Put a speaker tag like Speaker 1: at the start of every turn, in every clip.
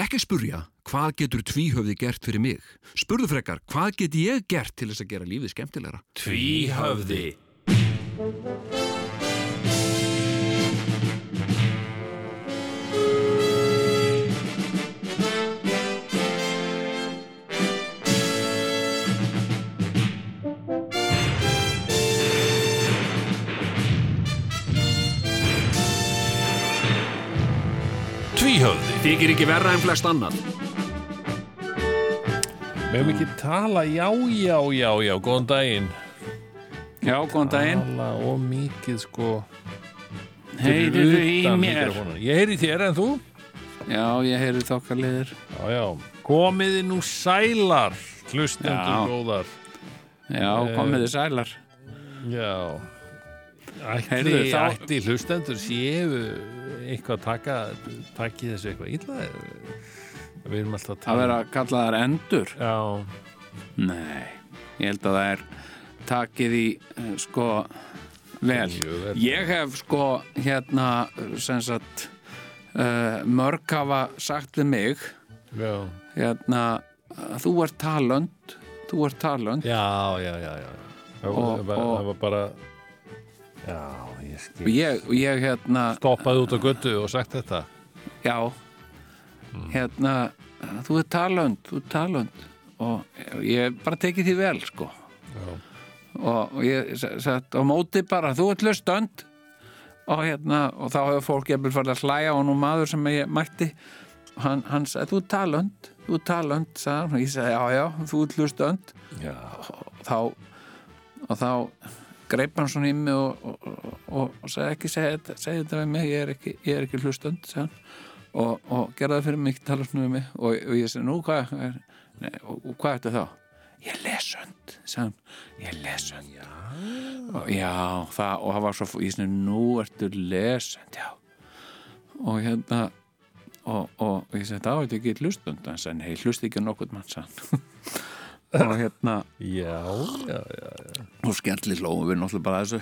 Speaker 1: Ekki spurja, hvað getur tvíhöfði gert fyrir mig? Spurðu frekar, hvað get ég gert til þess að gera lífið skemmtilegra?
Speaker 2: Tvíhöfði
Speaker 1: Þykir ekki verra en flest annan.
Speaker 2: Meðum ekki tala, já, já, já, já, góðan daginn
Speaker 3: Já, góðan daginn.
Speaker 2: Tala og mikið sko
Speaker 3: Heyriðu í
Speaker 2: utan
Speaker 3: mér?
Speaker 2: Ég heyri í þér en þú?
Speaker 3: Já, ég heyri þokkarliðir.
Speaker 2: Já, já Komiði nú sælar, hlustendur góðar
Speaker 3: Já,
Speaker 2: Eh,
Speaker 3: komiði sælar.
Speaker 2: Já
Speaker 3: þá-
Speaker 2: ætli hlustendur séu eitthvað að taka taki þessu eitthvað illa við erum alltaf að
Speaker 3: Að
Speaker 2: tala
Speaker 3: vera að kalla þær endur?
Speaker 2: Já,
Speaker 3: Nei, ég held að það er takið í, eh, sko, vel.
Speaker 2: Vel.
Speaker 3: Ég hef, sko, hérna, sem sagt, uh, mörg hafa sagt við mig,
Speaker 2: já,
Speaker 3: hérna, að þú ert talönd, þú ert talönd.
Speaker 2: já, já, já, já.
Speaker 3: Og- og-
Speaker 2: það var bara Já,
Speaker 3: Og ég, ég, hérna,
Speaker 2: Stoppaði út á göttu og sagt þetta?
Speaker 3: Já,
Speaker 2: Mm.
Speaker 3: hérna, þú ert talönd, þú ert talönd. Og ég bara tekið því vel, sko.
Speaker 2: Já,
Speaker 3: og, og ég sett á móti bara þú ert lustönd og, hérna, og þá hefur fólk jafnvel farið að hlæja og nú maður sem ég mætti. Hann, hann sagði, þú ert talönd þú ert talönd, sagði hann. Og ég sagði, já, já, þú ert lustönd
Speaker 2: já,
Speaker 3: og þá og þá greip hann svona í mig og, og, og, og, sagði ekki segja þetta, segja þetta við mig, ég er ekki, ég er ekki lustönd sagði hann. Og, og gerði það fyrir mig, ekki tala svona við mig. Og, og ég segi, nú hvað er, og, hvað er þetta þá? Ég er lesönd, sagði hann, ég er lesönd já, já það, og það var svo, ég segi, nú ertu lesönd, já. Og hérna og, ég segi, það var ekki hlustund hann sagði, nei, hlust ekki á nokkuð mann sagði hann og hérna
Speaker 2: já, já, já.
Speaker 3: og skemmtli hlóðum við náttúrulega bara þessu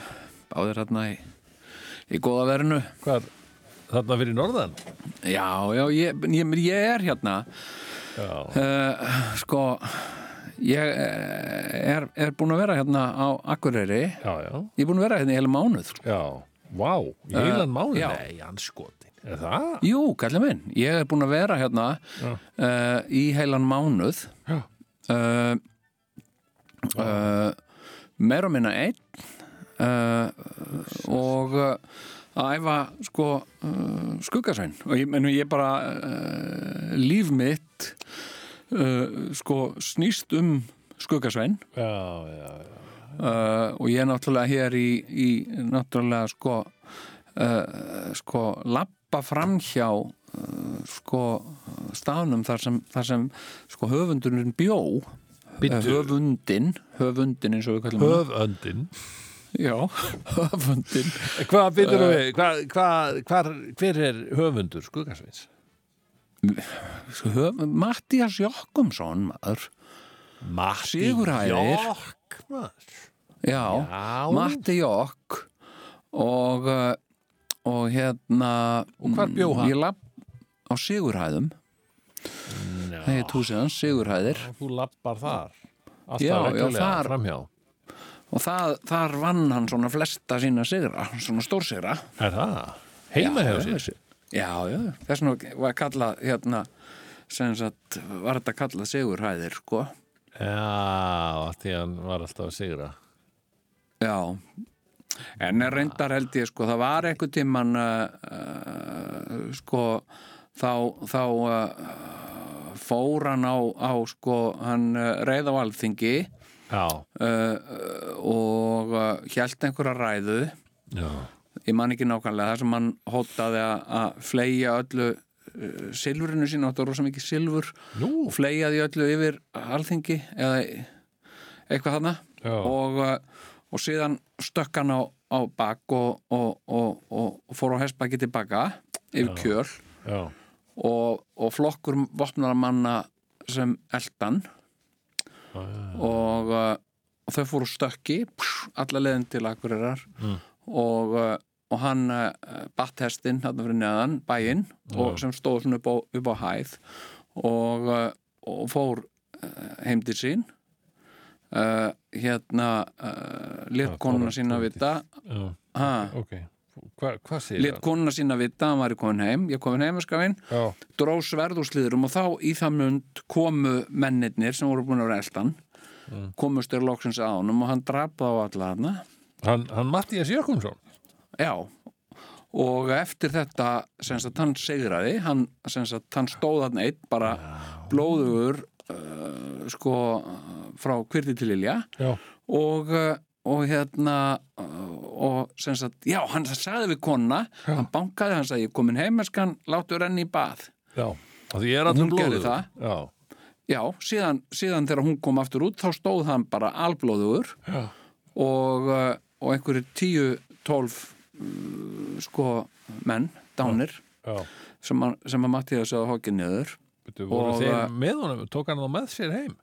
Speaker 3: báðir hérna í, í góða verinu
Speaker 2: Hvað, þarna fyrir norðan?
Speaker 3: já, já, ég, ég, ég er hérna uh, sko ég eh, er, er búin að vera hérna á Akureyri ég er búin að vera hérna í heila mánuð sko.
Speaker 2: já Vá, í heilan mánu?
Speaker 3: já.
Speaker 2: Nei, hann skoti Er það?
Speaker 3: jú, kallið minn, ég er búin að vera hérna uh, í heilan mánuð. Uh, uh, meira og minna einn. Uh, og uh, að æfa sko uh, skuggasvein. Og ég, meni, ég bara líf mitt sko snýst um skuggasvein.
Speaker 2: Já, já, já.
Speaker 3: Og ég er náttúrulega hér í, í náttúrulega sko sko lappa framhjá uh, sko staðnum þar sem, þar sem sko höfundurinn bjó
Speaker 2: Bíddu.
Speaker 3: höfundin höfundin eins og við kallum hann.
Speaker 2: Höföndin
Speaker 3: já, höfundin
Speaker 2: Hvað byrður við? Hvað, hvað, hvar, hver er höfundur skuggasveins?
Speaker 3: sko, höf, Mattias Jokkumsson maður
Speaker 2: Matti. Jokk maður.
Speaker 3: já,
Speaker 2: Já.
Speaker 3: Matti Jokk og uh, og hérna
Speaker 2: Og hvar bjó hann?
Speaker 3: ég lapp á Sigurhæðum.
Speaker 2: Já,
Speaker 3: það heit húsið hans, Sigurhæðir.
Speaker 2: Þú lappar þar? Alltaf
Speaker 3: Já, já,
Speaker 2: reglulega
Speaker 3: þar-
Speaker 2: framhjá.
Speaker 3: Og það, þar vann hann svona flesta sína sigra, svona stórsigra.
Speaker 2: Er það? Heima
Speaker 3: Já,
Speaker 2: hefur sér?
Speaker 3: Já, já, þess vegna var kallað hérna, sem sagt, var þetta kallað Sigurhæðir, sko.
Speaker 2: Já, því hann var alltaf að sigra.
Speaker 3: Já, en reyndar held ég, sko, það var einhver tíman uh, uh, sko, þá, þá uh, fór hann á, á sko, hann uh, reið á alþingi uh, og uh, hjælt einhverja ræðu.
Speaker 2: Já,
Speaker 3: ég man ekki nákvæmlega það sem hann hótaði að- fleia öllu uh, silfurinu sín, áttu rosa mikið silfur
Speaker 2: nú.
Speaker 3: og fleiaði öllu yfir alþingi eða eitthvað þarna.
Speaker 2: Já.
Speaker 3: og, uh, og síðan stökk hann á, á bak og, og, og, og, fór á hestbaki tilbaka yfir kjöl.
Speaker 2: Já,
Speaker 3: og, og flokkur vopnara manna sem eldan. Og, uh, og þau fóru stökki alla leiðin til Akureyrar.
Speaker 2: Mm.
Speaker 3: og, uh, og hann uh, batt hestinn þarna fyrir neðan bæinn sem stóð svona upp á, upp á hæð. Og, og fór heim til sín uh, hérna uh, let
Speaker 2: Já,
Speaker 3: konuna sína vita.
Speaker 2: Já,
Speaker 3: ha,
Speaker 2: ok. Hva, hvað segir
Speaker 3: let konuna sína vita hann væri komin heim, ég komin heim skafinn,
Speaker 2: Já,
Speaker 3: dró sverðúrsliðurum og þá í það mund komu mennirnir sem voru búin að vera elstan
Speaker 2: Mm.
Speaker 3: komust þér loksins á honum og hann drapaði á alla hana
Speaker 2: hann, hann Mattías Jökumsson.
Speaker 3: Já, og eftir þetta sem sagt hann segraði hann, sem sagt hann stóð hann eitt bara blóðugur uh, sko frá kvirti til ilja
Speaker 2: Já,
Speaker 3: og, uh, og hérna og sem sagt, já, hann sagði við konna hann bankaði, hann sagði, ég komin heimaskan láttu renni í bað
Speaker 2: já. Og því ég er
Speaker 3: gerði
Speaker 2: blóður.
Speaker 3: það.
Speaker 2: Já,
Speaker 3: Já, síðan, síðan þegar hún kom aftur út þá stóð hann bara alblóðugur
Speaker 2: já.
Speaker 3: og, og einhverju tíu, tólf sko menn, dánir
Speaker 2: Já.
Speaker 3: sem að, Mattias að hókið niður
Speaker 2: Veitu, voru
Speaker 3: Og,
Speaker 2: þeir með honum, tók hann þá með sér heim?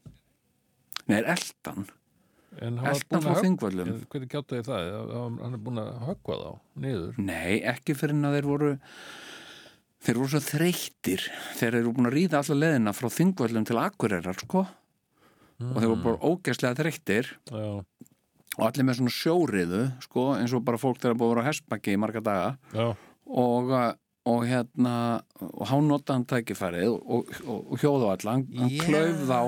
Speaker 3: Nei, eldan Eldan frá
Speaker 2: að En Hvernig gjátt þið það? Hann er búin að höggva þá, niður.
Speaker 3: Nei, ekki fyrir en að þeir voru þeir voru svo þreyttir. Þeir eru búin að ríða alla leðina frá Þingvöllum til Akureyrar, sko. Og þeir voru bara ógæslega þreyttir.
Speaker 2: Já,
Speaker 3: og allir með svona sjóriðu, sko eins og bara fólk þegar búið að vera á hestbakki í marga daga.
Speaker 2: Já,
Speaker 3: og, uh, og hérna og hann notaði hann tækifærið og, og, og hjóðu alla, hann, hann klauf þá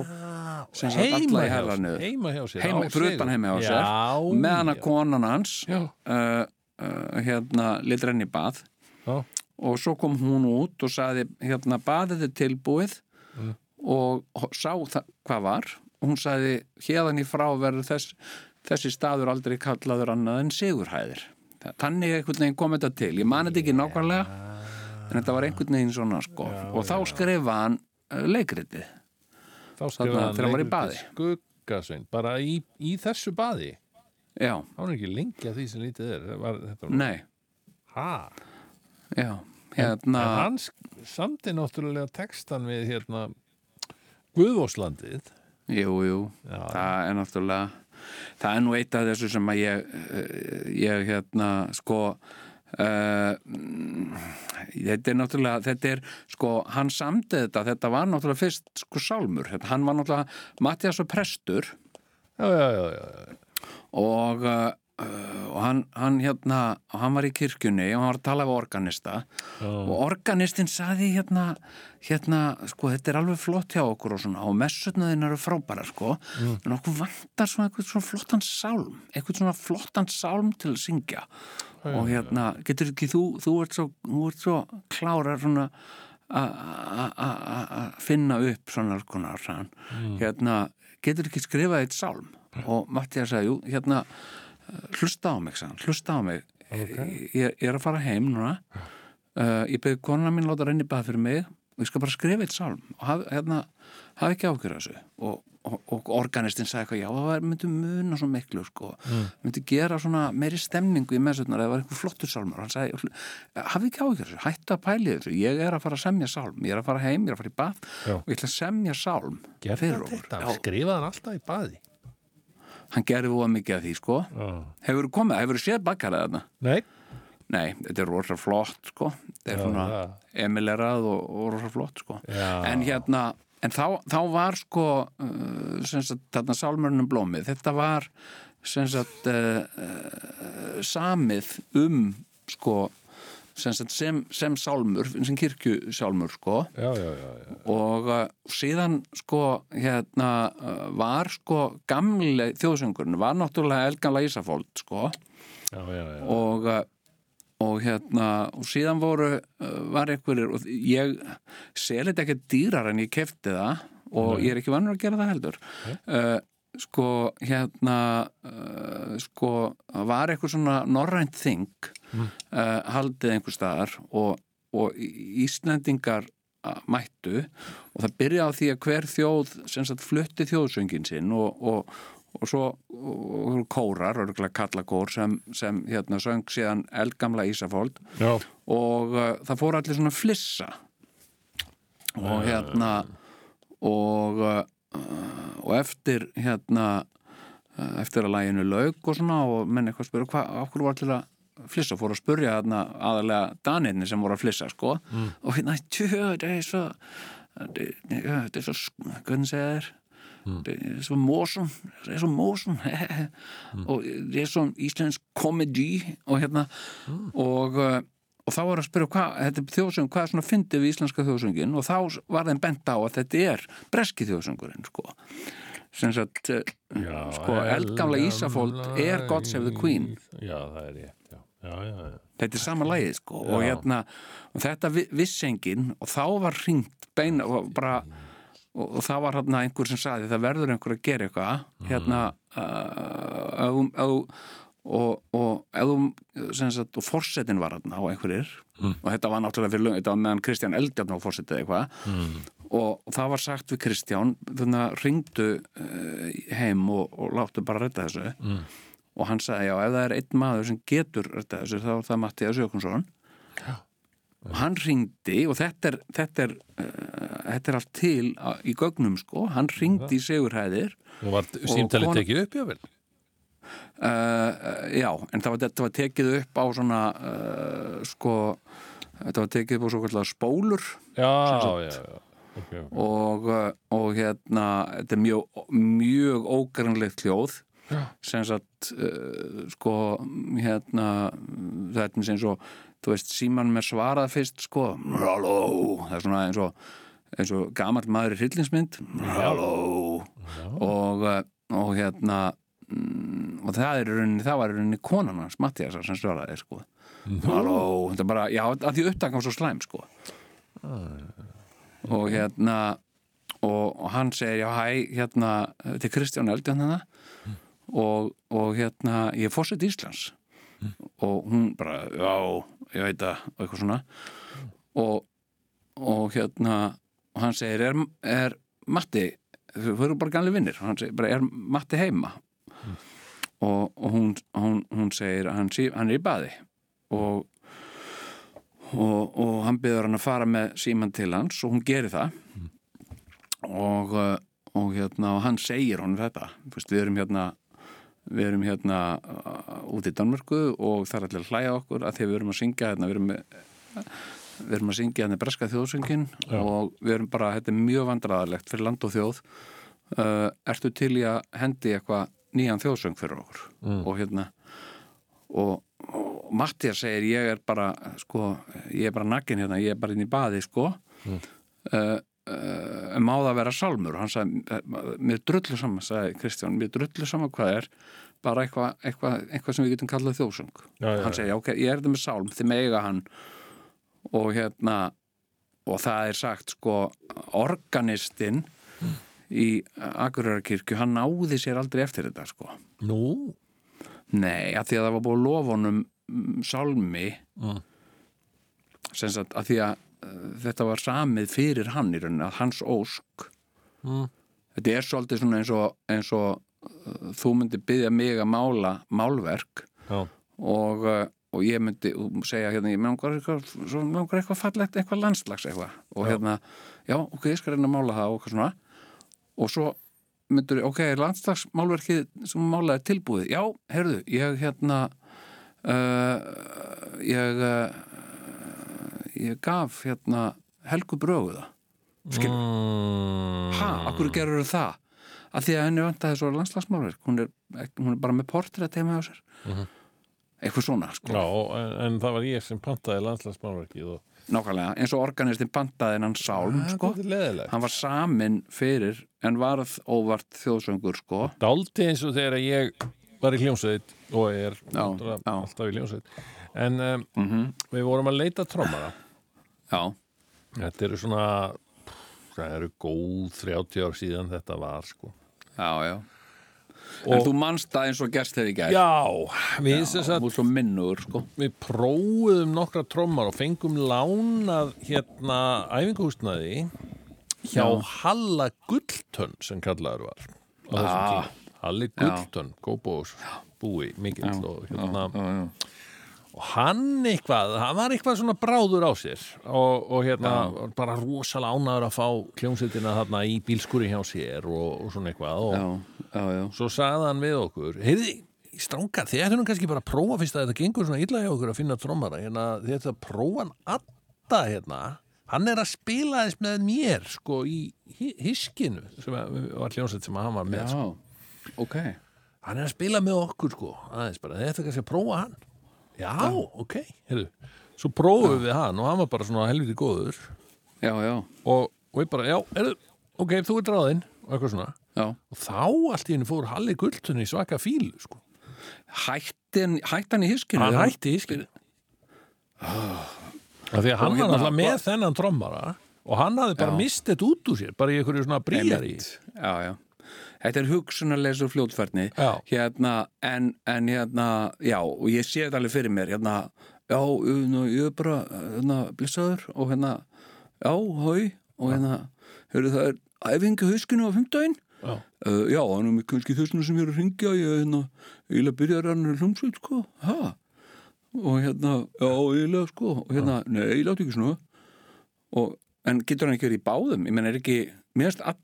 Speaker 3: sem sagt alla í herra niður
Speaker 2: heima hjá sér
Speaker 3: Heima-
Speaker 2: á
Speaker 3: fyrir
Speaker 2: sigur.
Speaker 3: utan heima hjá sér,
Speaker 2: já,
Speaker 3: meðan að
Speaker 2: já.
Speaker 3: konan hans uh, uh, hérna lit renni bað.
Speaker 2: Já,
Speaker 3: og svo kom hún út og saði hérna baðið er tilbúið.
Speaker 2: Mm.
Speaker 3: og sá hvað var. Og hún saði hérðan í frá verður þess, þessi staður aldrei kallaður annað en sigurhæðir. Þannig einhvern veginn kom þetta til. Ég man þetta ekki nákvæmlega en þetta var einhvern veginn svona sko. Og þá skrifa hann uh, leikritið.
Speaker 2: Þá skrifaði hann
Speaker 3: var
Speaker 2: leikritið
Speaker 3: baði.
Speaker 2: skuggasvein, bara í, í þessu baði.
Speaker 3: Já,
Speaker 2: þá er ekki lengi að því sem lítið er var, var,
Speaker 3: nei,
Speaker 2: ha,
Speaker 3: já
Speaker 2: en
Speaker 3: hérna,
Speaker 2: hann sk- samdi náttúrulega textan við hérna Guðvóslandið
Speaker 3: jú, jú.
Speaker 2: Já,
Speaker 3: það er náttúrulega það er nú eitt af þessu sem að ég eh, ég hérna sko uh, þetta er náttúrulega þetta er sko, hann samdi þetta þetta var náttúrulega fyrst sko sálmur hann var náttúrulega Mattias og prestur.
Speaker 2: Já, já, já, já,
Speaker 3: og uh, og hann, hann hérna hann var í kirkjunni og hann var að tala við organista.
Speaker 2: Já.
Speaker 3: og organistinn saði hérna, hérna, sko, þetta er alveg flott hjá okkur og svona, og messutnaðin eru frábæra, sko, en okkur vantar svona eitthvað svona flottan sálm eitthvað svona flottan sálm til að syngja og hérna, getur ekki þú þú ert svo, þú ert svo klára svona að finna upp svona konar, sann, hérna getur ekki skrifað eitt sálm? Og Mattias sagði, jú, hérna hlusta á mig, sann, hlusta á mig. Ég, ég er að fara heim núna. Uh, ég beði konuna mín láta renni bað fyrir mig. Og ég skal bara skrifa eitt sálm og haf, hérna, hafa ekki ákjörða þessu. Og, og, organistinn sagði eitthvað já, það myndi muna svo miklu sko. myndi gera svona meiri stemningu í meðsutnar eða var einhver flottur sálmur. Hann sagði, hafi ekki ákjörða þessu, hættu að pæli þessu. Ég er að fara að semja sálm, ég er að fara heim ég er að fara í bað
Speaker 2: Já.
Speaker 3: og ég ætla að semja sálm
Speaker 2: skrifaði hann alltaf í baði.
Speaker 3: Hann gerði voða mikið af því sko.
Speaker 2: Já.
Speaker 3: hefur komið, hefur séð bakkarað þarna?
Speaker 2: Nei,
Speaker 3: Nei, þetta er rosa flott sko. Þetta er svona
Speaker 2: það.
Speaker 3: emilerað og, og rosa flott sko.
Speaker 2: Já.
Speaker 3: en hérna, en þá, þá var sko uh, sagt, þarna sálmörnum blómið, þetta var sagt uh, uh, samið um sko sem, sem, sálmur, sem kirkjusálmur sko
Speaker 2: já, já, já, já.
Speaker 3: og uh, síðan sko hérna uh, var sko gamli þjóðsöngurinn var náttúrulega Elgamla Ísafóld sko
Speaker 2: já, já, já.
Speaker 3: og, uh, og hérna og síðan voru, uh, var einhverjir og ég seli þetta ekki dýrar en ég kefti það og ég er ekki vannur að gera það heldur. Uh, sko hérna uh, sko var eitthvað svona norrænt þing uh, haldið einhver staðar og, og Íslendingar uh, mættu. Og það byrjaði á því að hver þjóð sem sagt flutti þjóðsöngin sinn og, og, og svo og kórar, örgulega kallakór sem, sem hérna söng síðan eldgamla Ísafóld
Speaker 2: já.
Speaker 3: og uh, það fór allir svona flissa. Og hérna og uh, og eftir hérna uh, eftir að læginu lauk og svona og menn eitthvað spyrir hvað, okkur var allir að flissa? Fór að spurja þarna aðalega danirni sem voru að flissa sko. Og hérna, tjö, þetta er svo þetta er svo, hvernig segja er så morsom det er så morsom og det er så íslensk komedi og hérna og, uh, og þá var að spyrja hvað, þetta er þjóðsöng, hvað er svona fyndið við íslenska þjóðsöngin og þá var þeim bent á að þetta er breski þjóðsöngurinn sko. Sem sagt, uh,
Speaker 2: Já,
Speaker 3: sko, eldgamla Ísafold er God Save the Queen.
Speaker 2: Já, það er rétt, já. Já, já, já.
Speaker 3: þetta er sama lagið sko og hérna, og þetta vi- vissi enginn og þá var hringt beina og bara og, og það var hérna einhver sem sagði það verður einhver að gera eitthvað hérna uh, ef þú- og, og og forsetin var hérna á einhverjir og þetta var náttúrulega fyrir löng þetta var meðan Kristján Eldjarn á forsetið eitthvað og, og það var sagt við Kristján þannig að ringdu uh, heim og, láttu bara redda þessu. Og hann sagði já, ef það er einn maður sem getur redda þessu þá er það Mattias Jökunsson og hann ringdi og þetta er, þetta er, uh, þetta er allt til á, í gögnum sko, hann ringdi í Sigurhæðir
Speaker 2: Og var símtalið
Speaker 3: kon-
Speaker 2: tekið upp, jável?
Speaker 3: uh, já, en það var, þetta var tekið upp á svona uh, sko, þetta var tekið upp á svo kallar spólur
Speaker 2: Já, já, já. Ok, ok.
Speaker 3: og, uh, og hérna þetta er mjög, mjög ógrannlegt hljóð sem sagt uh, sko hérna þetta er eins og þú veist síman með svarað fyrst sko. Halló, það er svona eins og eins og gamall maður í hryllingsmynd. Halló. Og, uh, og hérna mm, og það er í rauninni, það var í rauninni konan hans Mattiasar sem svaraði sko. Halló, þetta er bara, já, að því upptakan var svo slæm sko. Og hérna og, og hann segir, já hæ hérna, er Kristján Eldján hérna og, og hérna ég er fórsett Íslands og hún bara, já, ég veit það og eitthvað svona. Og, og hérna og hann segir, er, er Matti þau eru bara ganlega vinnir? Hann segir, bara, er Matti heima? Og, og hún, hún, hún segir að hann, hann er í baði. Og og, og hann byður hann að fara með síman til hans og hún gerir það. Og, uh, og hérna og hann segir honum þetta. Fyrst, við erum hérna við erum hérna uh, út í Danmörku og það er allir að hlæja okkur að því við erum að syngja hérna, við erum, við erum að syngja hérna breska þjóðsöngin
Speaker 2: Já.
Speaker 3: og við erum bara, þetta er mjög vandræðalegt fyrir land og þjóð uh, ertu til í að hendi eitthvað nýjan þjóðsöng fyrir okkur
Speaker 2: Mm.
Speaker 3: og hérna og, og Mattias segir ég er bara sko, ég er bara nakin hérna, ég er bara inn í baði sko mm. uh, uh, má það vera salmur hann sagði, mér drullu saman sagði Kristján, mér drullu saman hvað er bara eitthvað eitthva, eitthva sem við getum kallað þjóðsöng.
Speaker 2: Já, já,
Speaker 3: hann segir, já, ok, ég er þetta með sálm þið mega hann. Og hérna og það er sagt sko organistinn í Akureyrakirkju, hann náði sér aldrei eftir þetta sko.
Speaker 2: Nú?
Speaker 3: Nei, að því að það var búið honum mm, sálmi.
Speaker 2: Mm.
Speaker 3: sem sagt að því að þetta var samið fyrir hann í rauninni að hans ósk
Speaker 2: Mm.
Speaker 3: þetta er svolítið svona eins og, eins og uh, þú myndi byggja mig að mála málverk
Speaker 2: Já.
Speaker 3: og, uh, og ég myndi segja hérna, ég langar eitthvað, eitthvað fallegt, eitthvað landslags eitthvað og
Speaker 2: Já.
Speaker 3: hérna, já, ok, ég skal reyna að mála það og eitthvað svona og svo myndur, ok, er landslagsmálverkið sem málaði tilbúið, já, heyrðu ég hérna uh, ég uh, ég gaf hérna Helgu Brögu það skil,
Speaker 2: Mm.
Speaker 3: ha, akkur gerur það að því að henni vantaði svo landslagsmálverk hún er, hún er bara með portrætt heima á sér eitthvað svona sko.
Speaker 2: Já, en, en það var ég sem pantaði landslagsmálverkið og
Speaker 3: nákvæmlega, eins og organistin pantaði hennan sálm sko.
Speaker 2: Það er leðilegt.
Speaker 3: hann var samin fyrir en varð óvart þjóðsöngur sko.
Speaker 2: Dálti eins og þegar ég var í hljómsveit og er
Speaker 3: Já, já.
Speaker 2: alltaf í hljómsveit en um,
Speaker 3: mm
Speaker 2: við vorum að leita trómara
Speaker 3: já,
Speaker 2: þetta eru svona það eru góð 30 ár síðan þetta var sko
Speaker 3: já, já en
Speaker 2: og
Speaker 3: þú manst það eins og gerst þegar í gær
Speaker 2: já, við
Speaker 3: er svo minnur sko.
Speaker 2: við prófuðum nokkra trómar og fengum lánað hérna æfinguhúsnaði hjá
Speaker 3: Já.
Speaker 2: Halla Gulltönn sem kallaður var
Speaker 3: Ah.
Speaker 2: Halli Gulltönn, góðbóðs búi mikill
Speaker 3: Já,
Speaker 2: og hérna
Speaker 3: já, já.
Speaker 2: Og hann eitthvað, hann var eitthvað svona bráður á sér. Og, og hérna var bara rosalega ánæður að fá hljómsveitina þarna í bílskúri hjá sér og, og svona eitthvað. Og
Speaker 3: Já, já, já.
Speaker 2: svo sagði hann við okkur heyrði, stránkar, þið ættum kannski bara að prófa fyrst að þetta gengur svona illa hjá okkur að finna trommara. Hérna, þið ættum að prófa hann Adda hérna, hann er að spila þess með mér, sko, í hi- hiskinu, sem var hljónsett sem hann var með, sko.
Speaker 3: ok.
Speaker 2: Hann er að spila með okkur, sko aðeins bara, þið ættum kannski að prófa hann já, ok, heyrðu. Svo prófum við hann og hann var bara svona helviti góður.
Speaker 3: Já, já,
Speaker 2: og, og ég bara, já, heyrðu, ok, þú ert ráðinn og eitthvað svona.
Speaker 3: Já.
Speaker 2: Og þá allt í henni fór Halli Gulltunni í svaka fílu, sko.
Speaker 3: Hættin, hættan í hiskinu
Speaker 2: hann hætti í skil af því að hann var
Speaker 3: hérna-
Speaker 2: náttúrulega með þennan trommara og hann hafði bara
Speaker 3: Já.
Speaker 2: mist þetta út úr sér bara í einhverju svona bríjari
Speaker 3: Einmitt. já, já Þetta er hugsunarleysur fljótfærni.
Speaker 2: Já.
Speaker 3: hérna, en, en hérna já, og ég sé þetta alveg fyrir mér hérna, já, hérna, ég er bara hérna, blissaður og hérna já, hói, og hérna heyrðu, það er æfingi hauskinu á fimmtægin
Speaker 2: Já.
Speaker 3: uh, já, hann er kannski þessuna sem ég er að ringja ég hérna, eiginlega byrjar hann hljómsveit, sko, ha? Og hérna, já, eiginlega, sko. Og hérna, nei, ég láti ekki svona. Og, en getur hann ekki verið í báðum? Ég menn er ekki, mér finnst all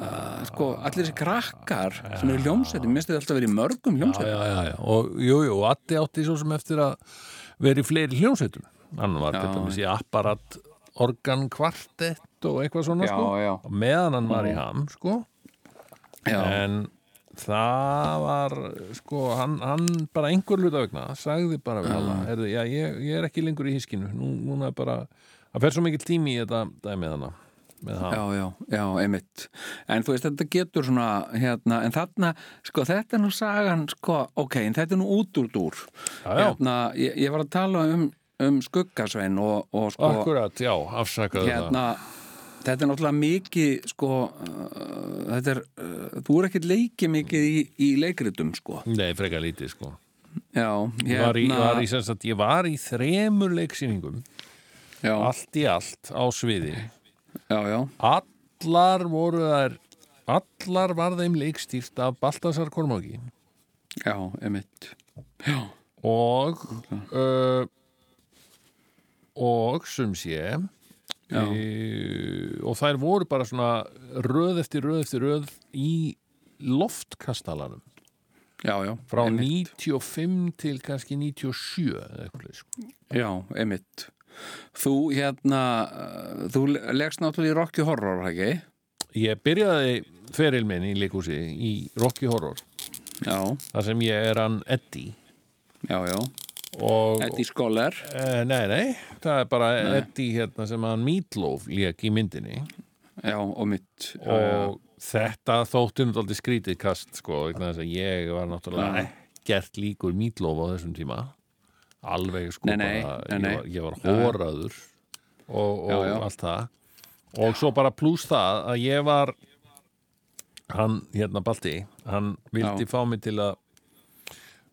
Speaker 3: uh, sko, allir þessi krakkar sem eru hljómsveitum, mér finnst þið alltaf verið í mörgum
Speaker 2: já,
Speaker 3: hljómsveitum.
Speaker 2: já, já, já. og jú, jú, og Addi átti svo sem eftir að vera í fleiri hljómsveitum. Hann var
Speaker 3: Já,
Speaker 2: til dæmis í apparat organ kvartett og eitthvað svona sko.
Speaker 3: já,
Speaker 2: og meðan hann var í ham sko.
Speaker 3: Já,
Speaker 2: en það var sko, hann, hann bara einhver hluta vegna sagði bara við alla heyrðu, já, ég, ég er ekki lengur í hiskinu Nú, núna er bara, það fer svo mikil tími í þetta dæmið með hann
Speaker 3: já, já, já, einmitt. En þú veist, þetta getur svona hérna, en þarna, sko, þetta er nú sagan sko, ok, en þetta er nú út úr dúr. Hérna, ég, ég var að tala um, um skuggasvein og, og sko
Speaker 2: Akkurat, já, afsakaðu
Speaker 3: hérna, þetta er náttúrulega mikið sko, uh, þetta er uh, þú er ekkert leikið mikið í, í leikritum, sko.
Speaker 2: Það Nei, frekar lítið sko.
Speaker 3: Já,
Speaker 2: Ég var í,
Speaker 3: hérna-
Speaker 2: var í, sagt, ég var í þremur leiksýningum. Allt í allt á sviði
Speaker 3: já, já,
Speaker 2: allar voru þær allar var þeim leikstýrt af Baltasar Kormáki.
Speaker 3: Já, emitt já,
Speaker 2: og uh, og sem sé e, og þær voru bara svona röð eftir röð eftir röð í loftkastalanum.
Speaker 3: Já, já
Speaker 2: frá
Speaker 3: einmitt.
Speaker 2: 95 til kannski 97 eða eitthvað sko.
Speaker 3: já, emitt þú hérna uh, þú leggst náttúrulega í Rocky Horror, það ekki?
Speaker 2: ég byrjaði feril minn í leikúsi í Rocky Horror.
Speaker 3: Já,
Speaker 2: þar sem ég er hann Eddie.
Speaker 3: Já, já.
Speaker 2: Og
Speaker 3: Eddie Scholar.
Speaker 2: Eh, nei, nei, það er bara Eddie hérna sem hann Meatloaf lék í myndinni.
Speaker 3: Já, og mitt. Já, já.
Speaker 2: og þetta þótti um aldrei skrítið kast sko, vegna þess að ég var náttúrulega ekkert líkur Meatloaf á þessum tíma alveg sko
Speaker 3: Nei, nei,
Speaker 2: bara,
Speaker 3: nei, nei.
Speaker 2: ég var, ég var hóraður og, og
Speaker 3: Já, já.
Speaker 2: allt það. Og svo bara pluss það að ég var hann, hérna Balti hann vildi
Speaker 3: Já.
Speaker 2: fá mig til að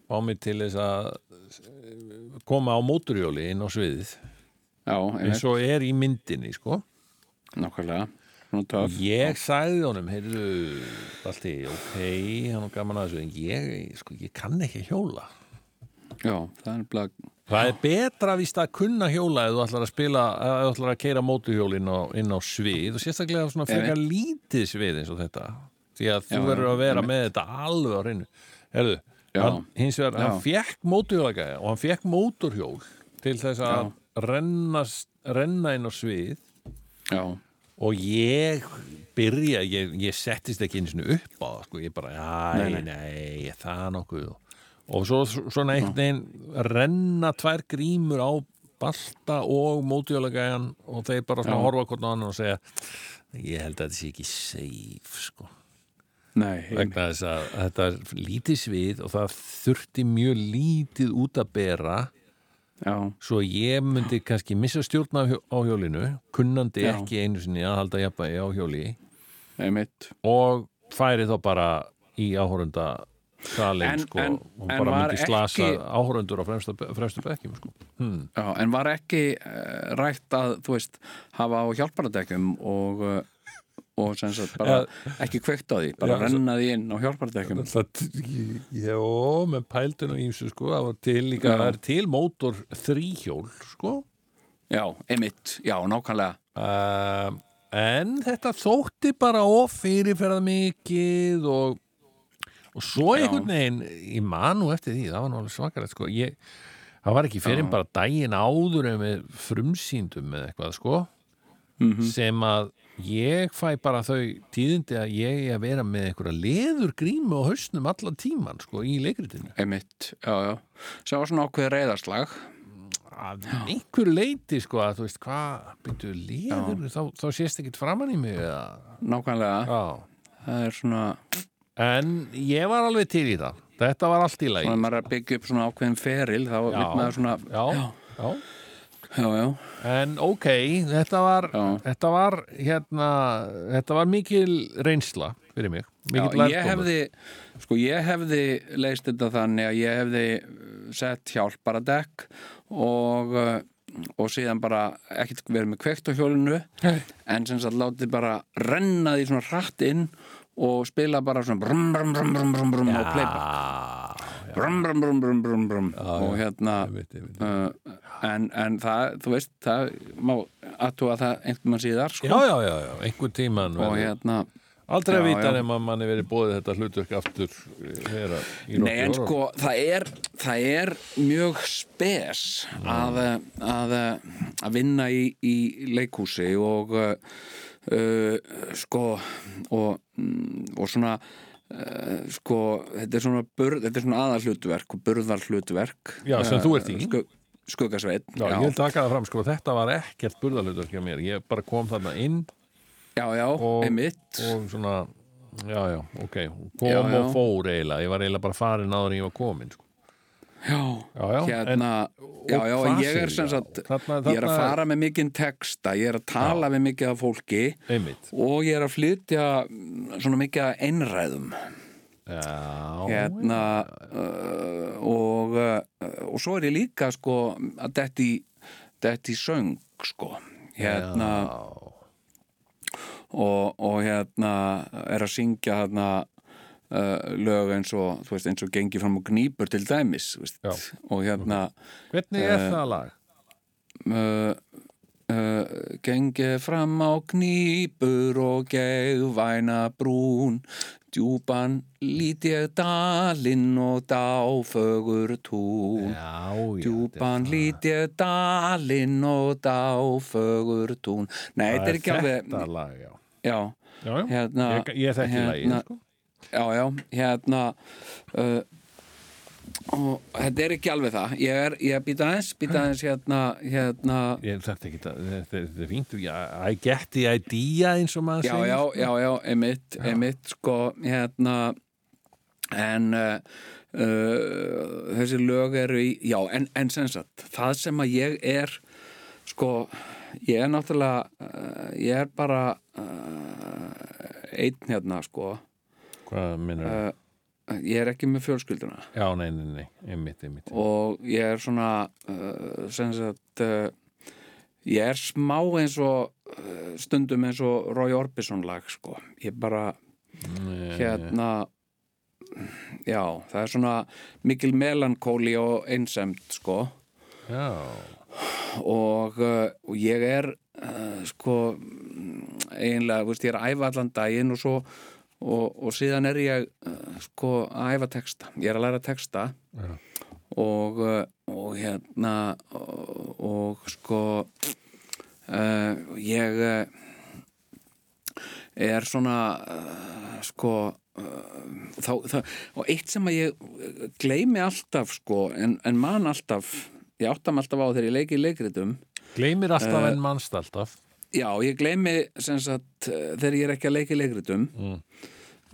Speaker 2: fá mig til þess að koma á móturjóli inn á sviðið.
Speaker 3: Já,
Speaker 2: eins og er í myndinni sko.
Speaker 3: Nákvæmlega
Speaker 2: ég sagði honum, heyrðu Balti, ok, hann er gaman að þessu en ég, sko, ég kann ekki hjóla
Speaker 3: já, það er blag.
Speaker 2: Það er betra víst að kunna hjóla ef þú ætlar að spila, ef þú ætlar að keira móturhjól inn á, inn á svið og sérstaklega svona frekar lítið svið eins og þetta. Því að þú verður að vera með þetta alveg á reynu Herðu, hann, hins vegar, hann
Speaker 3: Já.
Speaker 2: fekk móturhjólagæja og hann fekk móturhjól til þess að renna, renna inn á svið.
Speaker 3: Já,
Speaker 2: og ég byrja, ég, ég settist ekki einu sinni upp á það, sko, ég bara,
Speaker 3: Nei,
Speaker 2: nei,
Speaker 3: nei.
Speaker 2: nei, það nokkuð. og svo svona einhvern veginn renna tvær grímur á balta og mótjólagæjan og þeir bara svona horfa hvort á annan og segja ég held að þetta sé ekki safe sko,
Speaker 3: nei
Speaker 2: vegna þess að þetta er lítið svið og það þurfti mjög lítið út að bera.
Speaker 3: Já,
Speaker 2: svo ég myndi kannski missa stjórn á, hjó- á hjólinu kunnandi
Speaker 3: Já.
Speaker 2: ekki einu sinni að halda jafnvægi á hjóli.
Speaker 3: Emitt
Speaker 2: og færi þá bara í áhórunda salin
Speaker 3: En-
Speaker 2: sko,
Speaker 3: en- en
Speaker 2: bara myndi slasa
Speaker 3: ekki-
Speaker 2: áhórundur á fremstu, fremstu bekkjum sko. hmm.
Speaker 3: Já, en var ekki uh, rætt að, þú veist, hafa á hjálparadekkjum og, uh, og sem sagt bara ekki kveikt á því, bara
Speaker 2: Já,
Speaker 3: renna því inn á hjálparadekkjum.
Speaker 2: Jó, með pældun og ímsu sko, það var til líka, það er til mótor þríhjól sko
Speaker 3: Já, emitt, já, nákvæmlega.
Speaker 2: uh, en þetta þótti bara of fyrirferða mikið og og svo
Speaker 3: Já.
Speaker 2: einhvern veginn ég man nú eftir því, það var nú alveg svakalegt sko. það var ekki fyrir
Speaker 3: Já.
Speaker 2: bara daginn áður en við frumsýndum með eitthvað sko
Speaker 3: Mhm.
Speaker 2: sem að ég fæ bara þau tíðindi að ég er að vera með einhverja leður grímu á hausnum allan tíman sko í leikritinu
Speaker 3: einmitt, já, já sem var svona ákveð reyðarslag
Speaker 2: að einhverju leiti sko að þú veist hvað, byrju leður þá, þá sést ekkit framann í mig eða
Speaker 3: nákvæmlega,
Speaker 2: Já.
Speaker 3: það er svona
Speaker 2: en ég var alveg til í það. Þetta var allt í lagi.
Speaker 3: Þannig að maður er að byggja upp svona ákveðin feril þá vil maður svona
Speaker 2: já, já.
Speaker 3: já, já,
Speaker 2: En ok, þetta var, þetta var hérna, þetta var mikil reynsla fyrir mig,
Speaker 3: já
Speaker 2: mikil
Speaker 3: ég hefði sko ég hefði leist þetta þannig að ég hefði uh, sett hjálpara dekk og uh, og síðan bara ekkert verið með kveikt á hjólinu en sem sagt látið bara renna því svona hratt inn og spila bara svona brum brum brum brum brum brum og playback. brum brum brum brum brum brum og hérna uh, en, en það, þú veist það má aðtúa það einhvern mann síðar sko.
Speaker 2: Já, já, já, já, einhver tíman
Speaker 3: og hérna
Speaker 2: Aldrei að vita nema að manni verið bóðið þetta hlutverk aftur vera í
Speaker 3: Nei, en sko, það er, það er mjög spes að, að, að vinna í, í leikhúsi og uh, uh, sko og, mm, og svona uh, sko, þetta er svona, burð, þetta er svona aðalhlutverk og burðarhlutverk.
Speaker 2: Já, sem þú ert í.
Speaker 3: skug, skuggasveit
Speaker 2: Já, ég vil taka það fram, sko, þetta var ekkert burðarhlutverk hjá mér, ég bara kom þarna inn
Speaker 3: já, já,
Speaker 2: Og-
Speaker 3: einmitt.
Speaker 2: og svona, já, já, ok. Kom
Speaker 3: Já, já.
Speaker 2: og fór eiginlega, ég var eiginlega bara farin áður en ég var komin, sko
Speaker 3: já,
Speaker 2: Já, já,
Speaker 3: hérna
Speaker 2: og
Speaker 3: já, en ég er sem sagt
Speaker 2: Þarna-
Speaker 3: ég er að
Speaker 2: þarna-
Speaker 3: fara með mikinn texta ég er að tala við mikið af fólki
Speaker 2: einmitt.
Speaker 3: og ég er að flytja mm, svona mikið af einræðum.
Speaker 2: Já,
Speaker 3: hérna uh, og uh, og svo er ég líka sko að detti detti söng sko. Hérna og, og hérna er að syngja hérna uh, lög eins og þú veist eins og gengi fram og gnýpur til dæmis þú veist. Og hérna
Speaker 2: Hvernig er það lag?
Speaker 3: uh, uh, gengið fram á knýpur og gegvæna brún djúpan lít ég dalinn og dáfögur tún.
Speaker 2: Já, já
Speaker 3: djúpan lít ég dalinn og dáfögur tún. Nei, þetta er ekki alveg
Speaker 2: Þetta lag, já.
Speaker 3: Já,
Speaker 2: Já, já,
Speaker 3: Hérna,
Speaker 2: ég, ég þekki
Speaker 3: hérna-
Speaker 2: lagið, sko
Speaker 3: já, já, hérna uh, og þetta er ekki alveg það. Ég er, ég býta aðeins, býta aðeins hérna, hérna.
Speaker 2: Ég þetta ekki, þetta, þetta, er fínt. I get the idea eins og maður
Speaker 3: já,
Speaker 2: segir.
Speaker 3: já, já, já, emitt, emitt sko, hérna en uh, uh, þessi lög eru í, já, en, en sem sagt það sem að ég er sko, ég er náttúrulega uh, ég er bara uh, einn hérna, sko
Speaker 2: Hvað minnur
Speaker 3: uh, ég er ekki með fjölskylduna.
Speaker 2: Já, nei, nei, nei, einmitt, einmitt.
Speaker 3: Og ég er svona uh, sem sagt uh, ég er smá eins og uh, stundum eins og Roy Orbison lag sko, ég bara
Speaker 2: Nei,
Speaker 3: hérna já, það er svona mikil melankóli og einsemd sko.
Speaker 2: Já,
Speaker 3: og, og ég er sko eiginlega, veist, ég er að æfa allan daginn og svo og, og síðan er ég uh, sko að æfa texta, ég er að læra texta.
Speaker 2: Já.
Speaker 3: og, uh, og hérna og, og sko uh, ég er svona uh, sko þá, þá, og eitt sem að ég gleymi alltaf sko en, en man alltaf ég áttam alltaf á þegar ég leiki í leikritum.
Speaker 2: Gleimir alltaf
Speaker 3: Eh,
Speaker 2: en mannst alltaf.
Speaker 3: já, ég gleymi sem sagt þegar ég er ekki að leika í leikritum.
Speaker 2: Mm.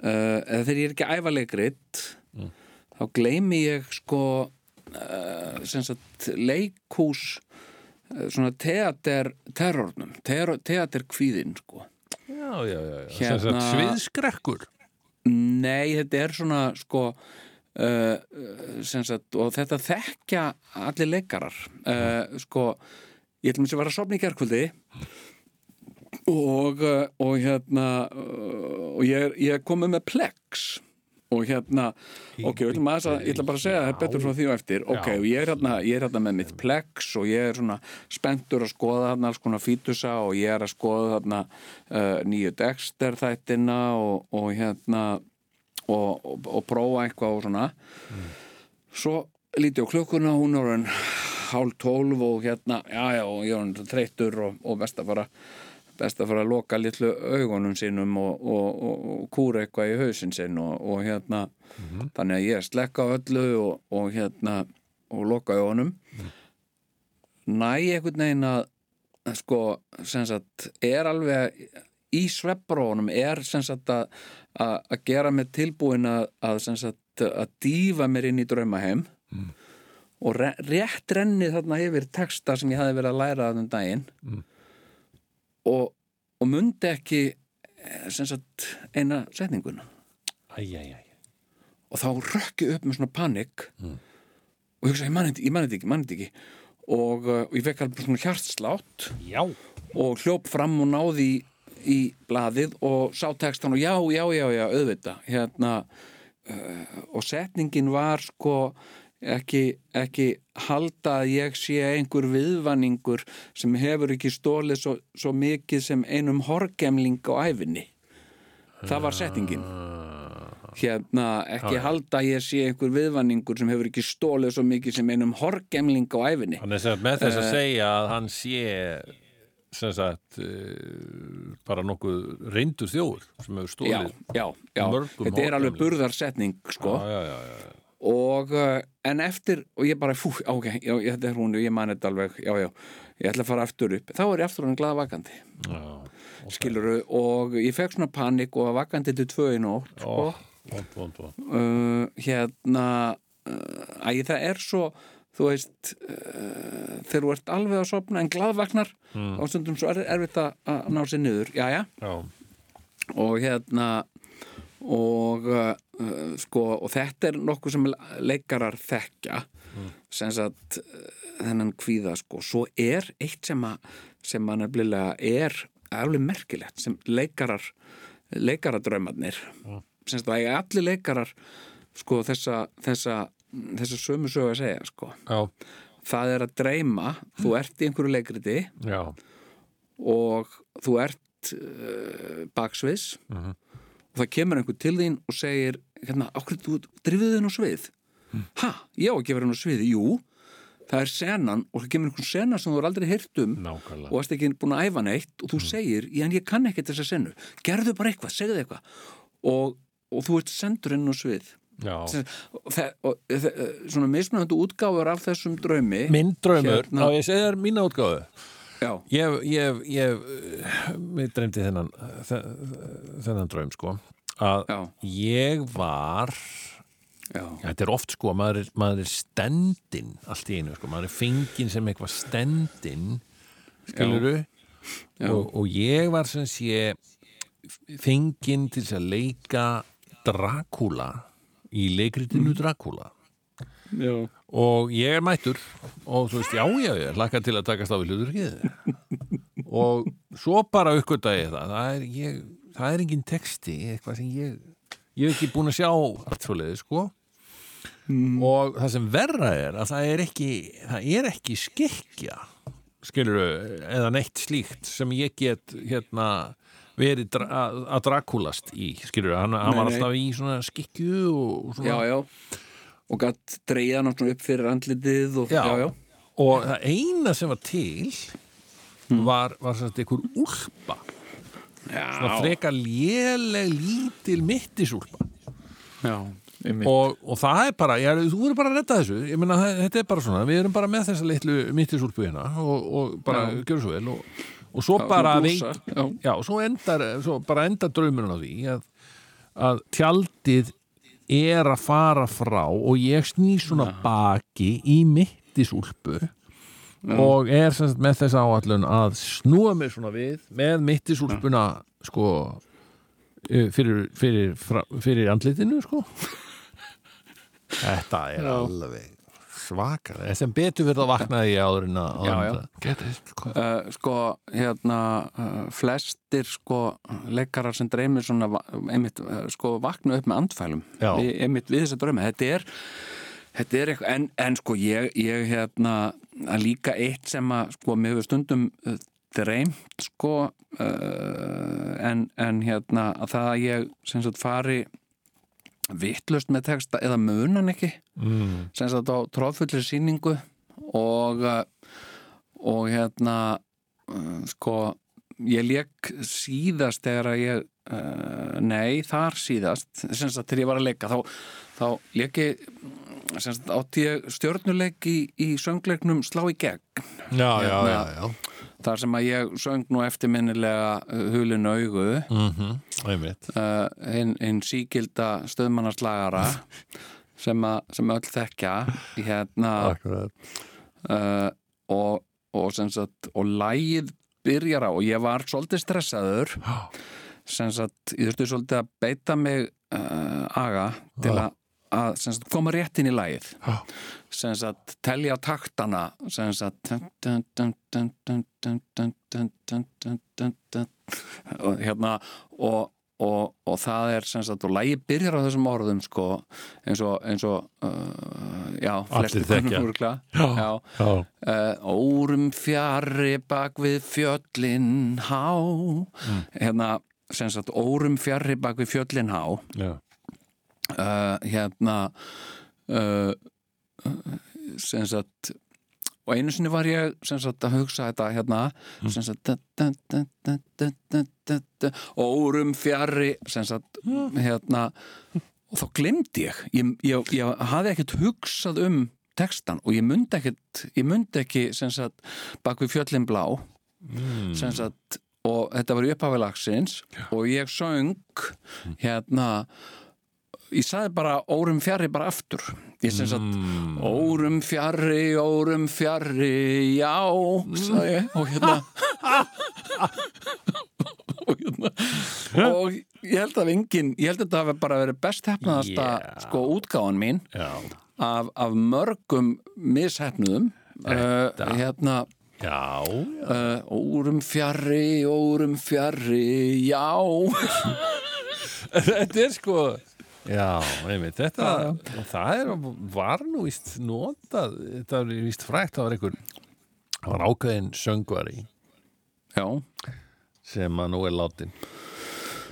Speaker 3: Uh, eða þegar ég er ekki æfa leikrit
Speaker 2: Mm.
Speaker 3: þá gleymi ég sko uh, sem sagt leikhús uh, svona teater terrornum, ter teater kvíðin sko
Speaker 2: Já, já, já.
Speaker 3: Hérna-
Speaker 2: sviðskrekkur
Speaker 3: Nei, þetta er svona sko uh, sagt, og þetta þekkja allir leikarar uh, sko, ég ætlum að var að sopna í gerkvöldi og, uh, og hérna uh, og ég, er- ég er komið með plex. Og hérna ok, ég að, ætla bara að segja það betur frá því og eftir. Ok, og ég er hérna, ég er hérna með mitt plex og ég er svona spenntur að skoða þarna alls konar fítusa og ég er að skoða þarna uh, nýju Dexter þættina og, og hérna og, og, og prófa eitthvað og svona. Svo lítið á klukkuna hún er hálf tólf og hérna, já já, ég er orðin þreyttur og, og best að fara best að fara að loka litlu augunum sínum og, og, og, og kúra eitthvað í hausinn sinn og, og hérna þannig að ég slekka öllu og, og hérna og loka augunum. Næ einhvern veginn að sko, sem sagt, er alveg í svepprónum er sem sagt að, að, gera mig tilbúin að, að sagt að dýfa mér inn í draumaheim og re rétt renni þarna yfir texta sem ég hafi verið að læra þarna um daginn.
Speaker 2: Mm.
Speaker 3: Og, og mundi ekki eh, sagt eina setninguna
Speaker 2: Æ, æ, æ.
Speaker 3: og þá rökki upp með svona panik og ég hugsa, ég mann þetta ekki, ég mann þetta ekki og, uh, og ég fekk alveg svona hjartslátt
Speaker 2: Já.
Speaker 3: og hljóp fram og náði í, í blaðið og sá textan og já, já, já, já, auðvitað hérna uh, og setningin var sko ekki, ekki halda að ég sé einhver viðvanningur sem hefur ekki stólið svo, svo mikið sem einum horgemling á æfinni það var setningin. Hérna, ekki halda að ég sé einhver viðvanningur sem hefur ekki stólið svo mikið sem einum horgemling á æfinni
Speaker 2: Hann er sem með þess að
Speaker 3: Eh.
Speaker 2: segja að hann sé sem sagt uh, bara nokkuð reyndur þjóður sem hefur
Speaker 3: já,
Speaker 2: stólið
Speaker 3: já, já,
Speaker 2: mörgum
Speaker 3: þetta er alveg burðarsetning sko.
Speaker 2: Já, já, já, já.
Speaker 3: Og uh, en eftir og ég bara, fú, ok, já, þetta er hún ég man þetta alveg, já, já ég ætla að fara aftur upp, þá er ég aftur hann glaða vakandi
Speaker 2: já.
Speaker 3: skiluru, og ég fekk svona panik og var vakandi til tvö í nótt sko. Uh, hérna uh, æ, það er svo þú veist uh, þegar þú ert alveg að sopna en glaðvagnar mm. á stundum svo er erfitt að ná sér niður, já
Speaker 2: Já,
Speaker 3: og hérna og uh, uh, sko og þetta er nokkuð sem leikarar þekkja. Sem sagt uh, þennan kvíða sko. Svo er eitt sem að sem að nefnilega er alveg merkilegt sem leikarar leikaradraumarnir. Sem sagt að eiga allir leikarar sko þessa þessa, þessa sömu sögu að segja sko.
Speaker 2: Já,
Speaker 3: það er að dreyma, þú ert í einhverju leikriti
Speaker 2: já,
Speaker 3: og þú ert uh, baksviðs og það kemur einhver til þín og segir hérna, okkur þú drifið þinn á svið? Ha, já, ekki verið á svið jú, það er senan og það kemur einhver sena sem þú er aldrei heyrt um
Speaker 2: nákvæmlega.
Speaker 3: og varst ekki búin að æfa neitt og þú segir, já, en ég kann ekki þessa senu. Gerðu bara eitthvað, segðu eitthvað. Og, og þú ert sendur inn á svið.
Speaker 2: Já,
Speaker 3: og, þe- og, þe- svona mismunandi útgáfur af þessum draumi.
Speaker 2: Minn draumur,
Speaker 3: Hérna.
Speaker 2: á ég segi þér mína útgáðu
Speaker 3: já,
Speaker 2: Ég, ég, ég, mér dreymdi þennan, þe- þennan draum sko, að
Speaker 3: já,
Speaker 2: ég var,
Speaker 3: já,
Speaker 2: þetta er oft sko, maður er, maður er stendin allt í einu sko, maður er fengin sem eitthvað stendin, skiluru, og, og ég var sem sé fengin til að leika Dracula í leikritinu Dracula
Speaker 3: já.
Speaker 2: Og ég er mættur. Og þú veist, já, já, ég hlakka til að takast á við hlutur og svo bara uppgötaði ég það. Það er, ég, það er engin texti eitthvað sem ég ég hef ekki búin að sjá allt svo leiði, sko og það sem verra er að það er ekki það er ekki skikja skilur eða neitt slíkt sem ég get hérna verið að Drakulast í skilur, hann, hann var alltaf í svona skikju og svona.
Speaker 3: Já, já og gætt dreigða náttúrulega upp fyrir andlitið og,
Speaker 2: Já.
Speaker 3: já,
Speaker 2: og það eina sem var til var, var svona einhver úlpa svona freka léleg lítil mittisúlpa
Speaker 3: já,
Speaker 2: og, og það er bara, já, þú verður bara að redda þessu ég meina, þetta er bara svona, við erum bara með þessa litlu mittisúlpu hérna og, og bara
Speaker 3: Já.
Speaker 2: gjörum svo vel og, og svo
Speaker 3: Já,
Speaker 2: bara veit,
Speaker 3: já.
Speaker 2: já, og svo endar svo bara endar draumurinn á því að, að tjaldið er að fara frá og ég sný svona baki í mittisúlpu og er sagt með þess áallun að snúa mér svona við með mittisúlpuna sko eh, fyrir, fyrir, fyrir andlitinu sko. Þetta er
Speaker 3: Já.
Speaker 2: alveg svakar sem betur verið að vaknaði ég áður en að
Speaker 3: Já,
Speaker 2: en
Speaker 3: já.
Speaker 2: að- sko.
Speaker 3: Uh, sko, hérna uh, flestir sko leikarar sem dreymir svona einmitt, uh, sko, vakna upp með andfælum. Vi, einmitt við þessa draumi þetta er, þetta er eitthvað en, en sko ég, ég hérna að líka eitt sem að sko mér hefur stundum uh, dreymt sko uh, en, en hérna að það að ég sem sagt fari vittlust með texta eða munan ekki
Speaker 2: mm.
Speaker 3: sem sagt á tróðfullir sýningu og uh, og hérna uh, sko ég leik síðast þegar að ég uh, nei, þar síðast sem sagt þegar ég var að leika þá, þá leik ég sem sagt átti ég stjörnuleik í, í söngleiknum Slá í gegn
Speaker 2: Já, já,
Speaker 3: Hérna-
Speaker 2: já, já.
Speaker 3: Þar sem að ég söng nú eftirminnilega uh, hulinu augu.
Speaker 2: Mm -hmm.
Speaker 3: Uh, hinn hin síkilda stöðmannaslagara sem, sem öll þekkja hérna. Uh, og, og sagt og lægið byrjar á og ég var svolítið stressaður sem sagt, ég þurfti svolítið að beita mig uh, aga til að, að sagt, koma rétt inn í lægið sem sagt telja taktana sem sagt og hérna og, og, og það er sem sagt og lægi byrjar á þessum orðum sko eins og, eins og uh, já, flestir þennum
Speaker 2: úrkla
Speaker 3: uh, Órum fjari bak við fjöllin há mm. hérna sem sagt órum fjari bak við fjöllin há
Speaker 2: já
Speaker 3: Uh, hérna uh, sem sagt og einu sinni var ég sem sagt að hugsa þetta hérna mm. sem sagt da, da, da, órum fjari sem sagt hérna og þá glemdi ég ég, ég, ég hafði ekkert hugsað um tekstan og ég myndi ekkert ég myndi ekki sem sagt bak við fjöllin blá mm. sem sagt og þetta var upphafilagsins yeah. og ég söng mm. hérna ég saði bara órum fjari bara aftur ég sem sagt órum fjarri, órum fjarri já, sagði ég og hérna og hérna og ég held að engin, ég held að þetta hafi bara verið best hefnaðasta
Speaker 2: Yeah.
Speaker 3: sko útgáðan mín
Speaker 2: Já.
Speaker 3: af, af mörgum mishefnuðum uh, hérna
Speaker 2: Já.
Speaker 3: uh, órum fjarri, órum fjarri já
Speaker 2: Þetta er sko Já, einmitt, þetta það er, var nú víst notað, þetta er víst frækt það var einhver, það var ákveðin söngvari
Speaker 3: já,
Speaker 2: sem að nú er látin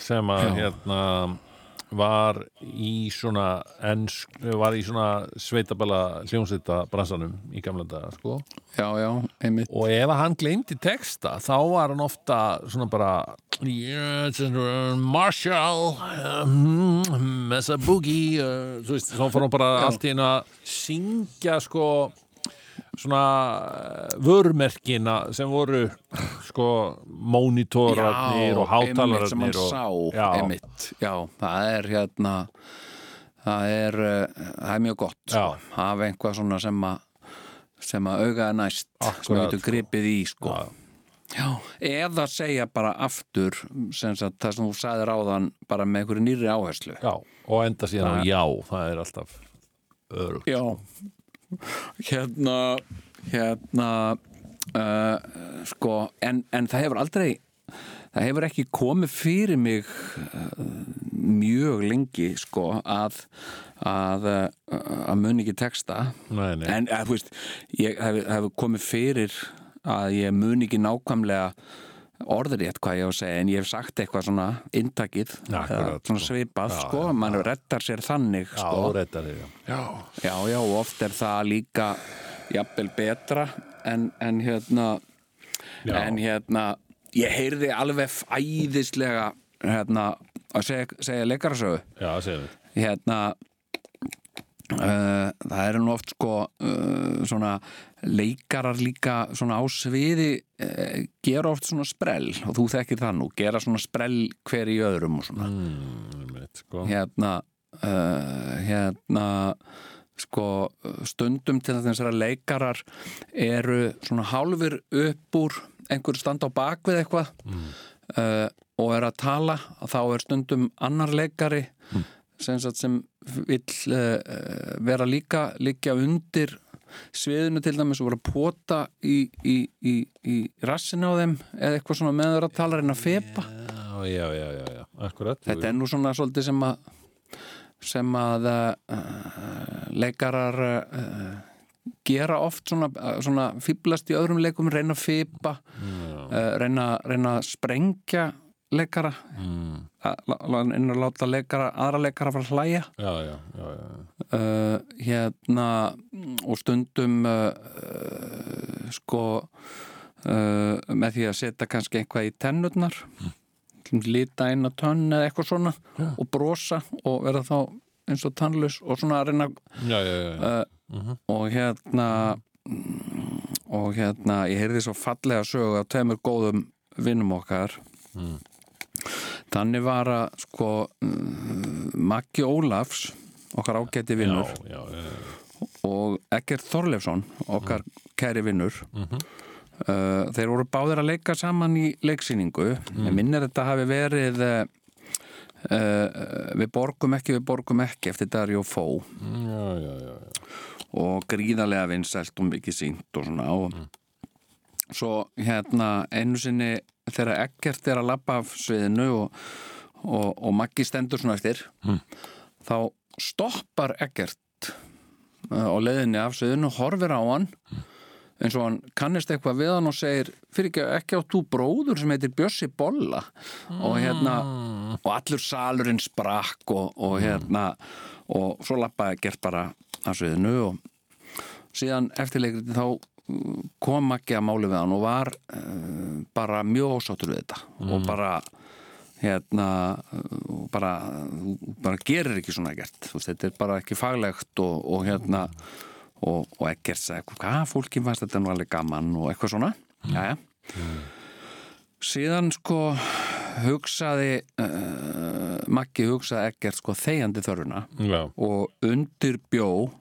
Speaker 2: sem að
Speaker 3: Já.
Speaker 2: hérna var í svona ensk, var í svona sveitabala hljónsveita bransanum í gamla daga, sko.
Speaker 3: Já, já,
Speaker 2: og ef að hann gleymdi texta þá var hann ofta svona bara yes, uh, Marshall um, Messa Boogie uh, þú veist, þá fór hann bara allt í einu að syngja sko svona uh, vörmerkina sem voru sko mónitorarnir og
Speaker 3: einmitt sem hann
Speaker 2: hátalararnir
Speaker 3: sá,
Speaker 2: já,
Speaker 3: einmitt já, það er hérna það er, uh, það er mjög gott sko. Hafa einhvað svona sem að sem að auga er næst sem
Speaker 2: Akkurat,
Speaker 3: getur
Speaker 2: sko.
Speaker 3: gripið í sko.
Speaker 2: Já.
Speaker 3: Já, eða segja bara aftur sem sagt, það sem þú sagðir áðan bara með einhverju nýri áherslu.
Speaker 2: Já, og enda síðan á
Speaker 3: Það-
Speaker 2: já, það er alltaf örugt
Speaker 3: Já. Hérna hérna uh, sko, en, en það hefur aldrei það hefur ekki komið fyrir mig uh, mjög lengi sko að að, uh, að mun ekki texta.
Speaker 2: Nei, nei,
Speaker 3: en að, þú veist, ég hef, hef komið fyrir að ég mun ekki nákvæmlega orðrétt hvað ég á að segja en ég hef sagt eitthvað svona inntakið
Speaker 2: Akkurat,
Speaker 3: eða svona
Speaker 2: sko.
Speaker 3: svipað
Speaker 2: Já,
Speaker 3: sko, mann rettar sér þannig
Speaker 2: já,
Speaker 3: sko.
Speaker 2: reyndar þig já.
Speaker 3: Já, já, og oft er það líka jafnvel betra en, en hérna
Speaker 2: Já.
Speaker 3: en hérna ég heyrði alveg æðislega hérna að segja, segja leikarasögu
Speaker 2: já, segjum við
Speaker 3: hérna uh, það eru nú oft sko uh, svona leikarar líka svona á sviði uh, gera oft svona sprell og þú þekkir það nú, gera svona sprell hver í öðrum og svona.
Speaker 2: Mm, einmitt, sko.
Speaker 3: hérna uh, hérna sko stundum til þess að leikarar eru svona hálfur upp úr einhverju standa á bakvið eitthvað uh, og er að tala þá er stundum annar leikari sem, sagt, sem vill uh, vera líka líka undir sviðinu til dæmis og vera að pota í, í, í, í rassinu á þeim eða eitthvað svona með þeirra tala reyna að fepa.
Speaker 2: Já, já, já, já, já, akkurat
Speaker 3: Þetta er nú svona svolítið sem að sem að uh, leikarar uh, gera oft svona, svona fýblast í öðrum leikum, reyna að fýpa uh, reyna, reyna að sprengja leikara
Speaker 2: mm.
Speaker 3: að inn að láta leikara, aðra leikara fara að hlæja
Speaker 2: já, já, já, já.
Speaker 3: uh, hérna og stundum uh, uh, sko uh, með því að setja kannski eitthvað í tennurnar mm. lita inn á tönn eða eitthvað svona og brosa og vera þá eins og tannlaus og svona að reyna
Speaker 2: já, já, já.
Speaker 3: uh,
Speaker 2: Mhm.
Speaker 3: og hérna og hérna ég heyrði svo fallega sögu af tveimur góðum vinnum okkar
Speaker 2: Mm.
Speaker 3: Þannig var að sko Maggi Ólafs okkar ágæti vinnur
Speaker 2: já, já, já.
Speaker 3: og Ekkert Þorleifsson okkar kæri vinnur
Speaker 2: Mhm.
Speaker 3: uh, þeir voru báðir að leika saman í leiksýningu mm. ég minnir þetta hafi verið uh, uh, við borgum ekki, við borgum ekki eftir Dario Fó
Speaker 2: já, já, já, já.
Speaker 3: og gríðarlega vinsælt og mikið sínt og svona og svo hérna einu sinni þegar ekkert er að lappa af sviðinu og, og, og Maggi stendur svona eftir
Speaker 2: Mm.
Speaker 3: þá stoppar ekkert uh, á leiðinni af sviðinu horfir á hann eins og hann kannist eitthvað við hann og segir fyrir ekki, ekki á þú bróður sem heitir Bjössi Bolla og hérna og allur salurinn sprakk og, og hérna og svo lappaði ekkert bara af sviðinu og síðan eftirleikrið þá kom ekki að máli við hann og var uh, bara mjög ósáttur við þetta. Og bara hérna uh, bara, bara gerir ekki svona gert. Veist, þetta er bara ekki faglegt og, og hérna og, og ekkert sagði, hvað fólki fannst þetta nú alveg gaman? og eitthvað svona. Jæja. síðan sko hugsaði uh, Maggi hugsaði ekkert sko þegjandi þörfuna og undir bjó uh,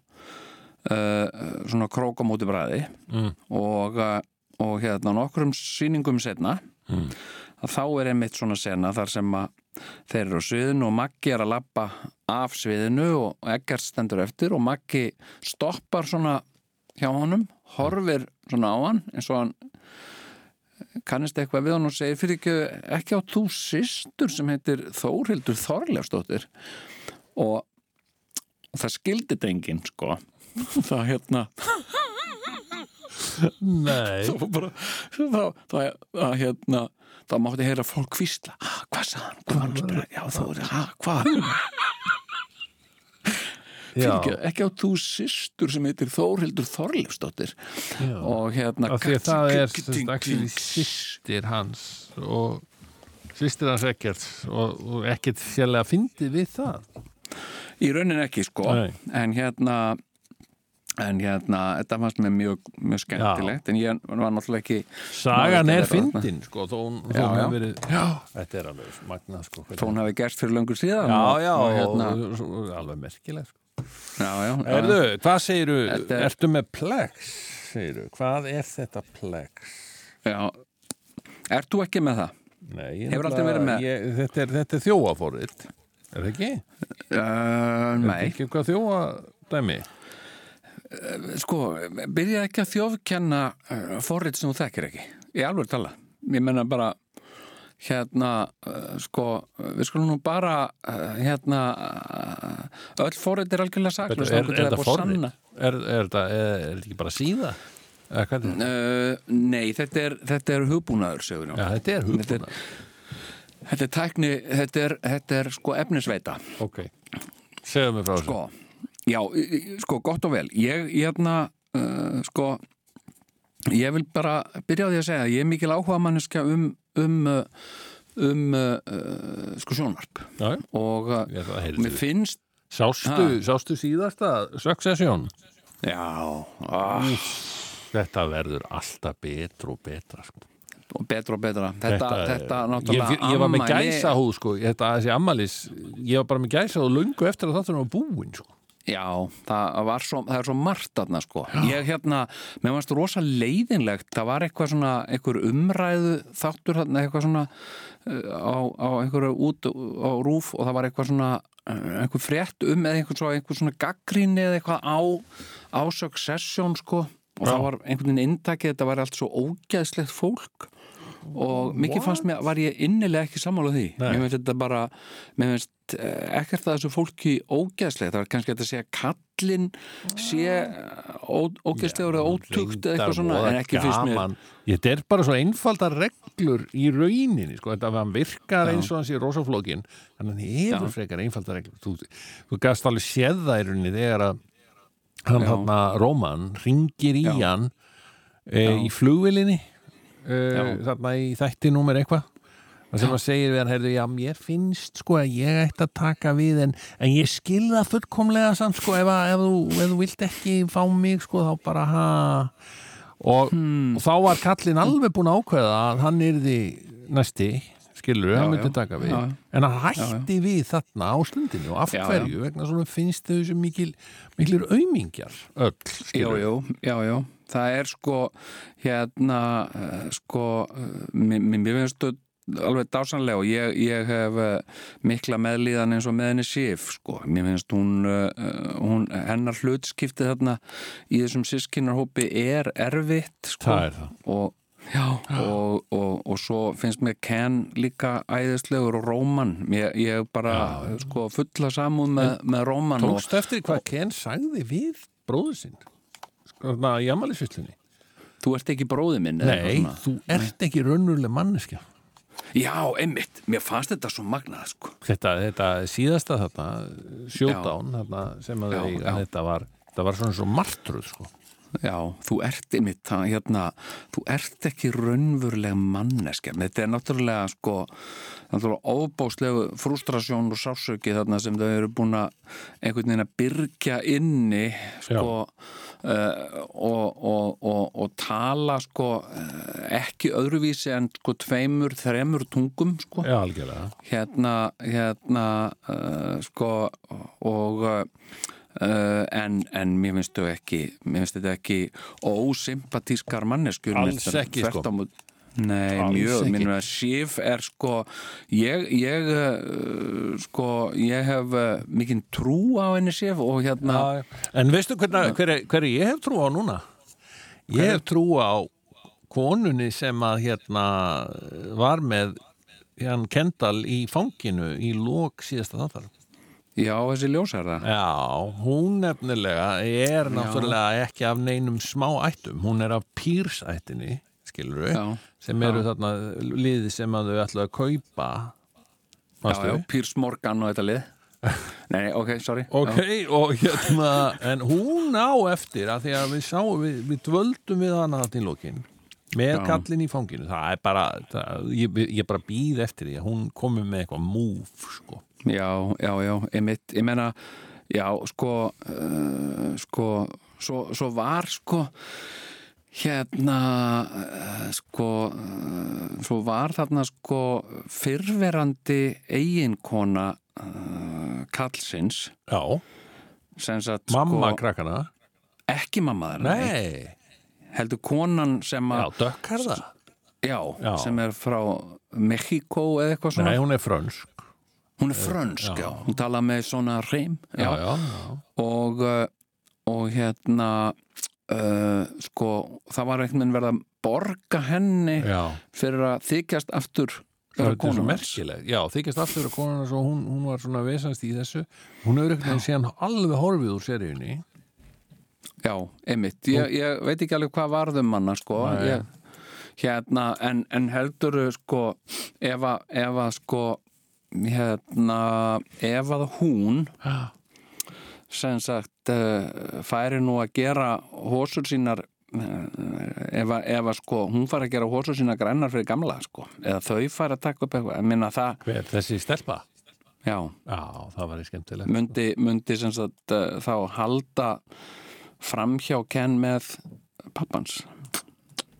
Speaker 3: svona krók á móti bræði
Speaker 2: Mm.
Speaker 3: og, uh, og hérna nokkrum sýningum setna
Speaker 2: Mm.
Speaker 3: þá er einmitt svona sena þar sem að þeir eru á sviðinu og Maggi er að lappa af sviðinu og ekkert stendur eftir og Maggi stoppar svona hjá honum, horfir svona á hann eins og hann kannist eitthvað við hann og segir fyrir ekki, ekki á þú systur sem heitir Þórhildur Þorlefsdóttir og það skildi þetta enginn sko það hérna
Speaker 2: Nei.
Speaker 3: það var bara það, það, það hérna það mátti heyra fólk kvísla "Ah, hvað hann, hvað hann að já þú er, ha, hvað? Ekki, ekki á þú systur sem heitir Þórhildur Þorleifsdóttir. Og hérna
Speaker 2: að það er sýstir hans og sýstir hans ekkert og, og ekkert sérlega fyndið við það.
Speaker 3: í raunin ekki sko.
Speaker 2: Nei.
Speaker 3: en hérna en hérna, þetta fannst mér mjög, mjög skemmtilegt en ég var náttúrulega ekki
Speaker 2: Sagan er fyndin, sko, þó hún
Speaker 3: Já, já.
Speaker 2: hefur verið,
Speaker 3: já,
Speaker 2: þetta er alveg magnað, sko.
Speaker 3: þó hún hafi gerst fyrir löngur síðan
Speaker 2: Já,
Speaker 3: og,
Speaker 2: já,
Speaker 3: og, hérna,
Speaker 2: alveg merkilegt. Sko.
Speaker 3: já, já, já,
Speaker 2: Erðu, hvað segiru,
Speaker 3: Þetta er-
Speaker 2: ertu með plex, segiru, hvað er þetta plex?
Speaker 3: já Ert þú ekki með það?
Speaker 2: Nei, ég
Speaker 3: Hefur aldrei verið með?
Speaker 2: Ég, þetta er, er þjóafórið, er það ekki?
Speaker 3: Uh,
Speaker 2: Er
Speaker 3: nei,
Speaker 2: þetta ekki eitthvað þjóadæmi?
Speaker 3: Sko, byrjaði ekki að þjófkenna uh, forrið sem þú þekkir ekki í alveg tala, ég menna bara hérna uh, sko, við skulum nú bara hérna öll forrið er algjörlega saklaust
Speaker 2: Er, er. Er, er, þetta- er, þetta ekki bara síða?
Speaker 3: Nei, þetta er, þetta er hugbúnaður sögur
Speaker 2: þetta er
Speaker 3: Þetta er,
Speaker 2: hugbúna.
Speaker 3: þetta er tækni, þetta er, þetta er sko efnisveita
Speaker 2: Ok, segðu mig frá þessu.
Speaker 3: Sko, já, sko, gott og vel. Ég, ég hérna, uh, sko Ég vil bara byrja á því að segja að Ég er mikil áhuga manneska um um, uh, um uh, sko sjónvarp.
Speaker 2: Já,
Speaker 3: og uh, mér finnst
Speaker 2: Sástu, sástu síðasta Succession?
Speaker 3: Já, ah,
Speaker 2: Þetta verður alltaf betra og betra sko.
Speaker 3: og betra og betra. Þetta, þetta, náttúrulega
Speaker 2: ég, ég var með gæsa húð sko, þetta þessi ammalis ég var bara með gæsa húð lungu eftir að þátturinn var búinn sko.
Speaker 3: Já, það, var svo, það er svo margt þarna sko. Ég hérna, mér varst rosa leiðinlegt, það var eitthvað svona einhver umræðu þáttur þarna, eitthvað svona uh, á, á einhverju út á rúf og það var eitthvað svona uh, einhver frétt um eða einhver, svo, einhver svona gaggrinni eða eitthvað á, á Succession sko og
Speaker 2: Já.
Speaker 3: það var einhvern veginn inntakið, þetta var allt svo ógæðslegt fólk og mikið fannst mér, var ég innilega ekki sammála því
Speaker 2: Nei.
Speaker 3: mér finnst þetta bara finnst eh, ekkert að þessu fólki ógeðslegt, það var kannski hægt að segja kallinn sé ógæstlegur eða ótugt eða eitthvað svona en ekki fyrst mér.
Speaker 2: Þetta er bara svo einfaldar reglur í rauninni, sko, þetta að hann virkar eins og hans í rosaflókin, þannig að hann hefur frekar einfaldar reglur. Þú, þú gafst alveg séð það í rauninni þegar að hann þarna Róman ringir í
Speaker 3: Já.
Speaker 2: hann e, í flugvilinni
Speaker 3: Já.
Speaker 2: þarna í þætti númer eitthvað það sem að segir við hann, heyrðu, já, mér finnst sko að ég ætti að taka við en, en ég skil það fullkomlega samt sko ef, að, ef, þú, ef þú vilt ekki fá mig sko þá bara ha og,
Speaker 3: Hmm.
Speaker 2: og þá var kallinn alveg búin að ákveða að hann yrði næsti skilur,
Speaker 3: Já,
Speaker 2: hann myndi
Speaker 3: já.
Speaker 2: taka við
Speaker 3: Já.
Speaker 2: en hann hætti við þarna á stundinu og af
Speaker 3: Já, já.
Speaker 2: hverju, vegna svona finnst þau sem mikil, miklir aumingjar öll,
Speaker 3: Jú,
Speaker 2: skilur
Speaker 3: jú, já, já, það er sko hérna uh, sko, uh, mér, finnst þetta alveg dásanlega og ég, ég hef uh, mikla meðlíðan eins og með henni Sif sko, mér finnst hún, hún hennar hlutskipti þarna í þessum sískinarhópi er erfitt sko.
Speaker 2: Það er það.
Speaker 3: Og Já, og, og, og svo finnst mér Ken líka æðislegur og Róman. Ég, ég bara sko, fulla samúð með, með Róman og,
Speaker 2: Tókst eftir hvað Ken sagði við bróður sinn í amalisvisslunni
Speaker 3: þú ert ekki bróði minn
Speaker 2: Nei, þú ert ekki raunveruleg manneskja.
Speaker 3: Já, einmitt, mér fannst þetta svo magnað sko.
Speaker 2: þetta, þetta síðasta þarna sjódán þarna, sem að
Speaker 3: Já,
Speaker 2: eiga,
Speaker 3: já.
Speaker 2: þetta var þetta var svona svo martruð sko.
Speaker 3: Já, þú ert einmitt það, hérna, þú ert ekki raunveruleg manneska þetta er náttúrulega sko náttúrulega ofbóðslegu frustrasjón og sásauki þarna sem þau eru búin að einhvern veginn að byrgja inni sko. uh, og, og, og, og tala sko uh, ekki öðruvísi en sko tveimur, þremur tungum sko
Speaker 2: Já, algjörlega
Speaker 3: hérna, hérna uh, sko og uh, en, en mér finnst þetta ekki ósympatískar manneskjur
Speaker 2: Alls ekki, sko.
Speaker 3: Nei,
Speaker 2: Alls
Speaker 3: mjög, minnum að Sif er sko ég, ég uh, sko, ég hef uh, mikinn trú á henni Sif og hérna
Speaker 2: Já, já. En veistu hvernig, hver, hver ég hef trú á núna? Ég hef trú á konunni sem að hérna var með hann Kendall í fanginu í lók síðasta þáttar.
Speaker 3: já, þessi ljósara
Speaker 2: Já, hún nefnilega er náttúrulega ekki af neinum smá ættum. Hún er af Pírs ættinni, skilur við,
Speaker 3: Já,
Speaker 2: sem eru
Speaker 3: já.
Speaker 2: þarna liði sem að þau ætla að kaupa.
Speaker 3: já,
Speaker 2: Manstu?
Speaker 3: já, Pírs Morgan og þetta lið Nei, ok, sorry
Speaker 2: Ok, og hérna, en hún á eftir að því að við sáum, við, við dvöldum við hana þarna í lókin með
Speaker 3: Já.
Speaker 2: kallin í fanginu, það er bara það, ég, ég bara býð eftir því að hún komi með eitthvað move, sko
Speaker 3: Já, já, já, einmitt, ég meina, já, sko, uh, sko, svo, svo var, sko, hérna, uh, sko, uh, svo var þarna, sko, fyrverandi eiginkona uh, kallsins,
Speaker 2: Já,
Speaker 3: sagt,
Speaker 2: mamma
Speaker 3: sko,
Speaker 2: krakkana
Speaker 3: ekki mamma þeirra,
Speaker 2: Nei,
Speaker 3: heldur konan sem
Speaker 2: já,
Speaker 3: að,
Speaker 2: dökkarða
Speaker 3: já,
Speaker 2: Já.
Speaker 3: sem er frá Mexíkó eða eitthvað svona,
Speaker 2: Nei, hún er frönsk.
Speaker 3: Hún er frönsk, já, hún tala með svona reym,
Speaker 2: Já, já, já,
Speaker 3: og, og hérna uh, sko það var einhvern veginn verið að borga henni
Speaker 2: já.
Speaker 3: fyrir að þykjast aftur
Speaker 2: Það
Speaker 3: vera
Speaker 2: svo
Speaker 3: konu hans.
Speaker 2: merkileg. Já, þykjast aftur að konan svo hún, hún var svona vesast í þessu. Hún hefur einhvern veginn síðan alveg horfið úr seríunni.
Speaker 3: Já, einmitt, ég, ég veit ekki alveg hvað varðum manna sko ég, hérna, en, en heldur sko, ef að sko hérna, ef að hún
Speaker 2: Já,
Speaker 3: sem sagt uh, færi nú að gera hósur sínar uh, ef, að, ef að sko hún fari að gera hósur sínar grænar fyrir gamla sko, eða þau fari að taka upp eitthvað, minna það,
Speaker 2: hver, þessi stelpa?
Speaker 3: já.
Speaker 2: Já, það var í skemmtilegt.
Speaker 3: myndi, myndi sem sagt uh, þá halda framhjá Ken með pappans?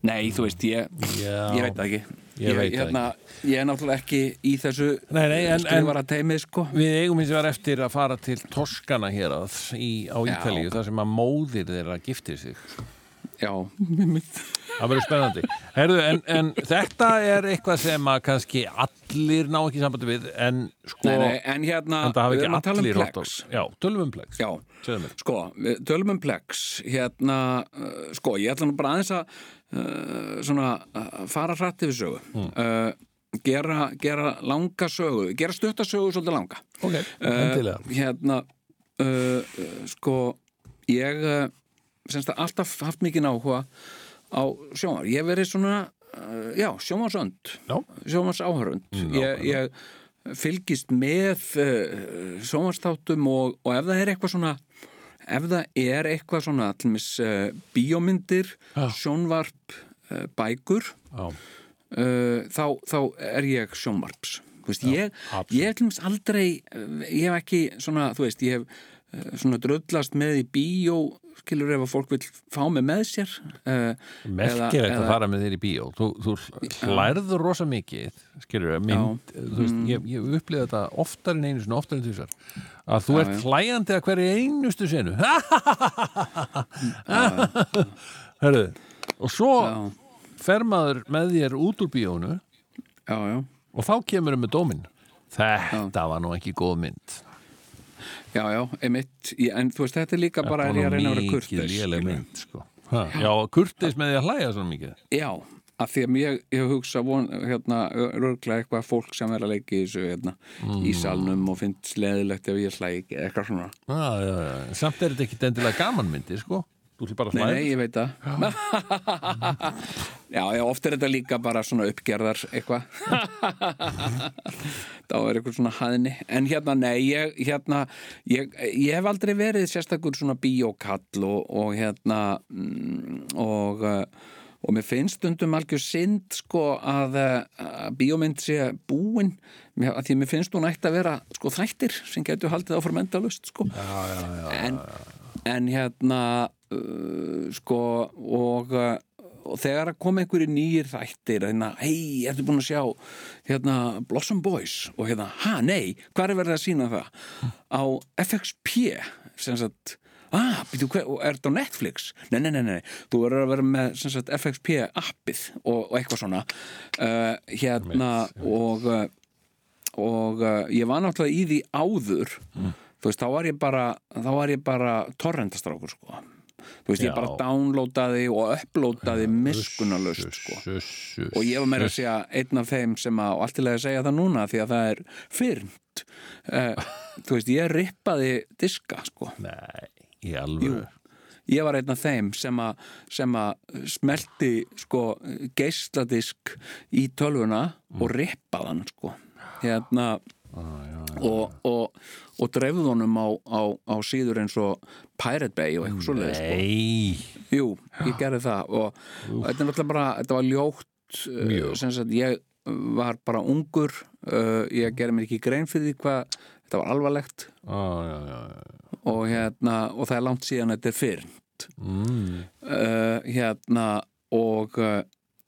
Speaker 3: Nei, þú veist, ég, ég veit ekki
Speaker 2: Ég veit það
Speaker 3: hérna, Ég er náttúrulega ekki í þessu
Speaker 2: Nei, nei, en-
Speaker 3: skrifara teimi, sko
Speaker 2: Við eigum hins vegar eftir að fara til Toskana hér að, í, á
Speaker 3: Já.
Speaker 2: Ítalíu þar sem að móðir þeirra giftir sig.
Speaker 3: Já, mitt
Speaker 2: Það verður spennandi. Herðu, en, en þetta er eitthvað sem að kannski allir ná ekki sambandi við en sko,
Speaker 3: Nei, nei, en hérna,
Speaker 2: en það hafi
Speaker 3: við erum
Speaker 2: ekki
Speaker 3: að tala um
Speaker 2: allir á-
Speaker 3: Plex
Speaker 2: Já, tölum um mér.
Speaker 3: sko, við tölum um Plex hérna, uh, sko, ég ætla nú bara aðeins að svona, uh, fara hrætt yfir sögu
Speaker 2: Mm.
Speaker 3: gera, gera langa sögu gera stutta sögu svolítið langa
Speaker 2: Ok, endilega.
Speaker 3: hérna sko ég semst að alltaf haft mikið áhuga á sjónvar ég verið svona, já, sjónvarsönd
Speaker 2: Já.
Speaker 3: sjónvars áhörund ég, ég fylgist með sjónvarsþáttum og, og ef það er eitthvað svona ef það er eitthvað svona allumis uh, bíómyndir,
Speaker 2: Já.
Speaker 3: sjónvarp uh, bækur
Speaker 2: Já,
Speaker 3: uh, þá, þá er ég sjónvarps veist, ég,
Speaker 2: absolutt.
Speaker 3: ég hef til dæmis aldrei ég hef ekki svona, þú veist, ég hef svona dröllast með í bíó skilur ef að fólk vil fá mig með sér uh,
Speaker 2: merkilegt
Speaker 3: eða-
Speaker 2: að fara með þér í bíó. Þú, þú lærður rosa mikið skilur mynd, þú veist, ég, ég upplýði þetta oftar en einu sinni, oftar en þessar að þú
Speaker 3: Já,
Speaker 2: ert
Speaker 3: já.
Speaker 2: hlæjandi að hverju einustu senu. Hörðu, og svo
Speaker 3: já,
Speaker 2: fer maður með þér út úr bíónu og þá kemur með dóminn. Þetta var nú ekki góð mynd
Speaker 3: Já, já, einmitt, Ég- en þú veist, þetta er líka bara er ég að reyna að vera skilurðu.
Speaker 2: mynd sko. ha, já, kurteis með því að hlæja svona mikið
Speaker 3: Já, af því að ég, ég hugsa von, hérna, örglega eitthvað fólk sem er að leika í þessu hérna, í salnum og finnst leðilegt ef ég ekki, eitthvað svona
Speaker 2: já, já, já. samt er þetta ekki endilega gaman myndi sko. Þú ætlum bara að
Speaker 3: Nei,
Speaker 2: hlæja
Speaker 3: nei, ég veit það. Já, já, oft er þetta líka bara svona uppgerðar eitthvað. Þá er eitthvað svona hæðni. En hérna, nei, ég hérna, ég, ég hef aldrei verið sérstakur svona bíókall og, og hérna mm, og uh, og mér finnst stundum algjör synd sko að, að bíómynd sé búin. Mér, að því mér finnst hún ætti að vera sko þættir sem getur haldið áfram endalust sko. Já, já, já, en, en hérna uh, sko og uh, og þegar að koma einhverju nýjir þættir hérna, hei, ertu búin að sjá hérna, Blossom Boys? Og hérna, ha, nei, hvað er verið að sína það? Á FXP sem sagt ah, býtu, er þetta á Netflix? Nei, nei, nei, nei, þú verður að vera með sagt, FXP appið og, og eitthvað svona. Uh, hérna og uh, og uh, ég var náttúrulega í því áður. Þú veist, þá var ég bara þá var ég bara torrentastrákur sko þú veist,
Speaker 2: Já.
Speaker 3: ég bara downloadaði og uploadaði miskunalust sko. og ég var meira að segja einn af þeim sem að, og allt til að segja það núna því að það er fyrnt. Uh, þú veist, ég rippaði diska sko.
Speaker 2: Nei, í alvöru.
Speaker 3: Ég var einn af þeim sem að, sem að smelti sko geisladisk í tölvuna og rippaði hann sko. Hérna og, og, og dreifði honum á, á, á síður eins og Pirate Bay og eitthvað svoleiðis sko.
Speaker 2: Nei,
Speaker 3: Jú, ég gerði það og, þetta er náttúrulega bara, þetta var ljótt uh, sem sagt ég var bara ungur uh, ég gerði mér ekki grein fyrir því hvað þetta var alvarlegt
Speaker 2: á, já, já, já.
Speaker 3: og hérna, og það er langt síðan þetta er fyrnt
Speaker 2: Mm.
Speaker 3: uh, hérna og uh,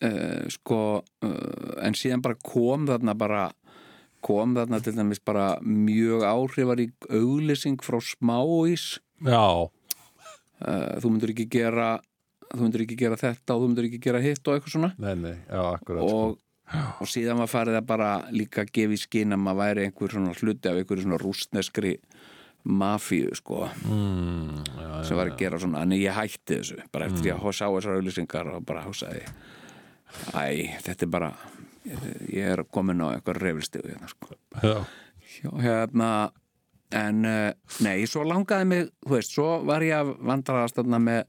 Speaker 3: uh, sko uh, en síðan bara kom þarna bara kom þarna til dæmis bara mjög áhrifarík auglýsing frá smáís
Speaker 2: já,
Speaker 3: uh, þú myndur ekki gera þú myndur ekki gera þetta og þú myndur ekki gera hitt og eitthvað svona.
Speaker 2: Nei, nei, já, akkurat sko.
Speaker 3: og, og síðan var farið að bara líka gefa í skinn að maður væri einhver svona hluti af einhverju svona rústneskri mafíu sko.
Speaker 2: Mm, já,
Speaker 3: sem var að gera svona, en ég hætti þessu. Bara eftir því að sá þessar auðlýsingar og bara hugsaði æ, þetta er bara ég, ég er komin á eitthvað reyfilstíðu hérna sko.
Speaker 2: Já,
Speaker 3: hérna en uh, nei, svo langaði mig þú veist, svo var ég að vandraðast með,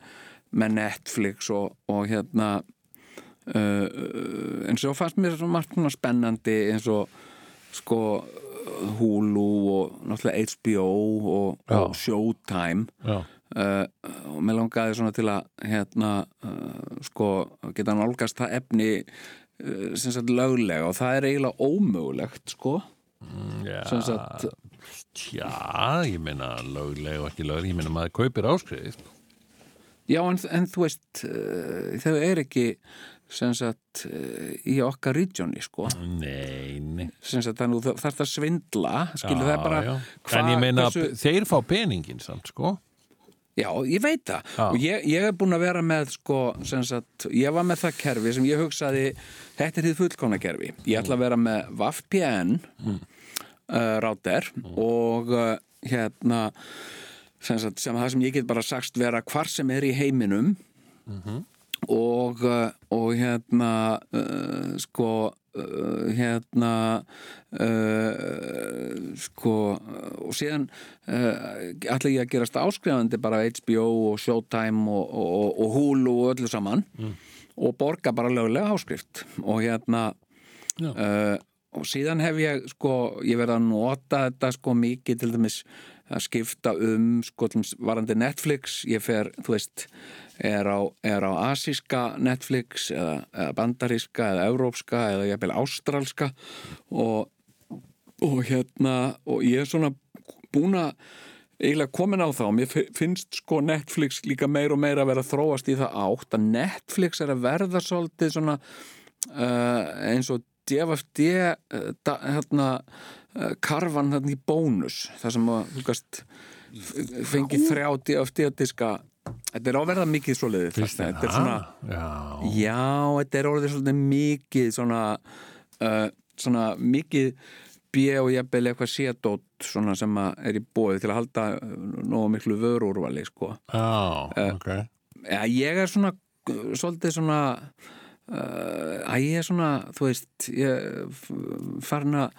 Speaker 3: með Netflix og, og hérna uh, uh, en svo fannst mér svo margt spennandi eins og sko Hulu og náttúrulega HBO og, og Showtime. Uh, og mér langaði svona til að hérna uh, sko geta nálgast það efni sem sagt löglega og það er eiginlega ómögulegt sko.
Speaker 2: Já,
Speaker 3: sem sagt
Speaker 2: tja, ég meina lögleg og ekki lögleg, ég meina maður kaupir áskriði sko.
Speaker 3: Já, en, en þú veist, uh, þau er ekki sem sagt uh, í okkar regioni, sko.
Speaker 2: Nei, nei
Speaker 3: Sem sagt, þannig að þú þarf það svindla, skilur það bara
Speaker 2: já.
Speaker 3: hva-
Speaker 2: En ég meina,
Speaker 3: hversu-
Speaker 2: þeir fá peningin samt, sko
Speaker 3: Já, ég veit það.
Speaker 2: Já.
Speaker 3: Og ég, ég er búin að vera með, sko, sagt, ég var með það kerfi sem ég hugsaði, þetta er þið fullkona kerfi. Ég ætla að vera með VAFPN mm. Uh, ráter og uh, hérna, sem sagt, sem það sem ég get bara sagst vera hvar sem er í heiminum og, uh, og hérna sko hérna uh, sko og síðan uh, ætla ég að gerast áskrifandi bara HBO og Showtime og, og, og Hulu og öllu saman og borga bara lögulega áskrift og hérna uh, og síðan hef ég sko, ég verið að nota þetta sko mikið til dæmis að skipta um sko varandi Netflix, ég fer, þú veist er á, á asíska Netflix eða, eða bandaríska eða európska eða jafnvel ástralska. Og, og hérna og ég er svona búin að eiginlega komin á þá, mér fi- finnst sko Netflix líka meir og meir að vera þróast í það átt að Netflix er að verða svolítið svona uh, eins og Uh, da, hérna uh, karfan hérna í bónus þar sem að þú gast fengið þrjá DFD diska þetta er á að verða mikið svoleiðið
Speaker 2: Finnst
Speaker 3: þetta er svona?
Speaker 2: Já.
Speaker 3: Já, þetta er orðið svolítið mikið svona, uh, svona mikið B og jafnvel eitthvað sétótt svona sem er í bóði til að halda uh, nógu miklu vörúrvali sko.
Speaker 2: Já,
Speaker 3: Eh,
Speaker 2: ok.
Speaker 3: ja, ég er svona uh, svolítið svona uh, að ég er svona, þú veist ég f- farin að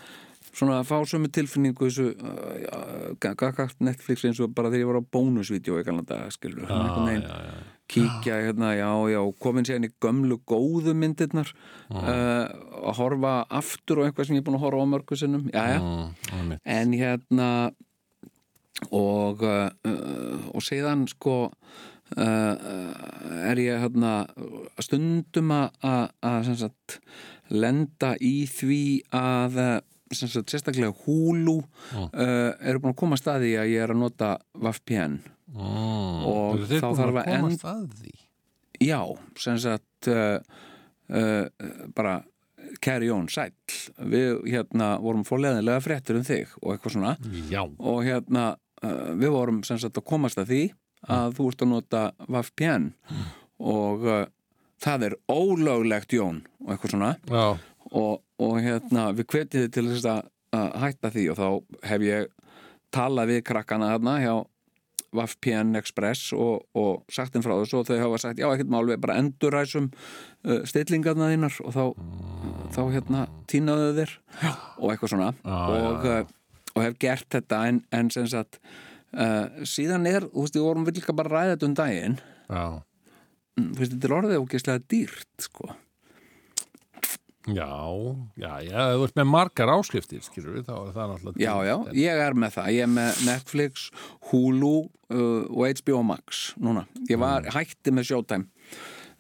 Speaker 3: svona að fá sömu tilfinningu þessu uh, gagagt Netflix eins og bara þegar ég var á bónusvídeó í galanda skilur,
Speaker 2: Já, já, já.
Speaker 3: kíkja hérna, já, já, komin sér í gömlu góðu myndirnar uh, að horfa aftur og eitthvað sem ég er búin að horfa á mörgu sinnum. Já, já, en hérna og uh, uh, og síðan sko er ég hérna stundum að- lenda í því að sem sagt, sérstaklega Hulu uh, eru búin að koma að staði að ég er að nota VPN
Speaker 2: Mm.
Speaker 3: Og þá þarf
Speaker 2: að því?
Speaker 3: Já, sem sagt uh, uh, bara carry on sæll við hérna vorum fórleðinlega fréttur um þig og eitthvað svona
Speaker 2: Já.
Speaker 3: og hérna uh, við vorum sem sagt að komast að því að þú ert að nota VPN og uh, það er ólöglegt Jón og eitthvað svona. Og, og hérna við hvetið til þess að, að hætta því. Og þá hef ég talað við krakkana þarna hjá VPN Express og, og sagt þeim frá þessu. Og þau hafa sagt já ekkert mál við bara enduræsum uh, stillingarna þínar. Og þá, þá hérna tínaðu þér. Og eitthvað svona.
Speaker 2: Já,
Speaker 3: og,
Speaker 2: já,
Speaker 3: uh, og hef gert þetta en, en sem sagt uh, síðan er, þú veist, við vorum við líka bara að ræða þetta um daginn
Speaker 2: Já.
Speaker 3: Mm, þú veist, þetta er orðið ógeðslega dýrt sko
Speaker 2: Já, já, já, þú ert með margar áskriftir, skilur við, þá er það náttúrulega
Speaker 3: Já, já, ég er með það. Ég er með Netflix, Hulu uh, og HBO Max núna. Ég var hætti með Showtime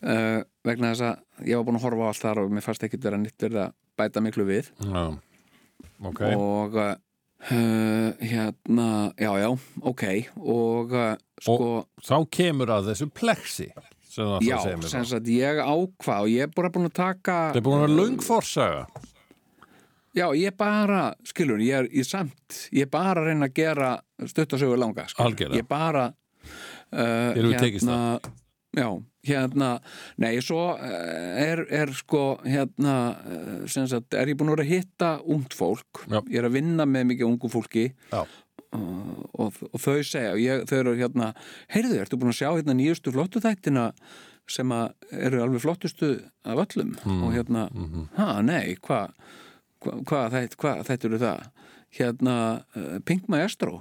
Speaker 3: uh, vegna þess að ég var búin að horfa á allt þar og mér fannst ekkit vera nýtt verið að bæta miklu við
Speaker 2: Já, ok
Speaker 3: og uh, hérna, já, já, ok og uh, sko
Speaker 2: Þá kemur að þessu plexi sem það
Speaker 3: já, sem
Speaker 2: þá.
Speaker 3: sagt ég ákvað og ég er bara búin að taka
Speaker 2: Það er búin að forsaga
Speaker 3: Já, ég bara, skilur, ég er í samt, ég bara reyna að gera stuttasögur langa, skilur.
Speaker 2: Algjörlega.
Speaker 3: Ég bara, uh,
Speaker 2: Þér hefur tekist
Speaker 3: Já, hérna, nei, svo uh, er, er sko, hérna, sem sagt, er ég búin að vera að hitta ungt fólk.
Speaker 2: Já.
Speaker 3: Ég er að vinna með mikið ungu fólki. Uh, og, og þau segja, ég, þau eru hérna, heyrðu, ertu búin að sjá hérna nýjustu flottu þættina sem að eru alveg flottustu af öllum?
Speaker 2: Mm,
Speaker 3: og hérna, ha, nei, hvað hvað hva, þætt, hva, þetta eru það? Hérna, Pink Maestro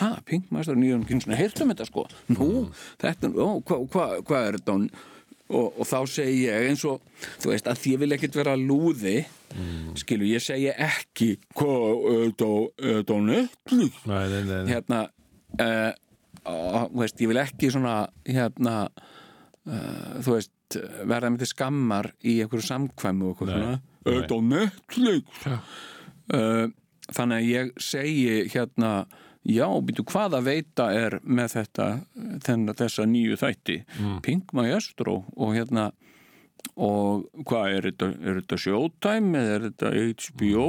Speaker 3: ha, Pink Maestro nýjum kynnsuna, heyrtum þetta sko. Nú, þetta, ó, hvað hva, hva er þetta? Og, og þá segi ég eins og, þú veist, að því ég vil ekkit vera lúði, skilu, ég segi ekki, hvað, þetta þetta á
Speaker 2: nei.
Speaker 3: hérna uh, og, þú veist, ég vil ekki svona hérna uh, þú veist, verða með til skammar í einhverju samkvæmu og eitthvað svona. auðvitað á Netflix? Uh, þannig að ég segi hérna já, býtu hvað að veita er með þetta þennan þessa nýju þætti?
Speaker 2: Mm.
Speaker 3: Pink Maestro og hérna og hvað er þetta, er þetta Showtime eða er þetta HBO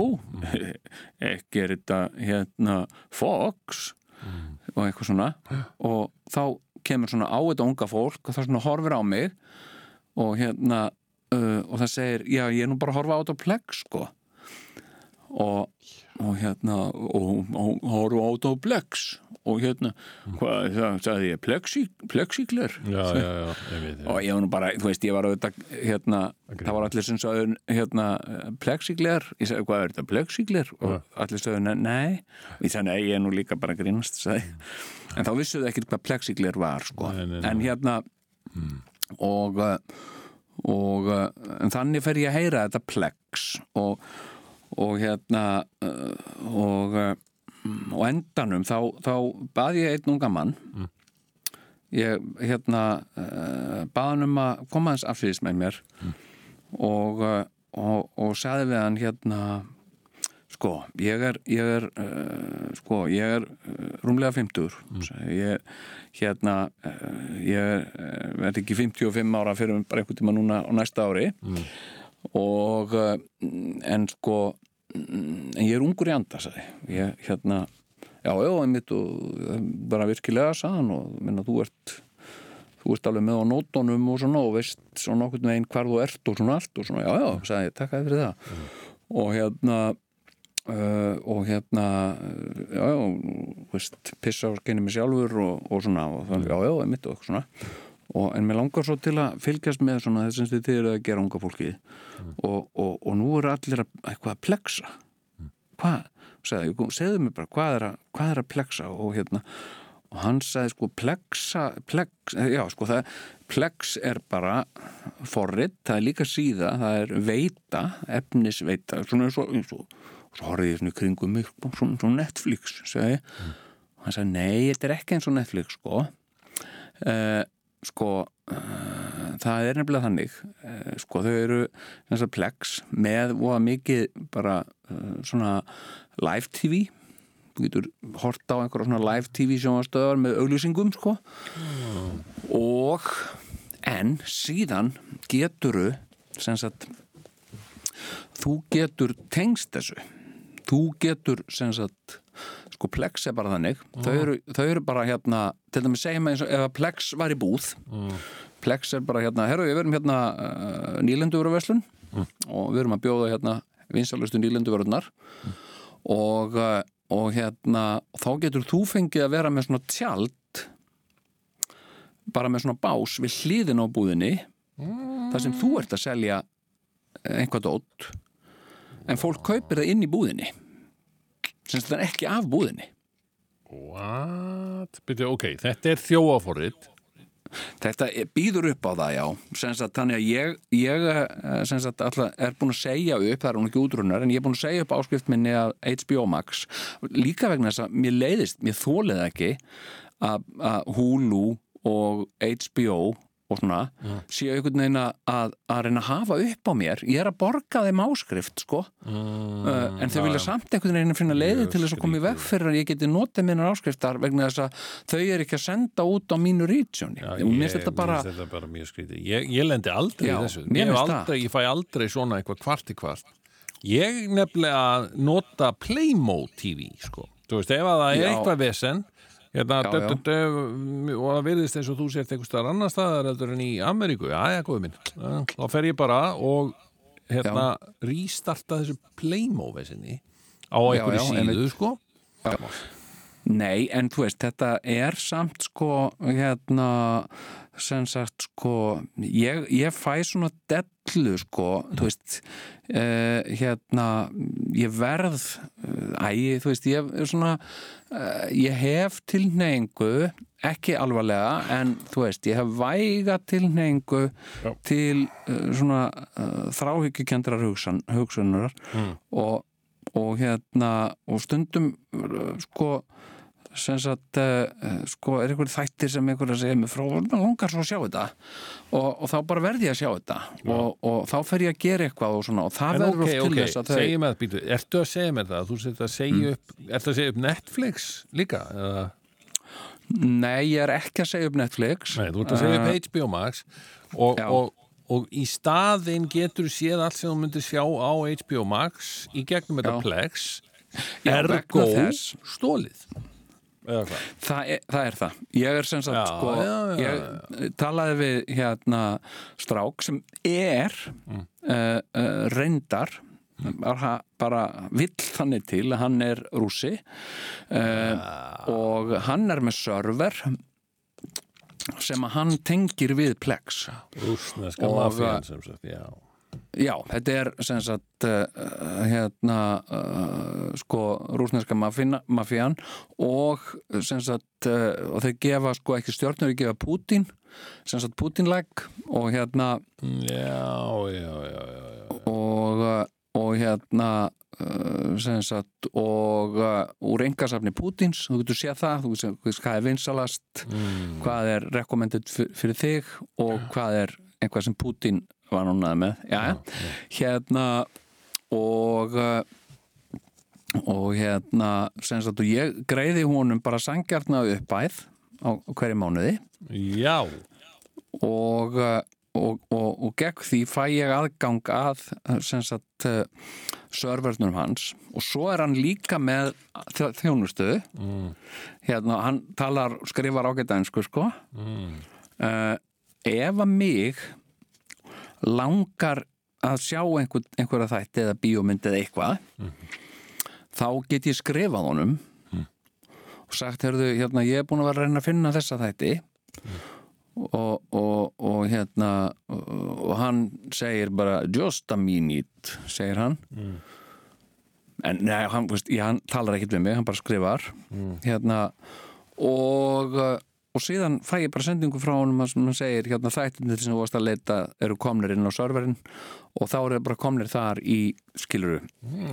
Speaker 3: ekki er þetta hérna Fox? Og eitthvað svona. Og þá kemur svona á þetta unga fólk og það svona horfir á mig og hérna uh, og það segir, já ég er nú bara að horfa á þetta plex sko. Og, og hérna og og horfa át á Plex og hérna, hvað, það sagði ég plexi, plexigler?
Speaker 2: Já, já, já, ég veit
Speaker 3: og ég var nú bara, þú veist, ég var auðvitað hérna, það var allir sem sagði hérna, plexigler, ég sagði, hvað er þetta plexigler, og allir sagði, "Ne- nei. Og ég sagði, nei, ég er nú líka bara grínast sagði. en þá vissuðu ekkert hvað plexigler var, sko,
Speaker 2: Nei, nei, nei.
Speaker 3: en hérna og uh, og uh, en þannig fer ég að heyra þetta plex. Og, og hérna uh, og uh, og endanum þá, þá bað ég einn unga mann. Ég hérna uh, bað hann um að koma hans afsýðis með mér. Og, uh, og og sagði við hann hérna sko, ég er ég er, sko, ég er rúmlega 50 mm. ég, hérna ég uh, verð ekki 55 ára fyrir bara einhvern tíma núna á næsta ári. Og uh, en sko mm, en ég er ungur í anda sagði ég. hérna já, já, einmitt og eh, bara virkilega sagðan og minna þú ert þú ert alveg með á nótunum og svona og veist svona nokkurn veginn hvar þú ert og svona allt og svona, já, já, sagði ég, takk að fyrir það. Og hérna uh, og hérna já, já, veist pissa og skenni mig sjálfur og, og svona og þannig, já, já, einmitt og svona og, en mér langar svo til að fylgjast með svona þessum þið þið eru að gera unga fólki og, og, og nú eru allir að, eitthvað að plexa. Hvað, segðu, mér bara hvað er, að, hvað er að plexa? Og hérna og hann sagði sko plexa, plex, já sko það plex er bara forrit, það er líka síða það er veita, efnisveita svona eins og, eins og svo horfði ég svona kringum mig svona, svona Netflix, segi og hann sagði, nei, þetta er ekki eins og Netflix sko. Uh, sko uh, það er nefnilega þannig uh, sko þau eru eins og plex með og mikið bara uh, svona live tv þú getur hort á einhverja svona live tv sjónastöðar með auglýsingum sko. Og en síðan geturu sem sagt þú getur tengst þessu. Þú getur sem sagt sko Plex er bara þannig. Þau, eru, þau eru bara hérna til dæmis segjum og ef að Plex var í búð. Plex er bara hérna herru við verum hérna uh, nýlenduvöruverslun og við erum að bjóða hérna vinsalustu nýlenduvörunar og, uh, og hérna þá getur þú fengið að vera með svona tjald bara með svona bás við hliðin á búðinni þar sem þú ert að selja einhvað dót en fólk kaupir það inn í búðinni sem þetta er ekki af búðinni.
Speaker 2: What? Byrju, ok, þetta er þjóaforrið
Speaker 3: þetta býður upp á það já. Sem sagt, þannig að ég, ég eh, alltaf, er búin að segja upp það er hún ekki útrunnar en ég er búin að segja upp áskrift minni að HBO Max. Líka vegna þess að mér leiðist, mér þólið ekki að, að Hulu og HBO og svona, séu einhvern veginn að, að reyna að hafa upp á mér ég er að borga þeim áskrift sko
Speaker 2: mm,
Speaker 3: uh, en þau vilja samt einhvern veginn finna leiði til þess að koma í veg fyrir að ég geti notið minnar áskriftar vegna þess að þau er ekki að senda út á mínu og mér finnst þetta bara
Speaker 2: bara. Ég, ég lendi aldrei
Speaker 3: Já,
Speaker 2: í þessu. Ég, aldrei, ég fæ aldrei svona eitthvað kvart í kvart. Ég nefnilega nota Playmo TV, sko. Þú veist, ef að það er
Speaker 3: Já.
Speaker 2: eitthvað vesen, hérna,
Speaker 3: Já,
Speaker 2: dö,
Speaker 3: já.
Speaker 2: dö, dö, og það virðist eins og þú sért einhver staðar annar staðar heldur en í Ameríku, já, já, góðu minn. Já, Þá fer ég bara og hérna, rístarta þessu Playmo vesenni á einhverju
Speaker 3: já,
Speaker 2: síðu, sko.
Speaker 3: Nei, en þú veist, þetta er samt sko, hérna sem sagt sko ég, ég fæ svona dellu sko, þú veist uh, hérna, ég verð uh, æ, þú veist, ég er svona uh, ég hef tilneingu ekki alvarlega en þú veist, ég hef væga tilneingu
Speaker 2: Já.
Speaker 3: til svona þráhyggjukendrar hugsan, hugsunar og, og hérna og stundum sko sem sagt uh, sko er einhverjum þættir sem einhverjum að segja mig frá langar svo að sjá þetta og, og þá bara verði ég að sjá þetta og, og þá fer ég að gera eitthvað og svona og það verður
Speaker 2: ok,
Speaker 3: oft til þess að þau
Speaker 2: segjum að, býtu, ertu að segja mér það? Þú sett að segja upp, ertu að segja upp Netflix líka? Eða?
Speaker 3: nei, ég er ekki að segja upp Netflix
Speaker 2: Nei, þú ert að segja upp
Speaker 3: Uh,
Speaker 2: HBO Max og, og, og í staðinn getur séð allt sem þú myndir sjá á HBO Max í gegnum þetta. Plex ergo stólið
Speaker 3: Það er, það er það. Ég er sem sagt,
Speaker 2: Já,
Speaker 3: sko,
Speaker 2: já, já,
Speaker 3: ég talaði við hérna strák sem er
Speaker 2: Mm.
Speaker 3: uh, uh, reyndar bara, bara vill þannig til að hann er rússi uh, og hann er með server sem að hann tengir við Plex.
Speaker 2: Rússneska
Speaker 3: Og-
Speaker 2: mafían sem sagt, já
Speaker 3: Já, þetta er sem sagt uh, hérna uh, sko rúsneska mafían og sem sagt uh, og þeir gefa sko ekki stjórnur, þeir gefa Putin sem sagt Putin-leg og hérna
Speaker 2: Já, já, já, já,
Speaker 3: og, og hérna sem sagt og úr engasafni Putins þú getur séð það, þú séð hvað er vinsalast
Speaker 2: Mm.
Speaker 3: hvað er recommended fyr- fyrir þig og hvað er eitthvað sem Putin var núnaði með. Já, hérna og uh, og hérna sagt og ég greiði honum bara sangjarna uppæð á hverju mánuði.
Speaker 2: Já,
Speaker 3: og, uh, og, og, og gegn því fæ ég aðgang að sem sagt uh, servernum hans. Og svo er hann líka með þjó- þjónustöðu
Speaker 2: mm.
Speaker 3: hérna, hann talar, skrifar ágætænsku sko.
Speaker 2: Mm.
Speaker 3: uh, ef að mig langar að sjá einhver, einhverja þætti eða bíómynd eða eitthvað þá get ég skrifað honum og sagt, heyrðu, hérna, ég er búin að vera að reyna að finna þessa þætti. Og, og, og hérna og, hann segir bara just a minute, segir hann. En nei, hann, hann talar ekkert við mig, hann bara skrifar. Hérna og og síðan fæ ég bara sendingu frá honum að sem hann segir hérna þættinir sem þú varst að leita eru komnir inn á serverinn og þá eru bara komnir þar í skiluru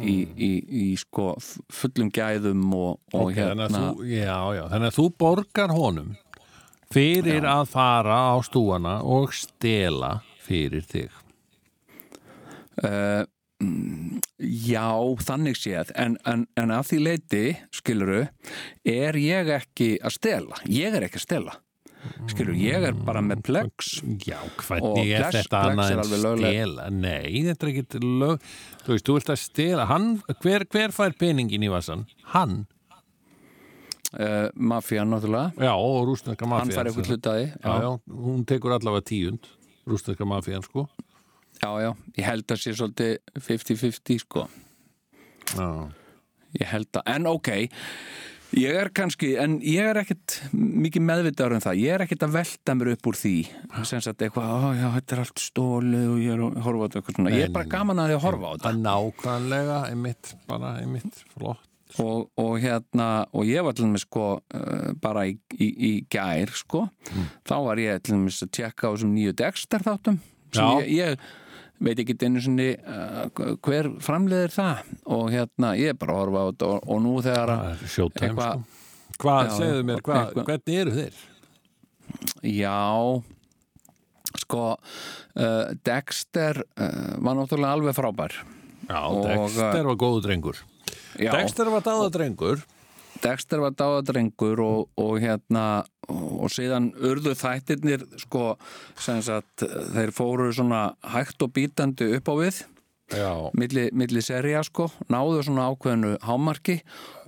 Speaker 3: í, í, í sko fullum gæðum og, og
Speaker 2: Ok, þannig
Speaker 3: hérna.
Speaker 2: að þú, já, já, þannig að þú borgar honum fyrir að fara á stúana og stela fyrir þig.
Speaker 3: uh, mm, já, þannig séð en, en, en að því leiti skiluru, er ég ekki að stela, ég er ekki að stela skiluru, ég er bara með plex
Speaker 2: Já, hvernig er
Speaker 3: Plex-
Speaker 2: þetta
Speaker 3: Plex
Speaker 2: annað en stela? Nei, þetta er ekki lög... Þú veist, þú ert að stela. Hann, hver, hver fær peningin í vassan? Hann.
Speaker 3: uh, mafían náttúrulega
Speaker 2: Já, og rúsneska mafían.
Speaker 3: hann fær eitthvað hlutaði
Speaker 2: Já, já, hún tekur allavega tíund. Rúsneska mafían, sko.
Speaker 3: Já, já, ég held að sé svolítið 50-50 sko.
Speaker 2: Já.
Speaker 3: ég held að, en ok ég er kannski, en ég er ekkit mikið meðvitaður um það, ég er ekkit að velta mér upp úr því, sem sagt eitthvað ó já, þetta er allt stólið og ég er að horfa á þetta eitthvað svona, ég er bara gaman að því að horfa á þetta.
Speaker 2: nákvæmlega, einmitt, bara einmitt, flott.
Speaker 3: og, og hérna, og ég var til dæmis sko, uh, bara í, í, í gær sko, þá var ég til dæmis að tjekka á þessum nýju Dexter þáttum sem
Speaker 2: Já.
Speaker 3: ég, ég veit ekki einu sinni uh, hver framleiðir það og hérna, ég er bara að horfa á þetta og, og nú þegar að Eitthvað-
Speaker 2: sko. Hvað,
Speaker 3: Já,
Speaker 2: segðu mér, hvað,
Speaker 3: eitthvað-
Speaker 2: hvernig eru þeir?
Speaker 3: Já sko uh, Dexter uh, var náttúrulega alveg frábær
Speaker 2: Já,
Speaker 3: Og,
Speaker 2: Dexter var góðu drengur.
Speaker 3: Já,
Speaker 2: Dexter var dáða drengur.
Speaker 3: Dexter var dáðadrengur og, og hérna og síðan urðu þættirnir sko sem sagt þeir fóru svona hægt og bítandi upp á við. Milli, milli serja sko, náðu svona ákveðinu hámarki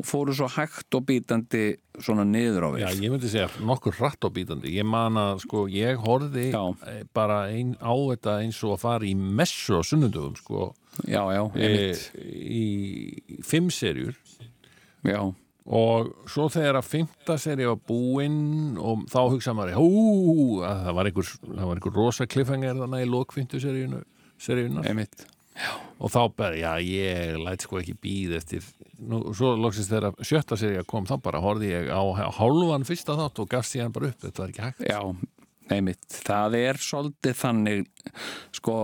Speaker 3: og fóru svo hægt og bítandi svona niður á við.
Speaker 2: Já, ég myndi segja nokkur hratt og bítandi. Ég man að, sko, ég horfði
Speaker 3: Já.
Speaker 2: eh, bara ein, á þetta eins og að fara í messu á sunnundugum, sko,
Speaker 3: já, já,
Speaker 2: e,
Speaker 3: einmitt.
Speaker 2: í fimm serjur.
Speaker 3: Já,
Speaker 2: og svo þegar að fymta serja var búinn og þá hugsa maður, hú, að það var einhver, einhver rosa kliffengar þannig í seríunu, seríunar og þá bara, já, ég læt sko ekki býð eftir, nú, svo loksist þegar sjötta serja kom, þá bara horfði ég á, á hálfan fyrsta þátt og gafst ég hann bara upp, þetta var ekki hægt.
Speaker 3: Já, einmitt. Það er svolítið þannig, sko,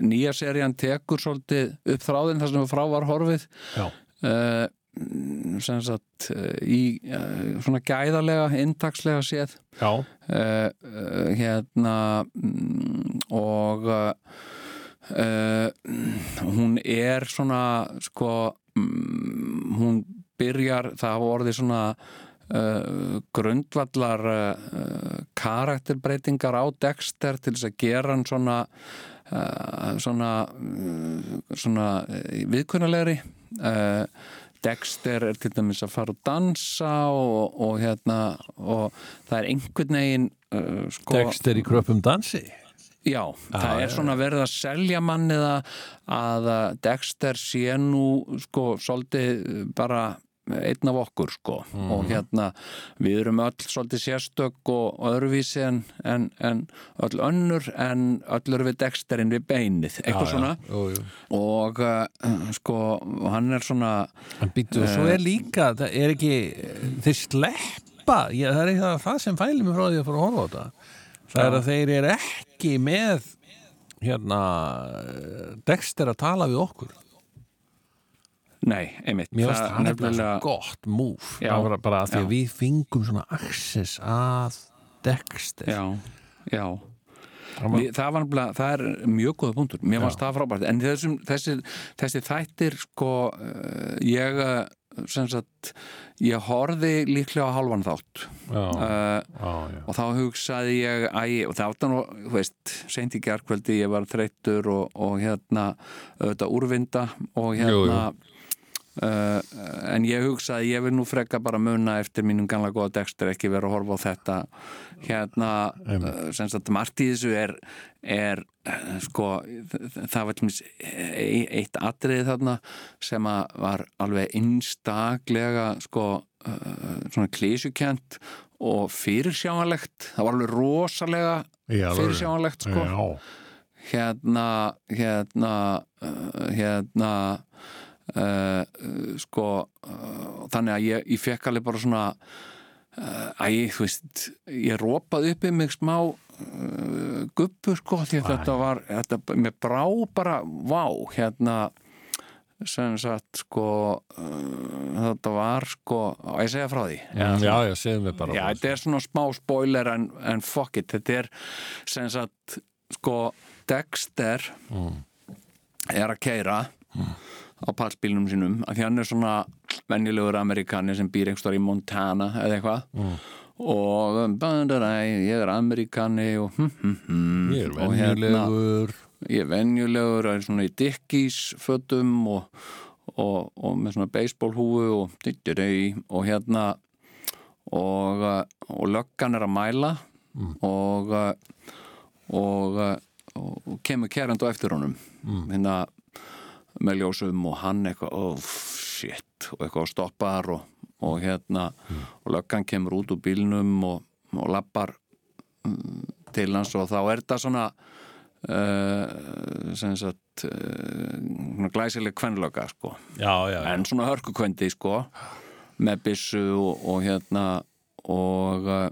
Speaker 3: nýja serían tekur svolítið upp þráðin þar sem frá var horfið.
Speaker 2: Já,
Speaker 3: uh, sagt uh, í uh, svona gæðalega, intakslega séð.
Speaker 2: Já,
Speaker 3: uh, hérna mm, og uh, hún er svona sko mm, hún byrjar það hafa orðið svona uh, grundvallar uh, karakterbreytingar á Dexter til þess að gera hann svona uh, svona svona viðkunnulegri Dexter er til dæmis að fara og dansa og, og hérna og það er einhvern veginn uh, sko,
Speaker 2: Dexter í kröpum dansi.
Speaker 3: Já, það er svona verið að selja manni að, að Dexter sé nú sko svolítið bara einn af okkur sko og hérna við erum öll svolítið sérstök og öðruvísi en, en, en öll önnur en öll eru við Dexterinn við beinið, eitthvað svona
Speaker 2: jú, jú.
Speaker 3: og uh, sko hann er svona
Speaker 2: En býttu, svo er líka, það er ekki, þeir sleppa, ég, það er eitthvað það sem fælir mig frá því að fara að horfa á þetta. Það er að þeir eru ekki með, hérna, Dexter að tala við okkur.
Speaker 3: Nei, einmitt.
Speaker 2: Mér finnst það nefnilega gott Það var bara að því að við fengum svona access að Dexter.
Speaker 3: Já, já.
Speaker 2: Það var-
Speaker 3: Við, það, var það er mjög góða punktur. Mér fannst það frábært. En þessum, þessi, þessi þættir sko uh, ég sem sagt ég horfði líklega á halvan þátt.
Speaker 2: Já,
Speaker 3: uh,
Speaker 2: já, já.
Speaker 3: og þá hugsaði ég æ, og það var nú, þú veist, seint í gerkvöldi ég var þreyttur og, og hérna auðvitað úrvinda og hérna
Speaker 2: Jú, jú.
Speaker 3: Uh, en ég hugsaði ég vil nú freka bara muna eftir mínum ganlega góða Dexter ekki vera að horfa á þetta. Hérna uh, sem sagt margt í þessu er, er uh, sko það var til mér eitt atriði þarna sem að var alveg einstaklega sko svona klísukent og fyrirsjáanlegt. Það var alveg rosalega fyrirsjáanlegt sko.
Speaker 2: Já,
Speaker 3: hérna hérna uh, uh, sko uh, þannig að ég, ég fekk alveg bara svona uh, æ, þú veist ég rópaði upp í mig smá uh, guppu sko því að þetta var, þetta, mér brá bara vá, hérna sem sagt sko þetta var sko, á ég segja frá því.
Speaker 2: Já, já, já segðu mig bara.
Speaker 3: Já, þetta er svona smá spoiler en, en fuck it, þetta er sem sagt, sko Dexter er að keira á pallbílnum sínum af því hann er svona venjulegur amerikani sem býr einhver í Montana eða eitthvað. Og um, bandaræ, ég er amerikani og hm, hm, hm,
Speaker 2: Ég er
Speaker 3: og hérna- ég er venjulegur er svona í Dickies fötum og, og, og með svona baseballhúfu og, dyttirei, og hérna og, og löggan er að mæla og, uh, og, og kemur kerandi á eftir honum hérna með ljósum og hann eitthvað oh shit og eitthvað stoppar og, og hérna og löggan kemur út úr bílnum og, og lappar mm, til hans og þá er þetta svona uh, sem sagt uh, glæsileg kvenlöga sko
Speaker 2: Já, já, já.
Speaker 3: en svona hörkukvendi sko með byssu og, og hérna og uh,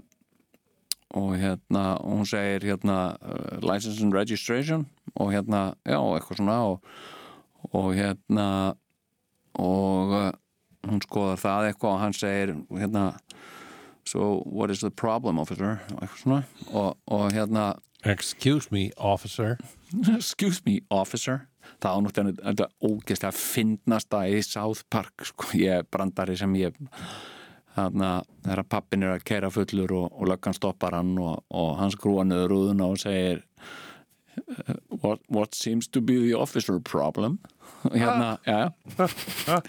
Speaker 3: og hérna hún segir hérna license and registration og hérna, já, eitthvað svona og, og hérna og uh, hún skoðar það eitthvað og hann segir hérna so what is the problem officer og og, hérna
Speaker 2: Excuse me, officer.
Speaker 3: excuse me officer það á náttúrulega þetta ógeðslega finnasta í South Park sko. ég er brandari sem ég þarna þegar pappin er að keira fullur og, og löggan stoppar hann og, og hann skrúa niður rúðuna og segir what, what seems to be the officer problem? Hérna, já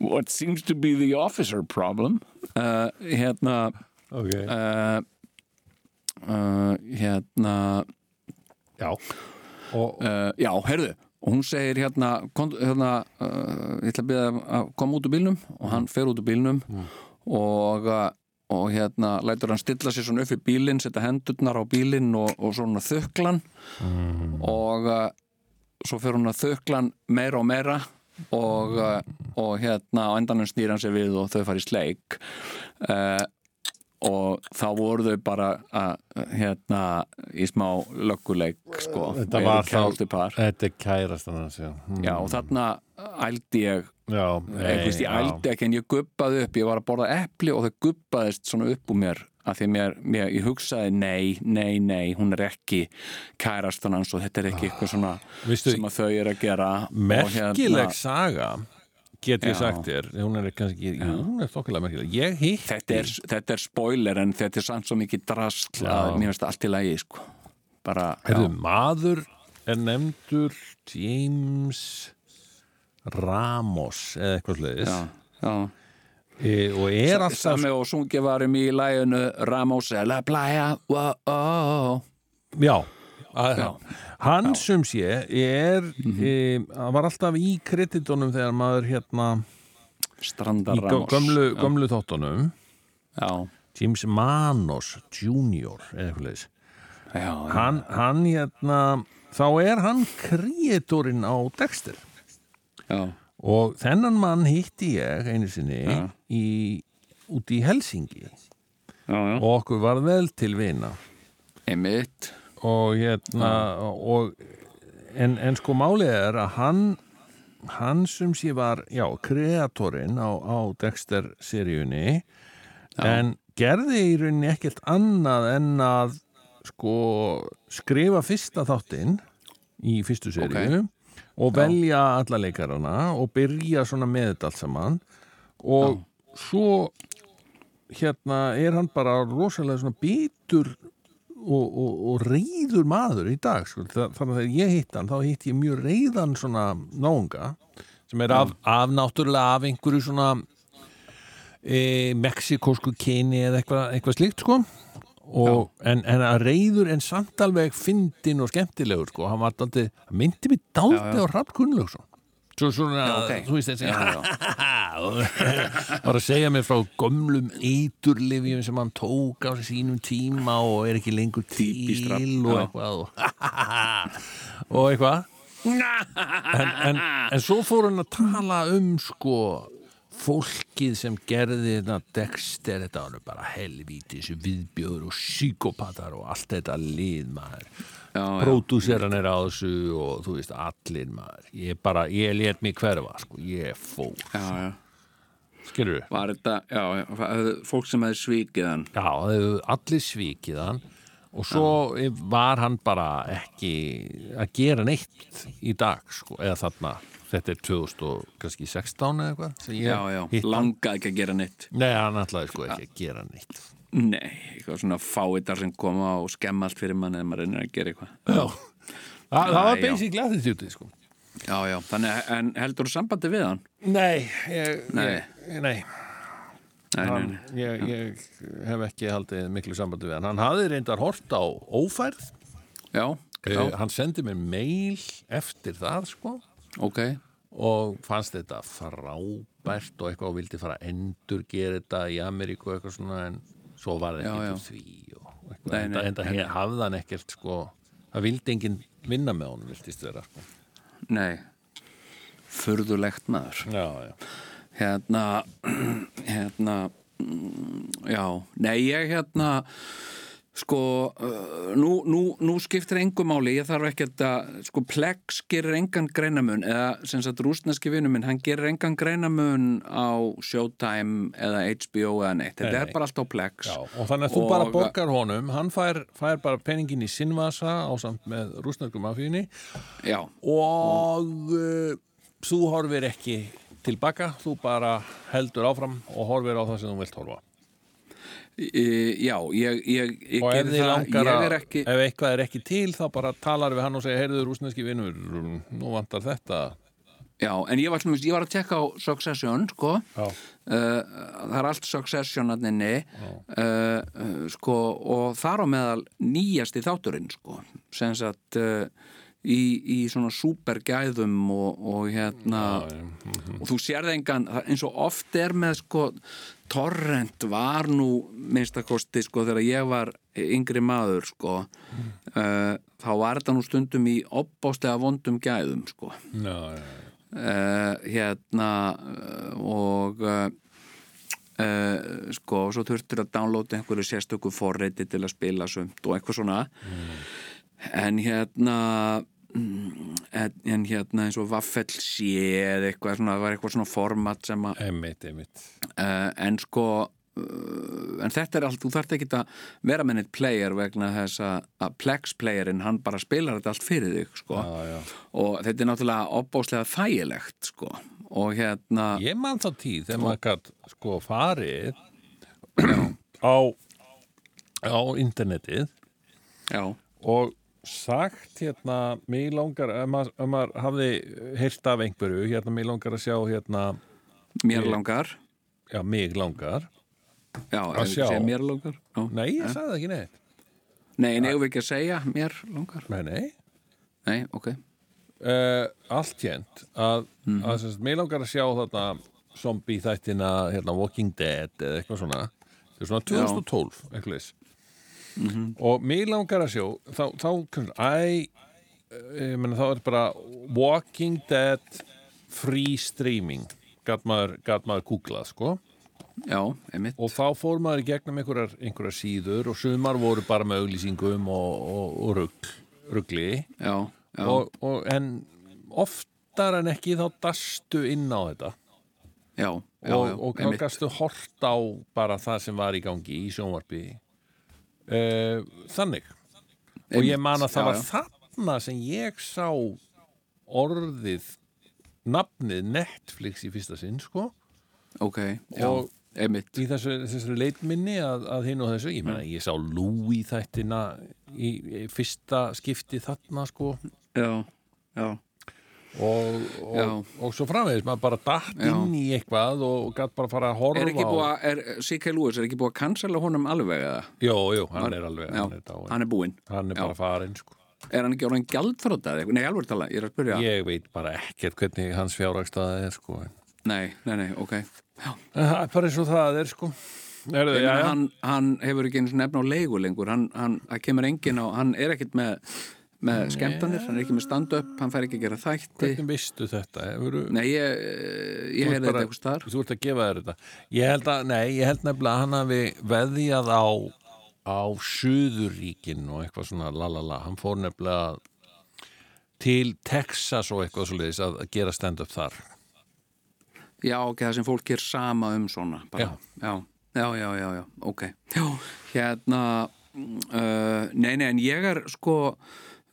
Speaker 3: what seems to be the officer problem? Uh, hérna
Speaker 2: Ok.
Speaker 3: uh, uh, hérna
Speaker 2: Já. Og,
Speaker 3: uh, já, heyrðu og hún segir hérna, hérna uh, ég ætla að byrja að koma út úr bílnum. Og hann fer út úr bílnum og, uh, og hérna lætur hann stilla sér svona upp í bílinn setja hendurnar á bílinn og, og svona þöklan. Og uh, svo fer hún að þöklan meira og meira og, uh, og hérna á endanum snýr hann sér við og þau fari í sleik. Uh, og þá voru þau bara að, hérna í smá lögguleik sko,
Speaker 2: Þetta var þá- þetta er kærastan hans, já.
Speaker 3: Já, og þarna ældi ég ég, ældi ekki en ég guppaði upp ég var að borða epli og það guppaðist svona upp úr mér að því mér, mér, ég hugsaði nei, nei, nei, hún er ekki kærastan hans og þetta er ekki eitthvað svona
Speaker 2: Veistu-
Speaker 3: sem að þau eru að gera.
Speaker 2: Merkileg saga get ég
Speaker 3: Já.
Speaker 2: sagt þér. Hún er kannski, jú, hún er þokkilega merkileg. Ég hitti
Speaker 3: þetta er, þetta er spoiler en þetta er samt svo mikið drasl að mér finnst allt í lagi sko. bara,
Speaker 2: Herðu, maður er nefndur James Ramos eða eitthvað
Speaker 3: já
Speaker 2: e, og er alltaf
Speaker 3: Sami og sungið varum í læginu Ramos eller playa wow, oh.
Speaker 2: já, að,
Speaker 3: Já.
Speaker 2: hann sem sé er e, hann var alltaf í kreditunum þegar maður hérna
Speaker 3: Strandar
Speaker 2: í
Speaker 3: Ramos.
Speaker 2: gömlu,
Speaker 3: Já.
Speaker 2: gömlu þáttunum.
Speaker 3: Já,
Speaker 2: James Manos Junior eða eitthvað hann, hann hérna þá er hann kreatorinn á Dexter
Speaker 3: já.
Speaker 2: og þennan mann hitti ég einu sinni í, út í Helsingi og okkur var vel til vina.
Speaker 3: Einmitt.
Speaker 2: Og hérna og, en, en sko málið er að hann hann sem sé var, já, kreatorinn á, á Dexter-seríunni en gerði í rauninni ekkert annað en að sko skrifa fyrsta þáttinn í fyrstu seríu og velja alla leikarana og byrja svona með þetta allt saman. Og svo hérna er hann bara rosalega svona bitur og, og, og reyður maður í dag sko. Þa- þannig að þegar ég hitt hann þá hitt ég mjög reyðan svona náunga sem er af, af náttúrulega af einhverju svona e, mexikósku kyni eða eitthvað, eitthvað slíkt sko og, en, en að reyður en samt alveg fyndin og skemmtilegur sko, hann var hann myndi mér daldið á Rapp Gunnlaugsson. Svo svona,
Speaker 3: Já, ok.
Speaker 2: þú veist þessi var að segja mér frá gömlum eiturlifjum sem hann tók á sínum tíma og er ekki lengur til og eitthvað og, og eitthvað. En, en, en svo fór hann að tala um sko fólkið sem gerði þetta Dexter, þetta var bara helvítis viðbjöður og psykopatar og allt þetta lið maður. Pródúseran er á þessu og þú veist allir maður. Ég bara, ég let mig hverfa sko, ég fór,
Speaker 3: Já, já.
Speaker 2: skilur við
Speaker 3: Var þetta, já, já, fólk sem hefði svikið hann?
Speaker 2: Já, allir svikið hann. Og svo var hann bara ekki að gera neitt í dag, sko, eða þarna þetta er 2016 eða eitthvað
Speaker 3: Já, já,
Speaker 2: hitti hann.
Speaker 3: langaði ekki að gera neitt.
Speaker 2: Nei, hann ætlaði sko ekki að gera neitt.
Speaker 3: Nei, eitthvað svona fáitar sem koma og skemma allt fyrir mann eða maður reynir að gera eitthvað.
Speaker 2: Já, Þa, það var
Speaker 3: já.
Speaker 2: basically attitude, sko.
Speaker 3: Já, já, þannig, en heldur þú sambandi við hann?
Speaker 2: Nei, ég,
Speaker 3: Nei.
Speaker 2: Ég, nei,
Speaker 3: Nei, nei,
Speaker 2: hann,
Speaker 3: nei.
Speaker 2: ég, ég hef ekki haldið miklu sambandi við hann. Hann hafði reyndar hort á ófærð.
Speaker 3: Já, já,
Speaker 2: uh, hann sendi mér mail eftir það, sko
Speaker 3: ok
Speaker 2: og fannst þetta frábært og eitthvað og vildi fara að endur gera þetta í Ameríku og eitthvað svona en svo var það
Speaker 3: Já,
Speaker 2: ekkert úr því og eitthvað,
Speaker 3: Nei, nei, nei.
Speaker 2: he- hafði hann ekkert sko, það vildi enginn vinna með honum viltist vera sko.
Speaker 3: Nei, furðulegt maður
Speaker 2: já, já.
Speaker 3: Hérna, hérna mm, Já, nei, ég hérna sko, uh, nú, nú, nú skiptir engu máli, ég þarf ekki að sko, Plex gerir engan greinamun eða sem sagt rústneski vinnu minn hann gerir engan greinamun á Showtime eða HBO eða neitt, þetta
Speaker 2: Nei,
Speaker 3: er
Speaker 2: nei.
Speaker 3: bara allt á Plex.
Speaker 2: Já, og þannig að þú
Speaker 3: Og-
Speaker 2: bara borgar honum. Hann fær, fær bara peningin í sinnvasa á samt með rúsnarkum afíðinni
Speaker 3: Já,
Speaker 2: og uh, þú horfir ekki tilbaka, þú bara heldur áfram og horfir á það sem þú vilt horfa
Speaker 3: já, ég, ég, ég
Speaker 2: þið
Speaker 3: það, ég er ekki
Speaker 2: ef eitthvað er ekki til þá bara talar við hann og segir, heyrðu rúsneski vinnur nú vantar þetta.
Speaker 3: Já, en ég var, ég var að tekka á Succession, sko.
Speaker 2: Já.
Speaker 3: Uh, það er allt Succession að inni. Uh, uh, sko, og þar á meðal nýjasti þátturinn sko, sem sagt uh, í, í svona supergæðum og, og hérna og þú engan, það- eins og oft er með sko, torrent var nú minnstakosti sko þegar ég var yngri maður sko uh, þá var þetta nú stundum í opbástega vondum gæðum sko.
Speaker 2: Já, já,
Speaker 3: uh, hérna og uh, sko, svo þurftur að downloada einhverju sérstöku forreiti til að spila sumt og eitthvað svona. En hérna mm, en, en hérna eins og Vaffel sé eða eitthvað svona, það var eitthvað svona format sem að
Speaker 2: einmitt, einmitt.
Speaker 3: Uh, en sko uh, en þetta er allt, þú þarft ekki að vera með neitt player vegna þess að, Plex playerinn, hann bara spilar þetta allt fyrir þig sko.
Speaker 2: Já, já.
Speaker 3: og þetta er náttúrulega opbáslega þægilegt sko. Og hérna
Speaker 2: Ég man þá tíð þegar maður gætt sko farið á á internetið
Speaker 3: já,
Speaker 2: og sagt hérna, mig langar ef maður, ef maður hafði heyrt af einhverju, hérna, mig langar að sjá hérna,
Speaker 3: mér langar.
Speaker 2: Já, mig langar.
Speaker 3: Já,
Speaker 2: Að sjá.
Speaker 3: mér langar? Já.
Speaker 2: Nei, ég sagði það ekki neitt.
Speaker 3: Nei, en eigum við ekki að segja mér langar?
Speaker 2: Nei, nei.
Speaker 3: Nei, ok.
Speaker 2: Uh, allt hérnt að, að sem sagt, mér langar að sjá þarna zombie þættina hérna, Walking Dead eða eitthvað svona. Þetta svona 2012 eitthvað leys og mér langar að sjá þá, þá æ ég meina þá er bara Walking Dead free streaming. Gat maður, maður googlað sko.
Speaker 3: Já,
Speaker 2: og þá fór maður í gegnum einhverjar, einhverjar síður og sumar voru bara með auglýsingum og, og, og rugl, rugli.
Speaker 3: Já, já,
Speaker 2: og, og, en oftar en ekki þá dastu inn á þetta. Og, þá gastu hort á bara það sem var í gangi í sjónvarpi þannig. Og ég man að það var þarna sem ég sá orðið nafnið Netflix í fyrsta sinn sko.
Speaker 3: Ok, já,
Speaker 2: og-
Speaker 3: einmitt.
Speaker 2: í þessu, þessu leitminni að, að hinn og þessu, ég meina ég sá Louis þættina í, í fyrsta skipti þarna sko.
Speaker 3: Já, já,
Speaker 2: og, og, og svo framvegis maður bara datt
Speaker 3: Já.
Speaker 2: inn í eitthvað og gætt bara fara að horfa
Speaker 3: Er búið að, er C.K. Lewis, er ekki búið að cancela honum alveg eða?
Speaker 2: Jú, jú, hann er alveg
Speaker 3: Já,
Speaker 2: hann er,
Speaker 3: hann er búinn
Speaker 2: hann er
Speaker 3: Já.
Speaker 2: bara farin sko.
Speaker 3: Er hann ekki orðin eitthvað? Nei, alveg tala, ég er að spyrja
Speaker 2: ég veit bara ekkert hvernig hans fjárhagstaða er sko.
Speaker 3: Nei, nei, nei, ok
Speaker 2: það er bara eins og það er sko.
Speaker 3: Ég
Speaker 2: já, já.
Speaker 3: hann, hann hefur ekki eins og nefn á leigu lengur hann, hann kemur enginn á, hann er ekkert með með skemmtanir, hann er ekki með stand-up hann fær ekki að gera þætti.
Speaker 2: Hvernig vistu þetta? Hefurðu,
Speaker 3: Nei, ég, eh, ég heyrði þetta eitthvað starf
Speaker 2: þú ert að gefa þér þetta. Ég held að, nei, ég held nefnilega að hann hafi veðjað á á Suðuríkin og eitthvað svona lalala, hann fór nefnilega til Texas og eitthvað svo leiðis að að gera stand-up þar.
Speaker 3: Já, ok, það sem fólk er sama um svona bara. já, já, já, já, já, ok. Já, hérna uh, Nei, nei, en ég er sko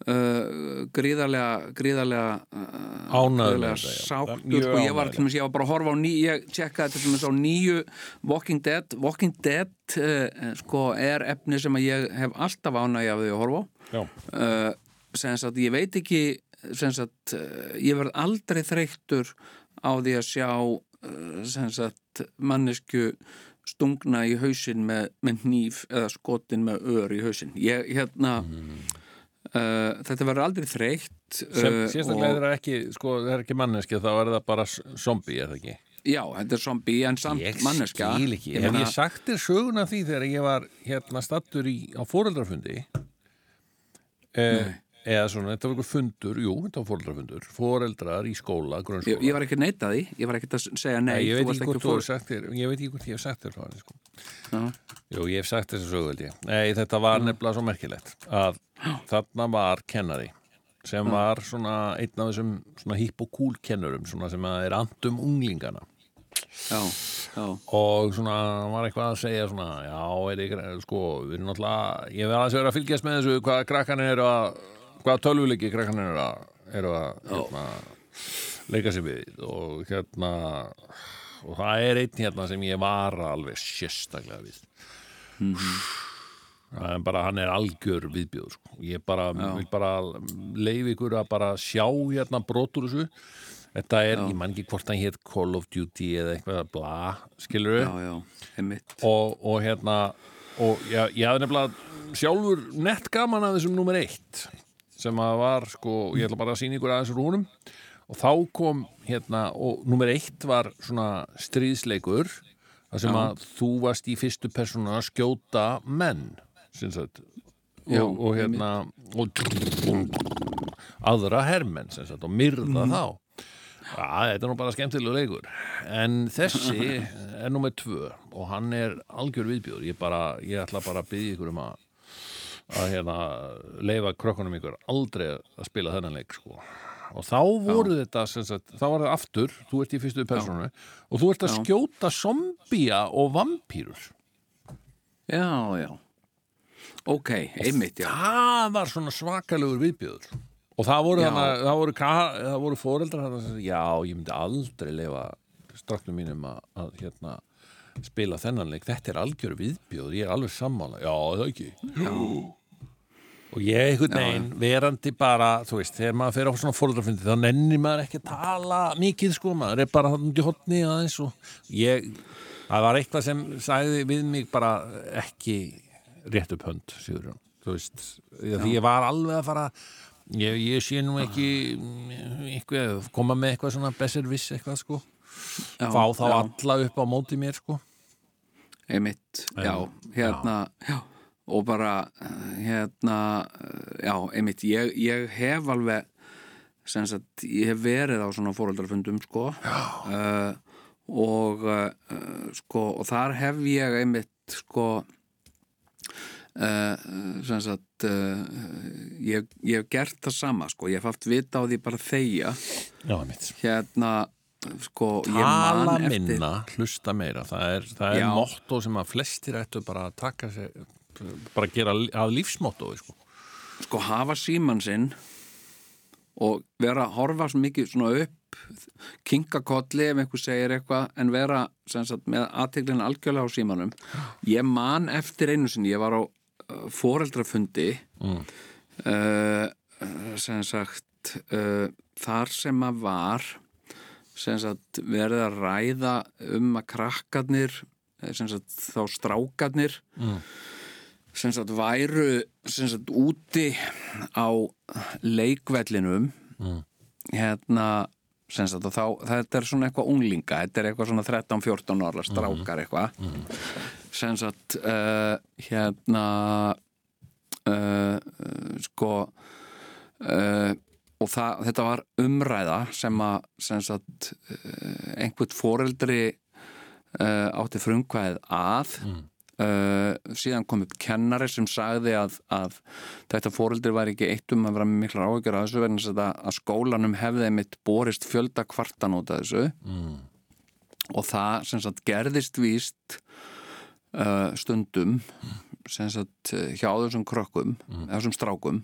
Speaker 3: uh, gríðarlega gríðarlega uh, gríðarlega
Speaker 2: þetta,
Speaker 3: sáttur, sko, ég var
Speaker 2: ánægður.
Speaker 3: til dæmis, ég var bara að horfa á ný ég tjekkaði til dæmis á nýju Walking Dead. Walking Dead uh, sko, er efni sem að ég hef alltaf ánægja af því að horfa á.
Speaker 2: Já,
Speaker 3: uh, sem sagt, ég veit ekki sem sagt, uh, ég verð aldrei þreyttur á því að sjá uh, sem sagt, mannesku stungna í hausinn með, með hníf eða skotin með ör í hausinn. Ég, hérna uh, þetta verður aldrei þreytt uh,
Speaker 2: sérstaklega er það ekki sko, er ekki manneski, þá er það bara zombie, er það ekki?
Speaker 3: já, þetta er zombie en samt
Speaker 2: Ég
Speaker 3: manneska
Speaker 2: skil ekki,
Speaker 3: Ég
Speaker 2: hef ég sagt þér söguna því þegar ég var hérna stattur í, á fóreldrafundi eh, eða svona, þetta var einhver fundur jú, þetta var fóreldrafundur, fóreldrar í skóla grunnskóla,
Speaker 3: ég, ég var ekki að neita því, ég var ekki að segja nei,
Speaker 2: Nei, ég veit ekki
Speaker 3: fór-
Speaker 2: þér ég veit ekki hvort ég hef sagt þér henni sko.
Speaker 3: Já.
Speaker 2: Jú, ég hef sagt þess að ég. Nei, þetta var nefnilega svo merkilegt að þarna var kennari sem var svona einn af þessum svona hipp og cool kennurum svona sem að er andum unglingana.
Speaker 3: Já, já,
Speaker 2: og svona var eitthvað að segja svona, já, er ykkur, sko, við erum náttúrulega, ég vil aðeins vera að fylgjast með þessu hvað krakkan eru að, hvað tölvuleiki krakkan eru að, eru að hérna, leika sér við? Og hérna og það er einn hérna sem ég var alveg sérstaklega við. Það er bara, hann er algjör viðbjóður, sko, ég bara vil bara leif ykkur að bara sjá hérna brotur þessu. Þetta er, ég man ekki hvort hann hétt Call of Duty eða eitthvað bla, skilur
Speaker 3: já, já, einmitt.
Speaker 2: Og, og hérna og ég, ég hafði nefnilega sjálfur nett gaman að þessum nummer eitt sem að var sko, ég ætla bara að sína ykkur aðeins úr húnum og þá kom hérna og nummer eitt var svona stríðsleikur þar sem að þú varst í fyrstu persónu að skjóta menn sagt.
Speaker 3: Já,
Speaker 2: og, og hérna og aðra hermenn sem sagt og myrða þá. Já, þetta er nú bara skemmtilegu leikur. En þessi er nummer tvö og hann er algjör viðbjóður. Ég, bara, ég ætla bara að byggja ykkur um að að hérna leifa krökkunum ykkur aldrei að spila þennan leik sko. og þá voru þetta sem sagt, þá var það aftur, þú ert í fyrstu persónu og þú ert að
Speaker 3: Já.
Speaker 2: skjóta zombía og vampýrur
Speaker 3: Já, já. Ok, einmitt, já.
Speaker 2: Það var svona svakalegur viðbjóður. Og það voru,
Speaker 3: Já.
Speaker 2: hana, það voru, voru foreldrar hana, sem, já, ég myndi aldrei leifa stráknum mínum að, að hérna, spila þennan leik. Þetta er algjör viðbjóður, ég er alveg sammála. Já, það ekki? Já. Og ég einhvern veginn verandi bara, þú veist, þegar maður fer á svona foreldrafundi þá nennir maður ekki að tala mikið sko, maður er bara hann út í hotni aðeins og ég, það var eitthvað sem sagði við mig bara ekki rétt upp hönd, Sigurjón þú veist, því ég var alveg að fara ég, ég sé nú ekki eitthvað, koma með eitthvað svona besserviss eitthvað sko
Speaker 3: já,
Speaker 2: fá þá
Speaker 3: já,
Speaker 2: alla upp á móti mér sko.
Speaker 3: Einmitt, já, hérna já. Og bara hérna, já, einmitt ég, ég hef alveg sem sagt, ég hef verið á svona fóröldarfundum sko. Uh, og uh, sko, og þar hef ég einmitt sko uh, sem sagt uh, ég, ég hef gert það sama sko, ég hef haft vita á því bara þegja.
Speaker 2: Já, mitt
Speaker 3: hérna sko,
Speaker 2: Tala
Speaker 3: man eftir
Speaker 2: minna, hlusta meira. Það er, það er motto sem að flestir ættu bara að taka sig bara gera að lífsmotto sko.
Speaker 3: sko hafa síman sinn og vera að horfa svo mikið svona upp kinka kolli ef einhver segir eitthvað en vera sagt, með aðteglina algjörlega á símanum ég man eftir einu sinni, ég var á uh, foreldrafundi
Speaker 2: Mm.
Speaker 3: uh, sem sagt uh, þar sem að var sem sagt verið að ræða um að krakkarnir eh, sem sagt þá strákarnir
Speaker 2: Mm.
Speaker 3: Sem sagt væru sem sagt úti á leikvellinum.
Speaker 2: Mm.
Speaker 3: hérna sem sagt og þá, þetta er svona eitthvað unglinga þetta er eitthvað svona 13-14 ára strákar eitthvað. Sem sagt uh, hérna uh, sko uh, og það, þetta var umræða sem að sem sagt einhvern foreldri átti frumkvæð að Uh, síðan kom upp kennari sem sagði að, að þetta fóreldri var ekki eitt um að vera með miklar áhyggjur að þessu verðin að, að skólanum hefði mitt borist fjölda kvartan út af þessu
Speaker 2: Mm.
Speaker 3: og það sem sagt gerðist víst uh, stundum sem sagt hjá þessum krökkum þessum strákum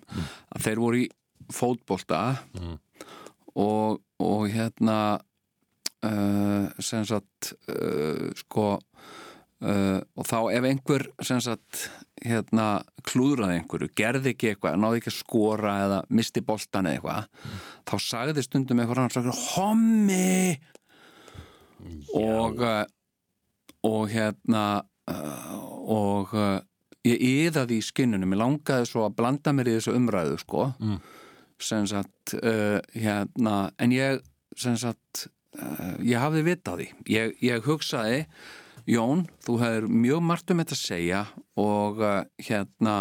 Speaker 3: að þeir voru í fótbolta
Speaker 2: Mm.
Speaker 3: og, og hérna uh, sem sagt uh, sko uh, og þá ef einhver sagt hérna klúðraði einhverju, gerði ekki eitthvað náði ekki að skora eða misti boltan eða eitthvað, þá sagði stundum hann sagði, hommi! Og uh, og hérna uh, og uh, ég yðaði í skinnunum, ég langaði svo að blanda mér í þessu umræðu sko.
Speaker 2: Mm.
Speaker 3: sem sagt uh, hérna, en ég sem sagt uh, ég hafði vitað því. Ég, ég hugsaði Jón, þú hefur mjög margt um þetta að segja og uh, hérna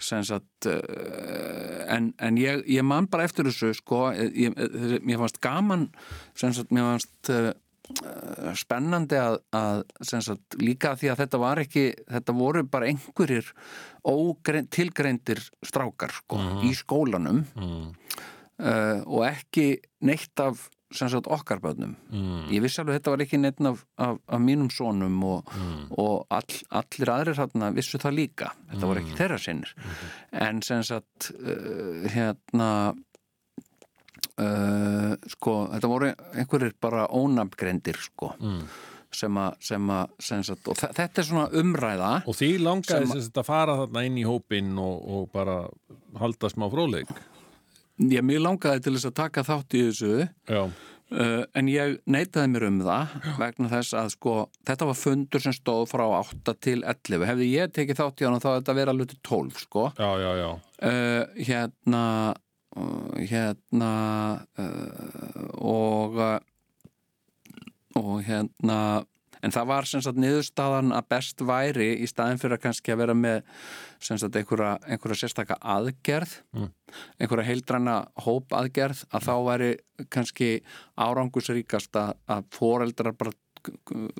Speaker 3: sagt uh, en, en ég, ég man bara eftir þessu sko, ég, ég, mér fannst gaman sagt, mér fannst uh, uh, spennandi að, að sagt, líka því að þetta var ekki þetta voru bara einhverjir tilgreindir strákar sko, í skólanum. Uh, og ekki neitt af sagt okkar börnum
Speaker 2: Mm.
Speaker 3: ég vissi alveg að þetta var ekki neitt af, af, af mínum sonum og, og all, allir aðrir þarna vissu það líka þetta voru ekki þeirra sinnir en sem sagt uh, hérna uh, sko, þetta voru einhverjir bara ónafngreindir sko
Speaker 2: Mm.
Speaker 3: sem að, sem að sem sagt, og þe- þetta er svona umræða
Speaker 2: Og því langaði sagt að fara þarna inn í hópinn og, og bara halda smá fróðleik.
Speaker 3: Ég mjög langaði til þess að taka þátt í þessu
Speaker 2: Já.
Speaker 3: Uh, en ég neitaði mér um það vegna þess að sko þetta var fundur sem stóð frá 8 til 11 hefði ég tekið þátt í hann þá hefði þetta verið alveg til 12 sko
Speaker 2: Já, já, já.
Speaker 3: uh, hérna uh, hérna uh, og uh, og hérna en það var sem sagt niðurstaðan að best væri í staðin fyrir að kannski að vera með sem sagt einhverja, einhverja sérstaka aðgerð
Speaker 2: Mm.
Speaker 3: einhverja heildræna hópaðgerð að þá væri kannski árangusríkast að, að foreldrar bara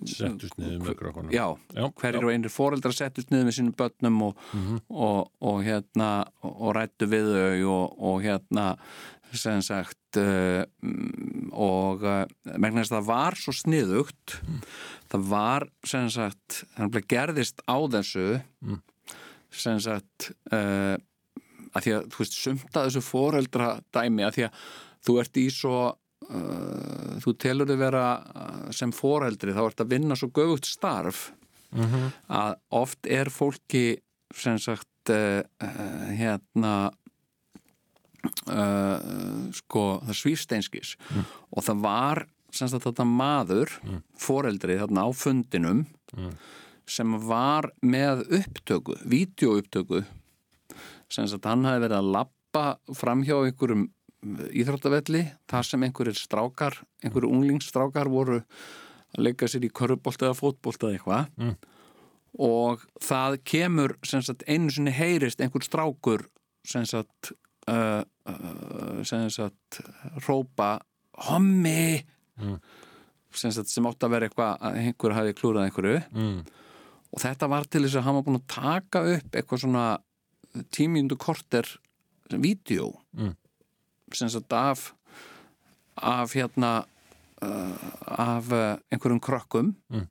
Speaker 2: Settust niður með krökkunum.
Speaker 3: já,
Speaker 2: Já,
Speaker 3: hverjir og einir foreldrar settist niður með sínum börnum og,
Speaker 2: Mhm.
Speaker 3: og, og hérna og, rættu við þau og, og hérna sem sagt uh, mm, og þess að það var svo sniðugt það var sem sagt það gerðist á þessu
Speaker 2: Mm.
Speaker 3: sem sagt uh, að því að þú veist sumta þessu foreldra dæmi að því að þú ert í svo uh, þú telur þið vera uh, sem foreldri þá ert að vinna svo göfugt starf
Speaker 2: Mhm.
Speaker 3: að oft er fólki sem sagt uh, hérna sko það svífsteinskis og það var sem sagt þetta maður foreldri þarna á fundinum
Speaker 2: Mm.
Speaker 3: sem var með upptöku, vídeoupptöku sem sagt hann hafi verið að lappa framhjá einhverjum íþróttavelli þar sem einhverjir strákar einhverjir unglingsstrákar voru að leika sér í körfubolt eða fótbolt eða eitthvað
Speaker 2: Mm.
Speaker 3: og það kemur sem sagt einu sinni heyrist einhver strákur sem sagt uh, uh, sem sagt rópa hommi
Speaker 2: Mm.
Speaker 3: sem, sem átt að vera eitthvað að einhver hafi klúrað einhverju
Speaker 2: mm.
Speaker 3: og þetta var til þess að hann var búin að taka upp eitthvað svona tímjöndu korter vídeo
Speaker 2: Mm.
Speaker 3: sem sagt af af hérna uh, af uh, einhverjum krökkum
Speaker 2: Mm.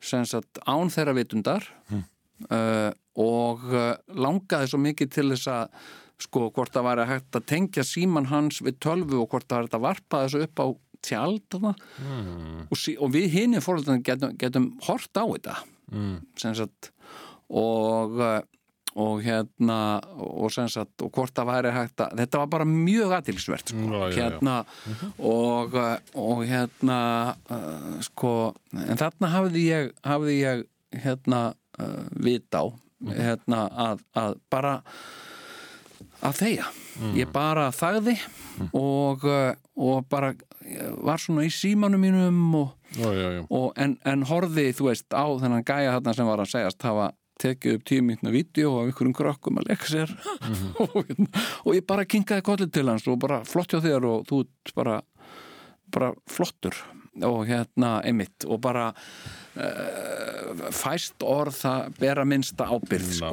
Speaker 3: sem sagt án þeirra vitundar uh, og langaði svo mikið til þess að sko hvort það væri hægt að tengja síman hans við tölvu og hvort það væri hægt að varpa þessu upp á tjald.
Speaker 2: Mm.
Speaker 3: og, sí, og við hinni fórhaldan getum, getum hort á þetta
Speaker 2: Mm.
Speaker 3: sagt og, uh, og hérna og sagt og hvort það væri hægt að þetta var bara mjög aðtilsvert sko.
Speaker 2: Já, já, já.
Speaker 3: hérna og, uh, og hérna uh, sko en þarna hafði ég hafði ég hérna uh, vit á hérna að, að bara að þeia ég bara þagði og, uh, og bara var svona í símanum mínum og
Speaker 2: Já, já, já.
Speaker 3: og en, en horfi, þú veist, á þennan gæja þarna sem var að segjast hafa tekið upp tíu mítna vídeo af einhverjum krökkum að leika sér og, hérna, og ég bara kinkaði kollið til hans og bara flott hjá þér og þú ert bara, bara flottur og hérna einmitt og bara uh, fæst orð það bera minnsta ábyrð sko.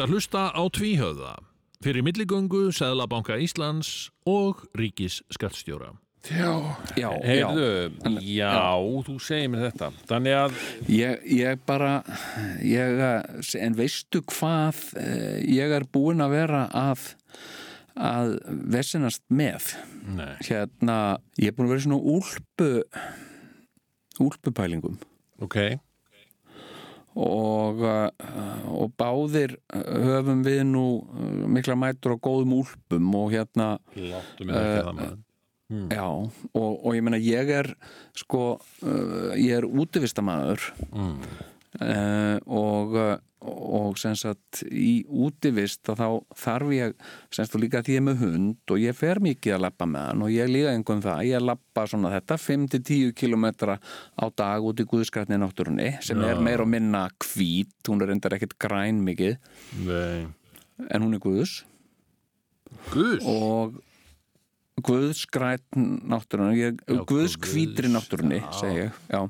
Speaker 2: Ert að hlusta á tvíhöfða fyrir milligöngu Sæðlabanka Íslands og Ríkis skattstjóra.
Speaker 3: já, já,
Speaker 4: Heyrðu, já, þú segir mér þetta. Þannig að,
Speaker 3: Ég, ég bara ég, eh, en veistu hvað eh, ég er búinn að vera að að vesinast með?
Speaker 2: Nei.
Speaker 3: hérna, ég er búinn að vera svona úlpu úlpupælingum.
Speaker 4: Ok
Speaker 3: og, uh, og báðir uh, höfum við nú uh, mikla mætur á góðum úlpum og hérna
Speaker 2: Láttu mig ekki það maður.
Speaker 3: Já, og, og ég meina ég er sko, uh, ég er útivistamæður mm. Og, uh, og sem sagt í útivist að þá þarf ég sagt og líka því ég er með hund og ég fer mikið að lappa með hann og ég líka einhvern það, ég lappa svona þetta 5-10 kilometra á dag út í Guðskrætni náttúrunni sem er meir og minna hvít, hún er reyndar ekkert græn mikið.
Speaker 2: Nei.
Speaker 3: En hún er Guðs.
Speaker 2: Guðs?
Speaker 3: Og Guðskrætt náttúrunni Guðskvítri
Speaker 2: Guðs,
Speaker 3: náttúrunni segi ég, já.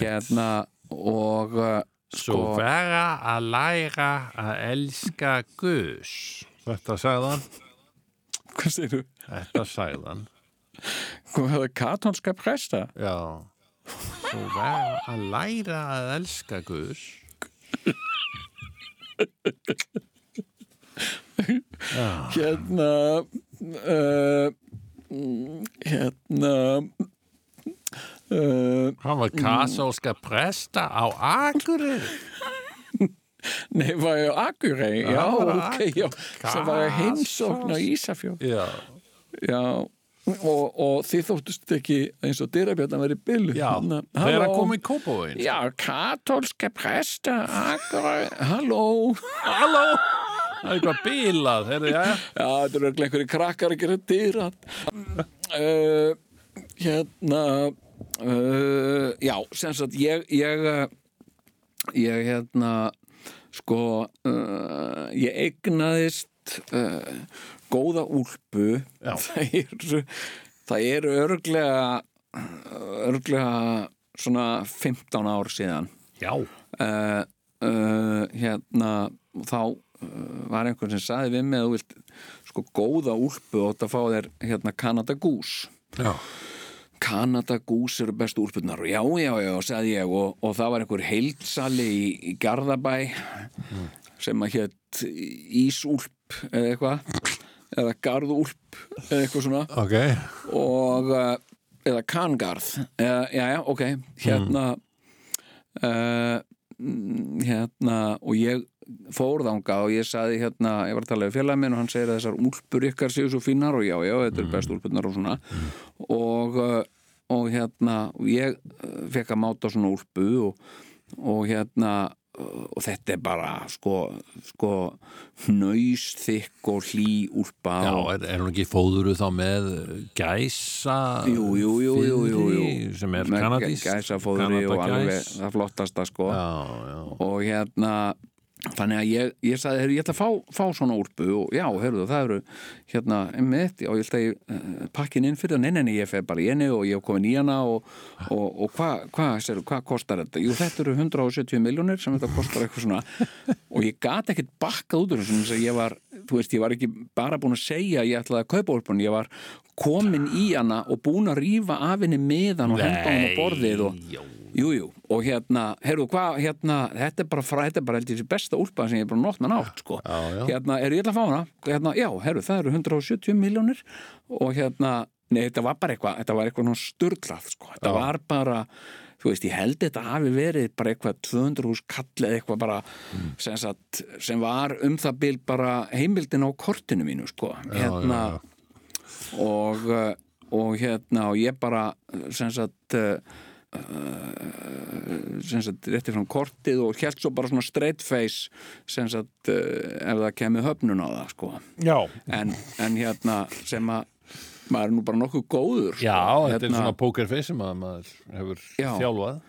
Speaker 3: Hérna og uh,
Speaker 2: Svo
Speaker 3: sko,
Speaker 2: vera að læra að elska Guðs. Þetta sagði hann.
Speaker 3: Hvað segir þú?
Speaker 2: Þetta sagði hann.
Speaker 3: Hvað hefði katonska presta?
Speaker 2: Já. Svo vera að læra að elska Guðs.
Speaker 3: Hérna uh, hérna uh,
Speaker 2: Hann var kasólska presta á Akureyri.
Speaker 3: Nei, var ég á Akurey Já,
Speaker 2: hann var á
Speaker 3: ok, já. Sem var að heimsókn á Ísafjörn
Speaker 2: Já,
Speaker 3: Já, og, og þið þóttust ekki eins og dyrabjarnan verið billu
Speaker 2: já Þegar hann kom í Kópavóin
Speaker 3: Já, katólska presta Akurey, halló.
Speaker 2: Halló. Það er eitthvað bílað Heyrðu, já, já.
Speaker 3: Já, þetta eru einhverju krakkar að gera dyra uh, Hérna uh, Já, sem sagt ég ég, uh, ég hérna sko uh, ég eignaðist uh, góða úlpu það eru það eru örglega örglega svona 15 ár síðan
Speaker 2: já.
Speaker 3: hérna þá var einhvern sem saði við mig að þú vilt sko góða úlpu og þetta fá þér hérna Canada Goose
Speaker 2: já.
Speaker 3: Canada Goose eru bestu úlpunar og já, já, já, sagði ég og, og það var einhver heildsali í, í Garðabæ sem að hétt Ísúlp eða eitthvað eða Garðúlp eða eitthvað svona.
Speaker 2: Ok.
Speaker 3: Og uh, eða Kangarð. Uh, já, já, ok, hérna uh, mm, hérna og ég fór þangað og ég saði hérna, ég var að tala við félagin minn og hann segir að þessar úlpur ykkar séu svo fínar og já, já, þetta eru best úlpurnar og svona. Og, uh, og hérna ég uh, fekk að máta svona úlpu og, og hérna og þetta er bara sko, sko hnausþykk og hlý úlpa
Speaker 2: Já, er, er hún ekki fóðuru þá með gæsa
Speaker 3: Jú, jú, jú, jú, jú, jú.
Speaker 2: fiðri sem er kanadísk
Speaker 3: gæsafóðri og alveg það flottasta sko.
Speaker 2: Já, já.
Speaker 3: Og hérna þannig að ég, ég sagði, heyrðu, ég ætla að fá, fá svona úlpu og já, heyrðu, það eru hérna, einmitt, og ég ætla að ég uh, pakkin inn fyrir það, nei, nei, nei, ég fer bara í henni og ég hef komin í hana og, og, og hvað hva, hva, kostar þetta? Jú, þetta eru 170 miljónir sem þetta kostar eitthvað svona. Og ég gat ekkert bakkað út úr þessu þess að ég var, þú veist, ég var ekki bara búin að segja ég ætlaði að kaupa úlpun, ég var komin í hana og búin að rífa af henni miðan og henda hann á borðið og Jú, jú, og hérna, heyrðu, hvað, hérna, þetta er bara, þetta er bara held ég þessi besta úlpa sem ég er bara nótt með nátt, sko.
Speaker 2: Já, já.
Speaker 3: Hérna, er ég ætla að fá hana? Hérna, já, heyrðu, það eru 170 miljónir og hérna, nei, þetta var bara eitthvað, þetta var eitthvað náttúrulega sturglað, sko. Þetta
Speaker 2: Já.
Speaker 3: var bara, þú veist, ég held þetta hafi verið bara eitthvað 200 hús kall eða eitthvað bara,
Speaker 2: Mm.
Speaker 3: sem, sagt, sem var um það bil bara heimildin á kortinu mínu, sko. Hérna, og, og hérna og ég bara sem sagt sagt rétti fram kortið og held svo bara svona straight face sem sagt uh, ef það kemur höfnun á það sko
Speaker 2: Já,
Speaker 3: en, en hérna sem að maður er nú bara nokkuð góður sko.
Speaker 2: já þetta er
Speaker 3: hérna,
Speaker 2: svona pokerface sem að maður hefur
Speaker 3: Já.
Speaker 2: þjálfað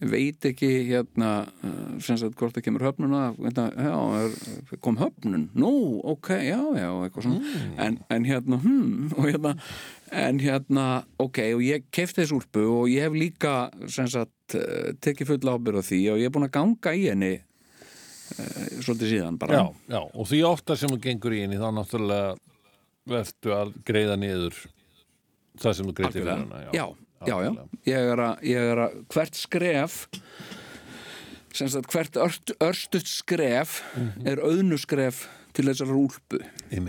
Speaker 3: veit ekki hérna uh, sem sagt hvort það kemur höfnun á það hérna, já, er, kom höfnun? Nú, ok, já, já, eitthvað svona. En, en hérna, hm, og hérna en hérna, ok, og ég kefti þessu úlpu og ég hef líka sem sagt, uh, tekið full ábyrð á því og ég er búin að ganga í henni uh, svolítið síðan bara.
Speaker 2: Já, já, og því ofta sem þú gengur í henni þá náttúrulega verður að greiða niður það sem þú greiði fyrir
Speaker 3: Algjörlega.
Speaker 2: hana
Speaker 3: já, já, já. Ég er að, ég er að hvert skref sem sagt hvert ört, örstutt skref er auðnuskref til þessar úlpu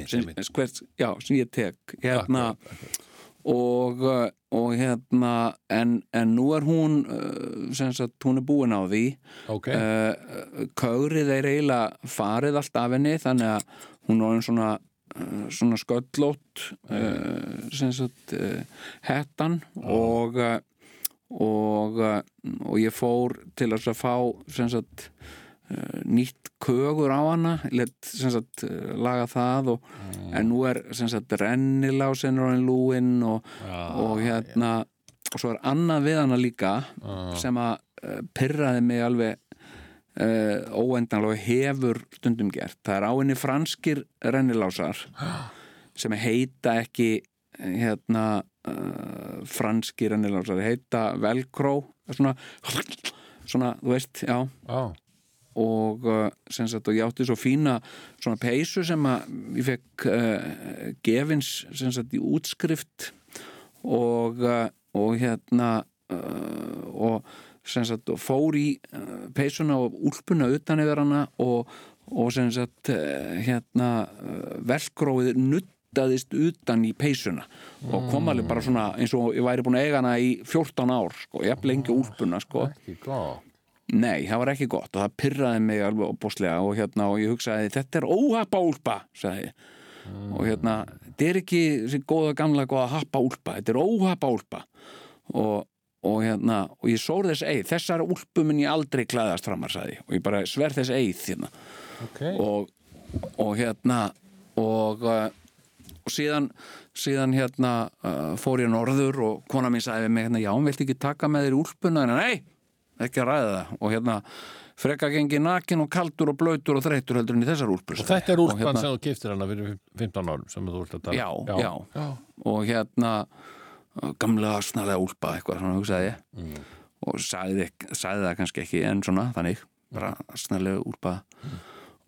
Speaker 3: sem, hvert, já, sem ég tek. Hérna, og, uh, og hérna en, en nú er hún uh, sem sagt, hún er búin á því.
Speaker 2: Ok,
Speaker 3: uh, Kögrið er eiginlega farið allt af henni þannig að hún er svona svona sköllótt uh, sem sagt uh, hettan og og, og ég fór til að fá sagt nýtt kögur á hana let, sagt laga það og, en nú er sagt rennilásin orðin lúin og, og hérna og svo er annað við hana líka sem að pyrraði mig alveg uh, óendanlega hefur stundum gert. Það er á henni franskir rennilásar sem heita ekki eh, hérna uh, franskir rennilásar. Heita velcro svona, svona, þú veist, já.
Speaker 2: Já,
Speaker 3: og uh, sem sagt og ég átti svo fína svona peysu sem að ég fekk gefins sem sagt í útskrift og, og hérna og sagt fór í uh, peysuna og úlpuna utan yfir hana og, og sagt uh, hérna uh, velkróið nuttaðist utan í peysuna og kom alveg bara svona eins og ég væri búin að eiga hana í 14 ár sko, ég hef lengi úlpuna sko.
Speaker 2: Ekki góð
Speaker 3: Nei, það var ekki gott og það pyrraði mig alveg opbóslega og hérna og ég hugsaði þetta er óhappa úlpa, sagði ég. Og hérna, þetta er ekki þessi góða gamla góða happa úlpa þetta er óhappa úlpa. Og, og hérna, og ég sór þess eið þessar úlpu mun ég aldrei klæðast framar, sagði og ég bara sver þess eið hérna.
Speaker 2: Ok,
Speaker 3: og, og hérna og, uh, og síðan síðan hérna uh, fór ég norður og kona mín sagði mig hérna, já, hún vilti ekki taka með þér úlpuna? En nei, ekki að ræða það. Og hérna, freka gengi nakin og kaldur og blöytur og þreytur heldur en í þessar úlpur
Speaker 2: og þetta er úlpan
Speaker 3: hérna,
Speaker 2: sem þú kiftir hana fyrir 15 árum sem þú vilt að tala
Speaker 3: já, já, og hérna gamla snarlega úlpa eitthvað svona hugsaði ég. Og sagði, sagði það kannski ekki en svona þannig, bara snarlega úlpa.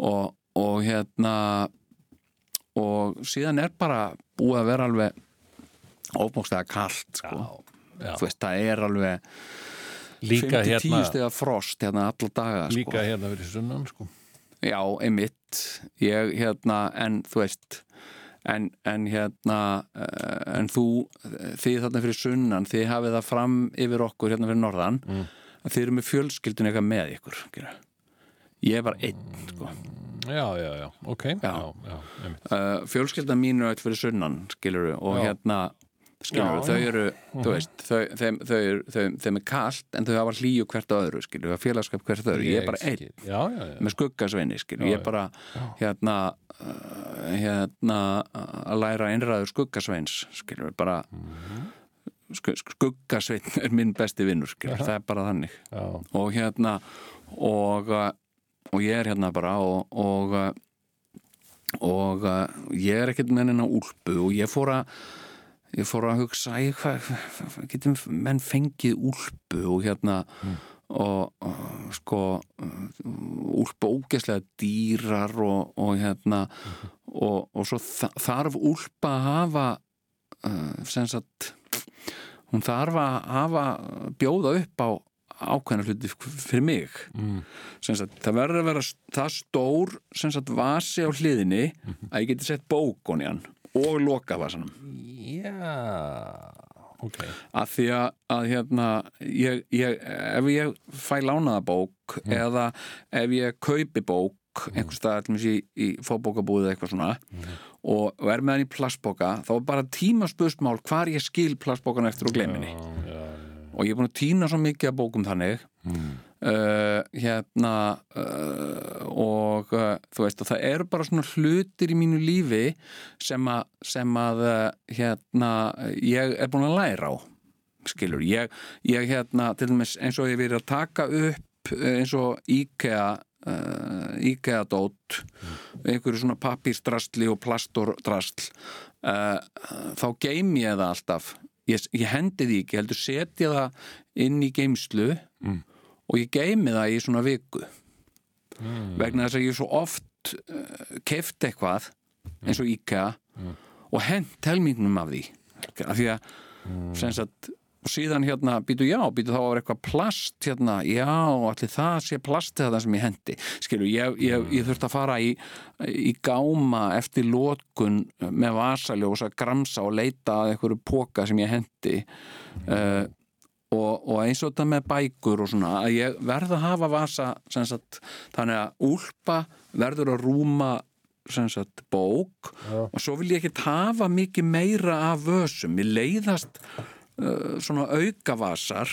Speaker 3: Og, og hérna og síðan er bara búið að vera alveg ofbókstæða kalt sko. þú veist, það er alveg
Speaker 2: líka
Speaker 3: 5-10
Speaker 2: hérna
Speaker 3: stiga frost hérna alla daga sko.
Speaker 2: líka hérna fyrir sunnan sko.
Speaker 3: Já, einmitt. Ég hérna, en þú veist en, en hérna uh, en þú, þið þarna fyrir sunnan þið hafið það fram yfir okkur hérna fyrir norðan
Speaker 2: Mm.
Speaker 3: að þið eru með fjölskyldun eitthvað með ykkur skilja. ég er bara einn sko.
Speaker 2: já, já, já, ok já,
Speaker 3: Já.
Speaker 2: já,
Speaker 3: uh, fjölskyldan mín er öll fyrir sunnan skilur og hérna skilur
Speaker 2: Já,
Speaker 3: þau
Speaker 2: já.
Speaker 3: eru, þú veist þau, þeim, þau, þau, þeim er kalt en þau hafa hlýju hvert á öðru skilur, félagskap hvert á öðru. Ég er bara einn
Speaker 2: já, já, já,
Speaker 3: með skuggasveini skilur,
Speaker 2: Já,
Speaker 3: ég er bara hérna uh, hérna að læra einræður skuggasveins skilur, bara sk skuggasvein er minn besti vinnur skilur, það er bara þannig.
Speaker 2: Já.
Speaker 3: og hérna og, uh, og ég er hérna bara og og, uh, og ég er ekkert með hennar úlpu og ég fór að ég fór að hugsa hvað, hvað getum menn fengið úlpu? Og hérna og, og sko úlpa ógeðslega dýrar og, og hérna og, og svo þa þarf úlpa að hafa uh, sem sagt hún þarf að hafa bjóða upp á ákveðna hluti fyrir mig.
Speaker 2: Mm.
Speaker 3: sagt, það verður að vera það stór sagt vasi á hliðinni að ég geti sett bókon í hann og loka vasanum
Speaker 2: já ok.
Speaker 3: Að því að, að hérna ég, ég, ef ég fæ lánaða bók eða ef ég kaupi bók einhvers stað allir í, í fóbókabúið eða eitthvað svona og, og er með hann í plastbóka þá er bara tíma spöðsmál hvar ég skil plastbókan eftir og glemminni og ég er búin að týna svo mikið af bókum þannig uh, hérna uh, og uh, þú veist og það eru bara svona hlutir í mínu lífi sem að, sem að hérna ég er búin að læra á skilur, ég, ég hérna til dæmis eins og ég verið að taka upp eins og IKEA IKEA dót einhverju svona pappírstrastli og plastdrastl uh, þá geim ég það alltaf. Ég, ég hendi því ekki, heldur setja það inn í geimslu og ég geimi það í svona viku. Vegna þess að ég svo oft uh, keft eitthvað eins og IKEA og hent helmingnum af því. Af því að sem sagt og síðan hérna, býtu já, býtu þá var eitthvað plast hérna, já, allir það sé plastið það sem ég hendi, skilju ég, ég, ég þurfti að fara í, í gáma eftir lótkun með vasaljós að gramsa og leita að einhverju póka sem ég hendi uh, og, og eins og þetta með bækur og svona, að ég verð að hafa vasa sagt, þannig að úlpa verður að rúma sagt bók og svo vil ég ekki hafa mikið meira af vössum, ég leiðast uh, svona aukavasar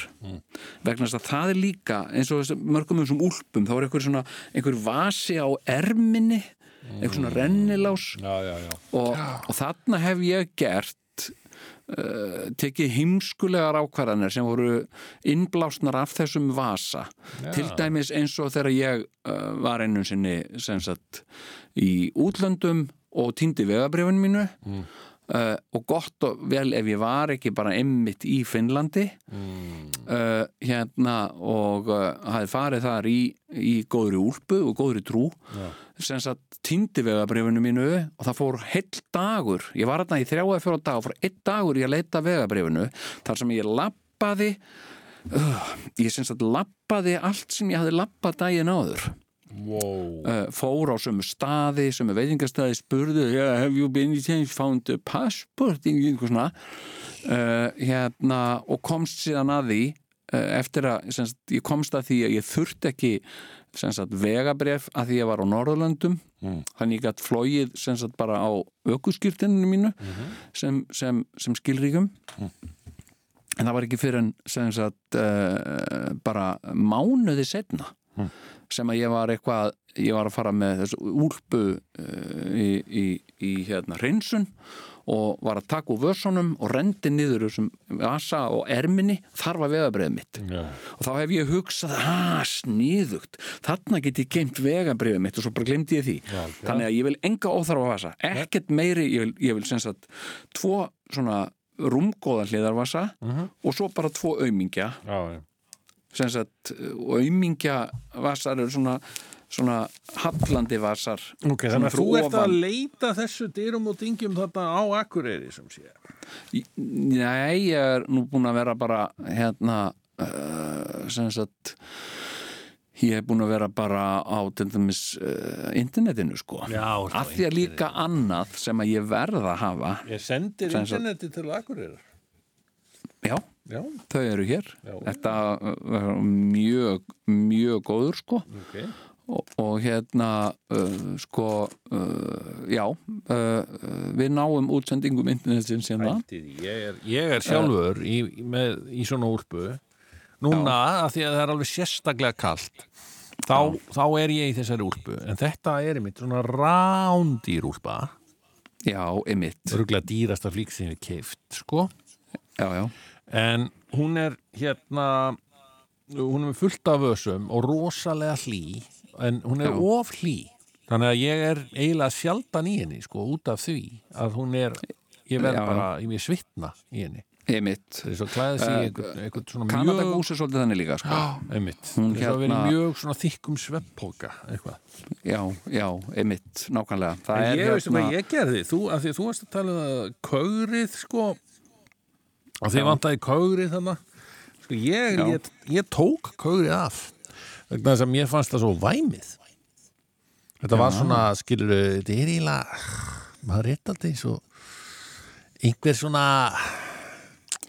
Speaker 3: vegna þess að það er líka eins og mörgum þessum úlpum þá er einhver svona, einhver vasi á erminni, einhver svona rennilás
Speaker 2: Já, já, já.
Speaker 3: og, og þarna hef ég gert tekið heimskulegar ákvarðanir sem voru innblásnar af þessum vasa. Til dæmis eins og þegar ég uh, var einu sinni sagt í útlöndum og týndi vegabrifin mínu uh, og gott og vel ef ég var ekki bara emmitt í Finnlandi. Uh, hérna og uh, hafði farið þar í, í góðri úlpu og góðri trú. Sem sagt týndi vegabrifinu mínu og það fór heill dagur. Ég var þarna í þrjá eða fjóra dag og fór einn dagur í að leita vegabrifinu þar sem ég lappaði uh, ég sem sagt lappaði allt sem ég hafði lappað daginn áður
Speaker 2: Wow.
Speaker 3: uh, fór á sömu staði, sömu veitingastæði spurðu, yeah, have you been changed found a passport eitthvað svona. Uh, hérna og komst síðan að því uh, eftir að, sagt, ég komst að því að ég þurfti ekki sagt, vegabref að því ég var á Norðurlöndum. Þannig ég gætt flóið sagt bara á ökuskýrtinu mínu sem, sem, sem skilríkum en það var ekki fyrir en bara mánuði setna sem að ég var eitthvað ég var að fara með þessu úlpu uh, í, í, í hérna hreinsun og var að taka úr vössunum og rendi niður þessum vasa og erminni þar var vegabrið mitt.
Speaker 2: Já.
Speaker 3: og þá hef ég hugsað, að sniðugt. Þarna get ég geimt vegabriðið mitt. Og svo bara glemdi ég því.
Speaker 2: Já,
Speaker 3: þannig að ég vil enga óþarfa vasa. Ekkert meiri, ég vil, ég vil sem sagt tvo svona rúmgóða hliðarvasa og svo bara tvo aumingja.
Speaker 2: Já, já.
Speaker 3: Sagt, og aumingja vasar eru svona, svona hallandi vasar
Speaker 2: Ok,
Speaker 3: Svona
Speaker 2: þannig að þú ert að leita þessu dyrum og dingjum þarna á Akureyri sem sé.
Speaker 3: Nei, ég er nú búin að vera bara hérna uh, sem sagt ég er búin að vera bara á til dæmis uh, internetinu sko að því að líka annað sem að ég verð að hafa
Speaker 2: Ég sendir interneti til Akureyri.
Speaker 3: Já,
Speaker 2: Já,
Speaker 3: þau eru hér
Speaker 2: Já.
Speaker 3: þetta er mjög mjög góður sko
Speaker 2: ok.
Speaker 3: og, og hérna uh, sko uh, já uh, við náum útsendingum internetins hérna.
Speaker 2: Ég er, ég er sjálfur í, með, í svona úlpu. Núna, að því að það er alveg sérstaklega kalt, þá, þá er ég í þessari úlpu. En þetta er einmitt svona rándýr úlpa.
Speaker 3: já, emitt
Speaker 2: Örgulega dýrasta flík sem ég keift, sko.
Speaker 3: já, já,
Speaker 2: En hún er hérna, hún er fullt af vössum og rosalega hlý, en hún er
Speaker 3: Já.
Speaker 2: of hlý. Þannig að ég er eiginlega sjaldan í henni, sko, út af því að hún er, ég verð bara, ég mér svitna í henni. er í
Speaker 3: Eh,
Speaker 2: einhvern, einhvern svona
Speaker 3: Kanada
Speaker 2: mjög...
Speaker 3: gús er svolítið þannig líka sko.
Speaker 2: Einmitt.
Speaker 3: Hún
Speaker 2: er að
Speaker 3: hérna-
Speaker 2: mjög svona þykkum sveppóka, eitthvað.
Speaker 3: já, já, emitt, nákvæmlega það
Speaker 2: En
Speaker 3: er hérna-
Speaker 2: ég veistu hvað ég gerði, þú, að því að þú varst að tala um að kaugrið, sko, að því vantaði kaugrið þannig, sko, ég,
Speaker 3: Já.
Speaker 2: ég, ég tók kaugrið af, vegna þess að mér fannst það svo væmið. Þetta var svona, skilur, þetta er eiginlega, maður alltaf eins og einhver svona,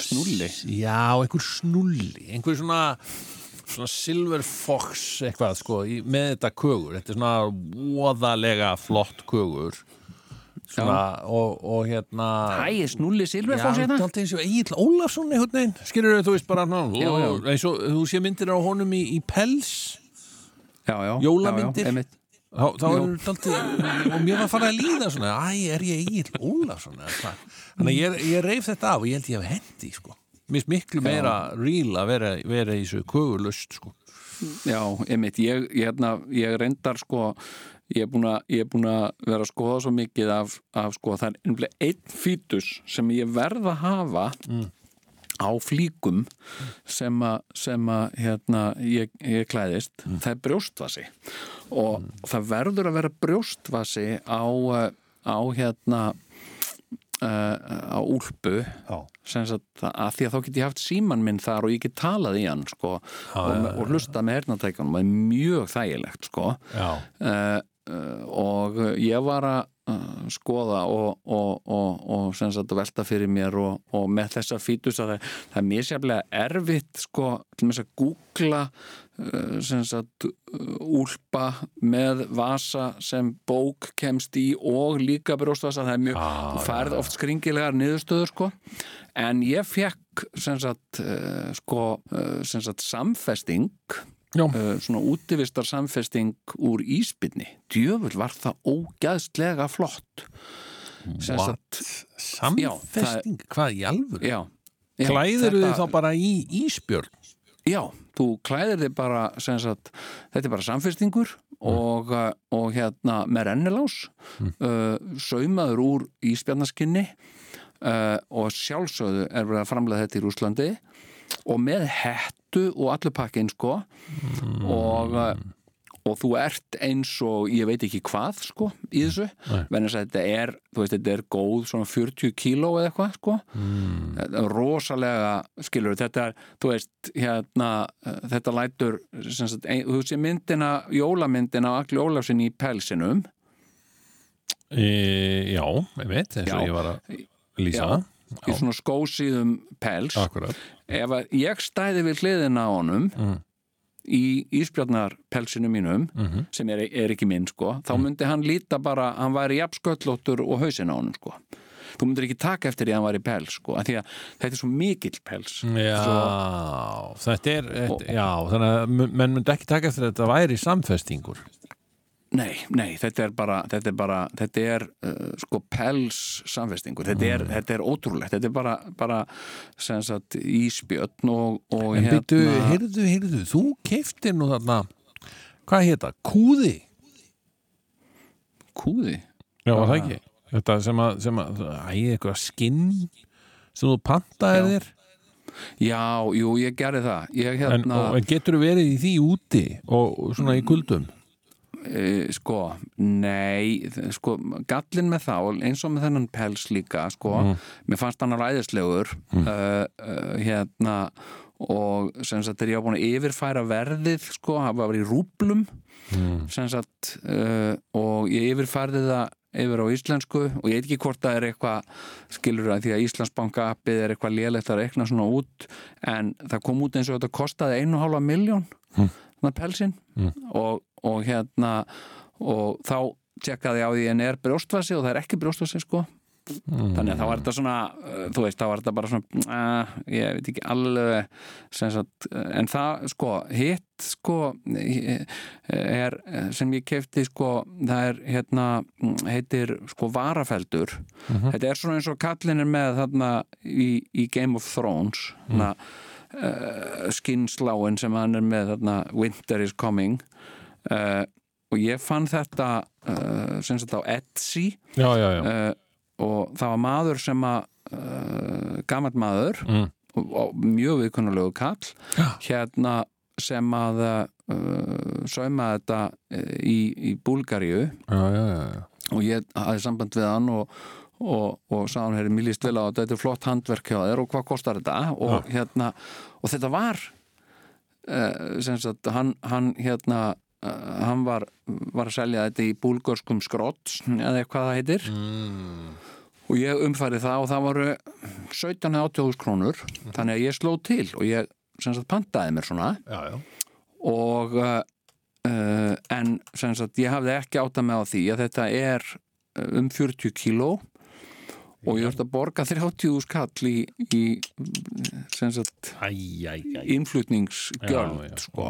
Speaker 3: snúli
Speaker 2: já, einhver snulli, einhver svona, svona silver fox eitthvað, sko, með þetta kögur, þetta er svona voðalega flott kögur, svona, og, og hérna,
Speaker 3: Æ, snúli
Speaker 2: Já,
Speaker 3: Silverfoss hérna
Speaker 2: dálítið eins og Egil Ólafsson skilur þú veist bara ná,
Speaker 3: Já, já.
Speaker 2: eins og þú sé myndir á honum í, í pels?
Speaker 3: Já,
Speaker 2: Jólamyndir. þá, þá er dálítið og mér var farið að líða svona æ, er ég Egil Ólafsson þannig að ég, ég reif þetta af og ég held ég hef hendi sko. mér finnst miklu meira real að vera, vera í þessu kögulust sko.
Speaker 3: Já, einmitt, ég, ég, hérna, ég reyndar sko, ég er búin að, er vera að skoða svo mikið af, af sko, það er einhverja einn fítus sem ég verð að hafa á flíkum sem að, sem að hérna, ég, ég klæðist, það er brjóstvasi. Og það verður að vera brjóstvasi á, eh, á hérna uh, á úlpu. Að því að þá get ég haft síman minn þar og ég get talað í hann sko, og, og hlusta með hernatækjanum það er mjög þægilegt sko. Uh, og ég var að uh, skoða og, og, og, og sagt velta fyrir mér og, og með þessa fítus að það, það er misjaflega erfitt sko, að googla sem sagt úlpa með vasa sem bók kemst í og líka brjóstvasa, það er mjög
Speaker 2: Ah,
Speaker 3: færð oft skringilegar niðurstöður sko en ég fekk sagt, sko, samfesting. Uh, svona útivistar samfesting úr íspinni djöfull var það ógæðslega flott
Speaker 2: What? Samfesting? Hvað í alvöru?
Speaker 3: já, já
Speaker 2: Klæður
Speaker 3: þetta-
Speaker 2: þið þá bara í ísbjörn?
Speaker 3: Já, þú klæðir þig bara sagt, þetta er bara samfestingur og, uh, og hérna með rennilás uh, saumaður úr íspjarnaskinni uh, og sjálfsögðu er verið að framlega þetta í Rúslandi og með hettu og allur pakkin sko og, uh, og þú ert eins og ég veit ekki hvað sko í þessu venni að þetta er, þú veist, þetta er góð svona 40 kíló eða eitthvað sko mm. rosalega skilur þetta er, þú veist hérna, uh, þetta lætur sagt, ein, þú sé myndina, jólamyndina á Akli Ólafsson í pelsinum
Speaker 2: E, já, ég veit, og
Speaker 3: Já.
Speaker 2: ég var að lýsa.
Speaker 3: Já. í svona skósíðum pels
Speaker 2: Akkurat.
Speaker 3: Ef að ég stæði við hliðina á honum
Speaker 2: Mm.
Speaker 3: í íspjarnarpelsinu mínum
Speaker 2: Mhm.
Speaker 3: sem er, er ekki minn sko þá myndi hann líta bara, hann væri jafnsköllóttur og hausinn á honum sko þú myndir ekki taka eftir því að hann var í pels sko því að þetta er svo mikill pels
Speaker 2: Já,
Speaker 3: Svo-
Speaker 2: þetta er, þetta, já, þannig að menn myndi ekki taka eftir að þetta væri samfestingur.
Speaker 3: Nei, nei, þetta er bara þetta er, bara, þetta er uh, sko pels samfestingur, þetta er,
Speaker 2: Mm.
Speaker 3: þetta er ótrúlegt, þetta er bara, bara sem sagt íspjötn og, og
Speaker 2: En
Speaker 3: hérna
Speaker 2: byttu, heyrðu, heyrðu, þú keiftir nú þarna, hvað hétta, kúði?
Speaker 3: kúði
Speaker 2: Já, það ekki? Þetta sem að, sem að, æ, eitthvað skinn sem þú pantaðir þér.
Speaker 3: Já, jú, ég gerði það ég
Speaker 2: En,
Speaker 3: hérna,
Speaker 2: og, en getur þú verið í því úti og svona í kuldum?
Speaker 3: E, sko, nei sko, gallin með þá eins og með þennan pels líka, sko mér fannst hann alveg æðislegur uh, uh, hérna og sem sagt er ég búin að yfirfæra verðið sko, það var í rúblum sem sagt uh, og ég yfirfærði það yfir á íslensku og ég veit ekki hvort það er eitthvað skilur að því að Íslandsbanka appið er eitthvað lélegt að rekna svona út en það kom út eins og þetta kostaði einu og hálfa miljón þannig pelsin og, og hérna og þá tjekkaði á því en er brjóstvasi og það er ekki brjóstvasi sko. Þannig að þá var þetta svona uh, þú veist, þá var þetta bara svona uh, ég veit ekki alveg sagt, uh, en það sko hitt sko eh, er, eh, sem ég kefti sko það er hérna mm, heitir sko varafeldur. Þetta er svona eins og kallin er með þarna í, í Game of Thrones þarna uh, skinnsláin sem hann er með þarna Winter is coming uh, og ég fann þetta uh, sem sagt á Etsy.
Speaker 2: Já, já, já.
Speaker 3: uh, og það var maður sem að gamall maður
Speaker 2: Mm.
Speaker 3: og, og mjög viðkunnulegu kall hérna sem að sauma þetta í, í Búlgaríu. Og ég hafði samband við hann og, og, og sagði hann, herri, mér líst vel á þetta þetta er flott handverk hjá þér og hvað kostar þetta? Og hérna, og þetta var uh, sem sagt, hann, hann hérna hann var, var að selja þetta í búlgörskum skrotts eða hvað það heitir.
Speaker 2: Mm.
Speaker 3: og ég umfæri það og það voru 17-80 krónur. Þannig að ég sló til og ég sem sagt pantaði mér svona.
Speaker 2: Já, já.
Speaker 3: og uh, en sem sagt ég hafði ekki átta með á því að þetta er uh, um 40 kíló og ég þurfti að borga 30 skall í, í sagt
Speaker 2: Æ, æ, æ.
Speaker 3: innflutningsgjöld
Speaker 2: Já, já.
Speaker 3: sko.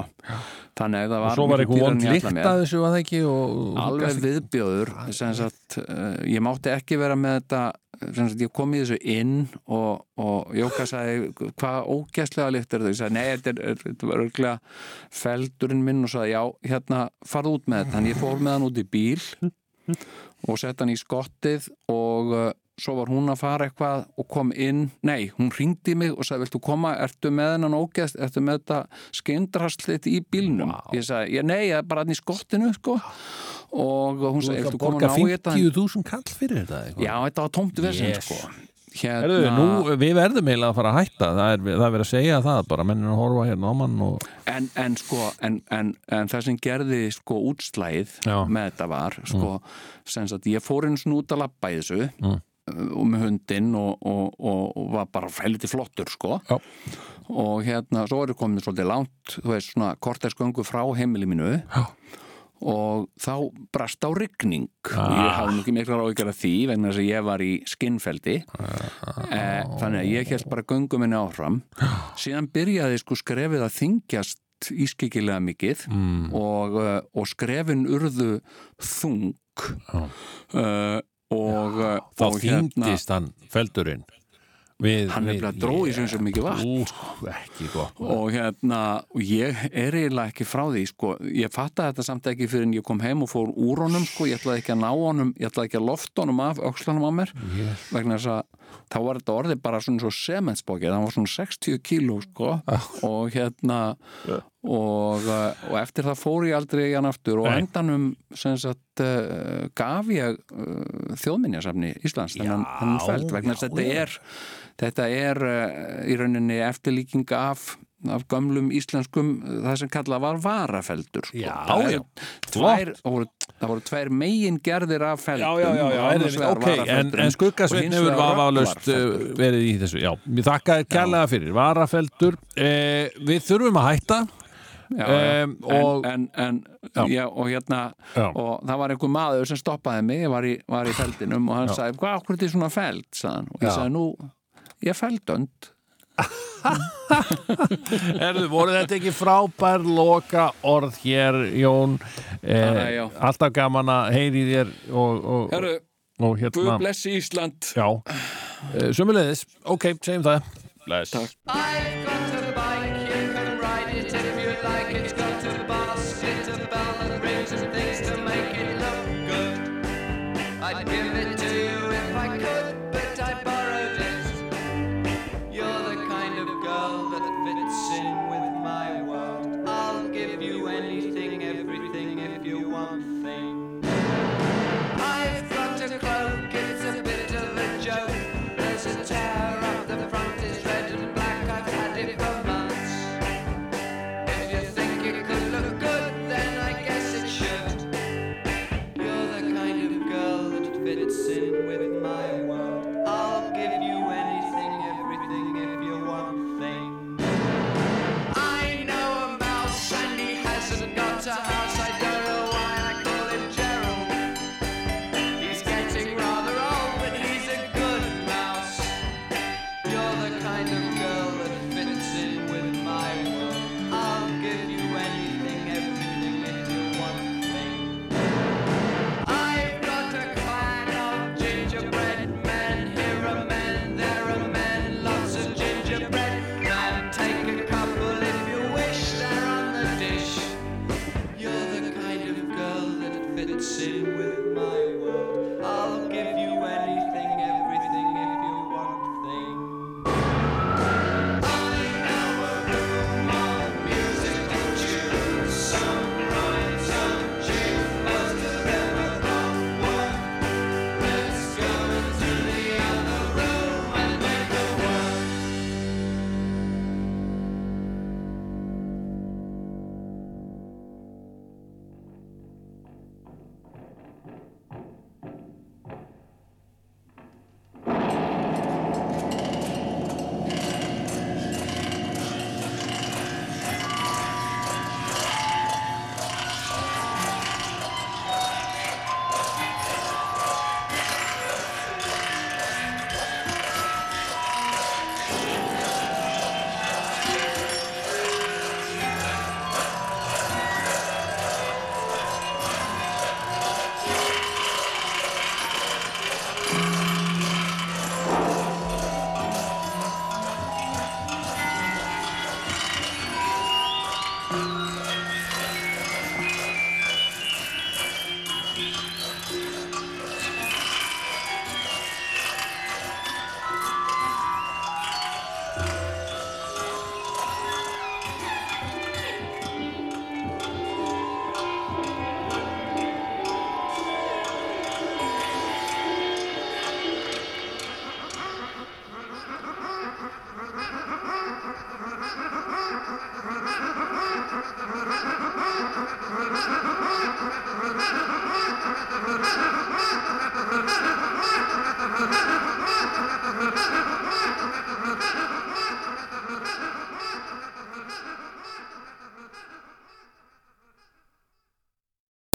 Speaker 3: Þannig að það
Speaker 2: Og
Speaker 3: var
Speaker 2: svo var eitthvað vond
Speaker 3: ætlaði
Speaker 2: að þessu að það ekki? Og, og
Speaker 3: alveg viðbjóður sem sagt, uh, ég mátti ekki vera með þetta sagt, ég kom í þessu inn og, og Jóka sagði hvað ógæslega lykt er þau, ég sagði nei, þetta, er, þetta var örglega feldurinn minn. Og sagði já, hérna, farð út með þetta. Þannig ég fór með hann út í bíl og sett hann í skottið og uh, svo var hún að fara eitthvað og kom inn, nei, hún ringdi mig og sagði, viltu koma, ertu með hennan ógæst ertu með þetta skeindraslit í bílnum
Speaker 2: Vá.
Speaker 3: ég sagði, ég, nei, ég er bara hann í skottinu sko og hún sagði,
Speaker 2: ert
Speaker 3: "Ertu
Speaker 2: að
Speaker 3: komin
Speaker 2: borga
Speaker 3: á í þetta?"
Speaker 2: 50.000 kall fyrir þetta eitthvað.
Speaker 3: Já, þetta var tómt vesend
Speaker 2: Yes.
Speaker 3: sko hérna,
Speaker 2: Herðu, nú, við verðum eiginlega að fara að hætta það er, það er verið að segja það, bara mennin að horfa hérna á mann og
Speaker 3: en, en sko en, en, en það sem gerði sko útslæð
Speaker 2: Já.
Speaker 3: með þetta var sko, sem sagt, ég fór eins og út að labba í þessu
Speaker 2: Mm.
Speaker 3: Uh, og með hundinn og, og, og, var bara helviti flottur sko.
Speaker 2: Já.
Speaker 3: og hérna, svo er ég komin svolítið langt þú veist, svona kortærsgöngu frá heimili mínu.
Speaker 2: Já.
Speaker 3: og þá brast á rigning. Og
Speaker 2: Ah.
Speaker 3: ég hafði nú ekki mikla ráðgjör af því vegna þess að ég var í skinnfeldi eh, þannig að ég held bara göngu minni áfram. Síðan byrjaði sko skrefið að þingjast ískikilega mikið
Speaker 2: mm.
Speaker 3: og, uh, og skrefin urðu þung. Uh, og, uh,
Speaker 2: þá
Speaker 3: og hérna-
Speaker 2: þyngdist hann feldurinn við,
Speaker 3: hann er bara dróði sem svo mikið vatn
Speaker 2: ekki gott
Speaker 3: og hérna, og ég er eiginlega ekki frá því, sko, ég fattaði þetta samt ekki fyrir en ég kom heim og fór úr honum sko, ég ætlaði ekki að ná honum, ég ætlaði ekki að lofta honum af öxlanum á mér,
Speaker 2: Yes.
Speaker 3: vegna þess að þá var þetta orðið bara svona svo sementsbókið, það var svona 60 kíló, sko. Og hérna og, uh, og eftir það fór ég aldrei í hann aftur og
Speaker 2: Nei.
Speaker 3: endanum sagt uh, gaf ég uh, þjóðminjasafni Íslands þennan, feld vegna
Speaker 2: já,
Speaker 3: þetta er þetta er í rauninni eftirlíking af, af gömlum íslenskum það sem kallað var varafeldur sko.
Speaker 2: Já,
Speaker 3: það,
Speaker 2: já.
Speaker 3: tvær, voru, það voru tvær megin gerðir af feldum
Speaker 2: Já, en,
Speaker 3: varafeldurinn
Speaker 2: en skuggasveinn
Speaker 3: og hins
Speaker 2: hefur
Speaker 3: rögnvarfeldur.
Speaker 2: verið í þessu, mér þakka þér kærlega fyrir, varafeldur eh, við þurfum að hætta
Speaker 3: já.
Speaker 2: Em, og-
Speaker 3: en, en, en já, og hérna
Speaker 2: Já.
Speaker 3: og það var einhver maður sem stoppaði mig var í, var í feldinum og hann
Speaker 2: Já.
Speaker 3: sagði hvað okkur er þetta svona feld sagði hann. og ég
Speaker 2: Já.
Speaker 3: sagði nú, ég er feldönd
Speaker 2: Erðu, voru þetta ekki frábær loka orð hér, Jón eh,
Speaker 3: já.
Speaker 2: alltaf gaman að heyri þér og, og,
Speaker 3: Herru,
Speaker 2: og
Speaker 3: Guð
Speaker 2: hérna
Speaker 3: blessi Ísland
Speaker 2: já, eh, sömulegðis ok, segjum það Bless.
Speaker 3: Takk.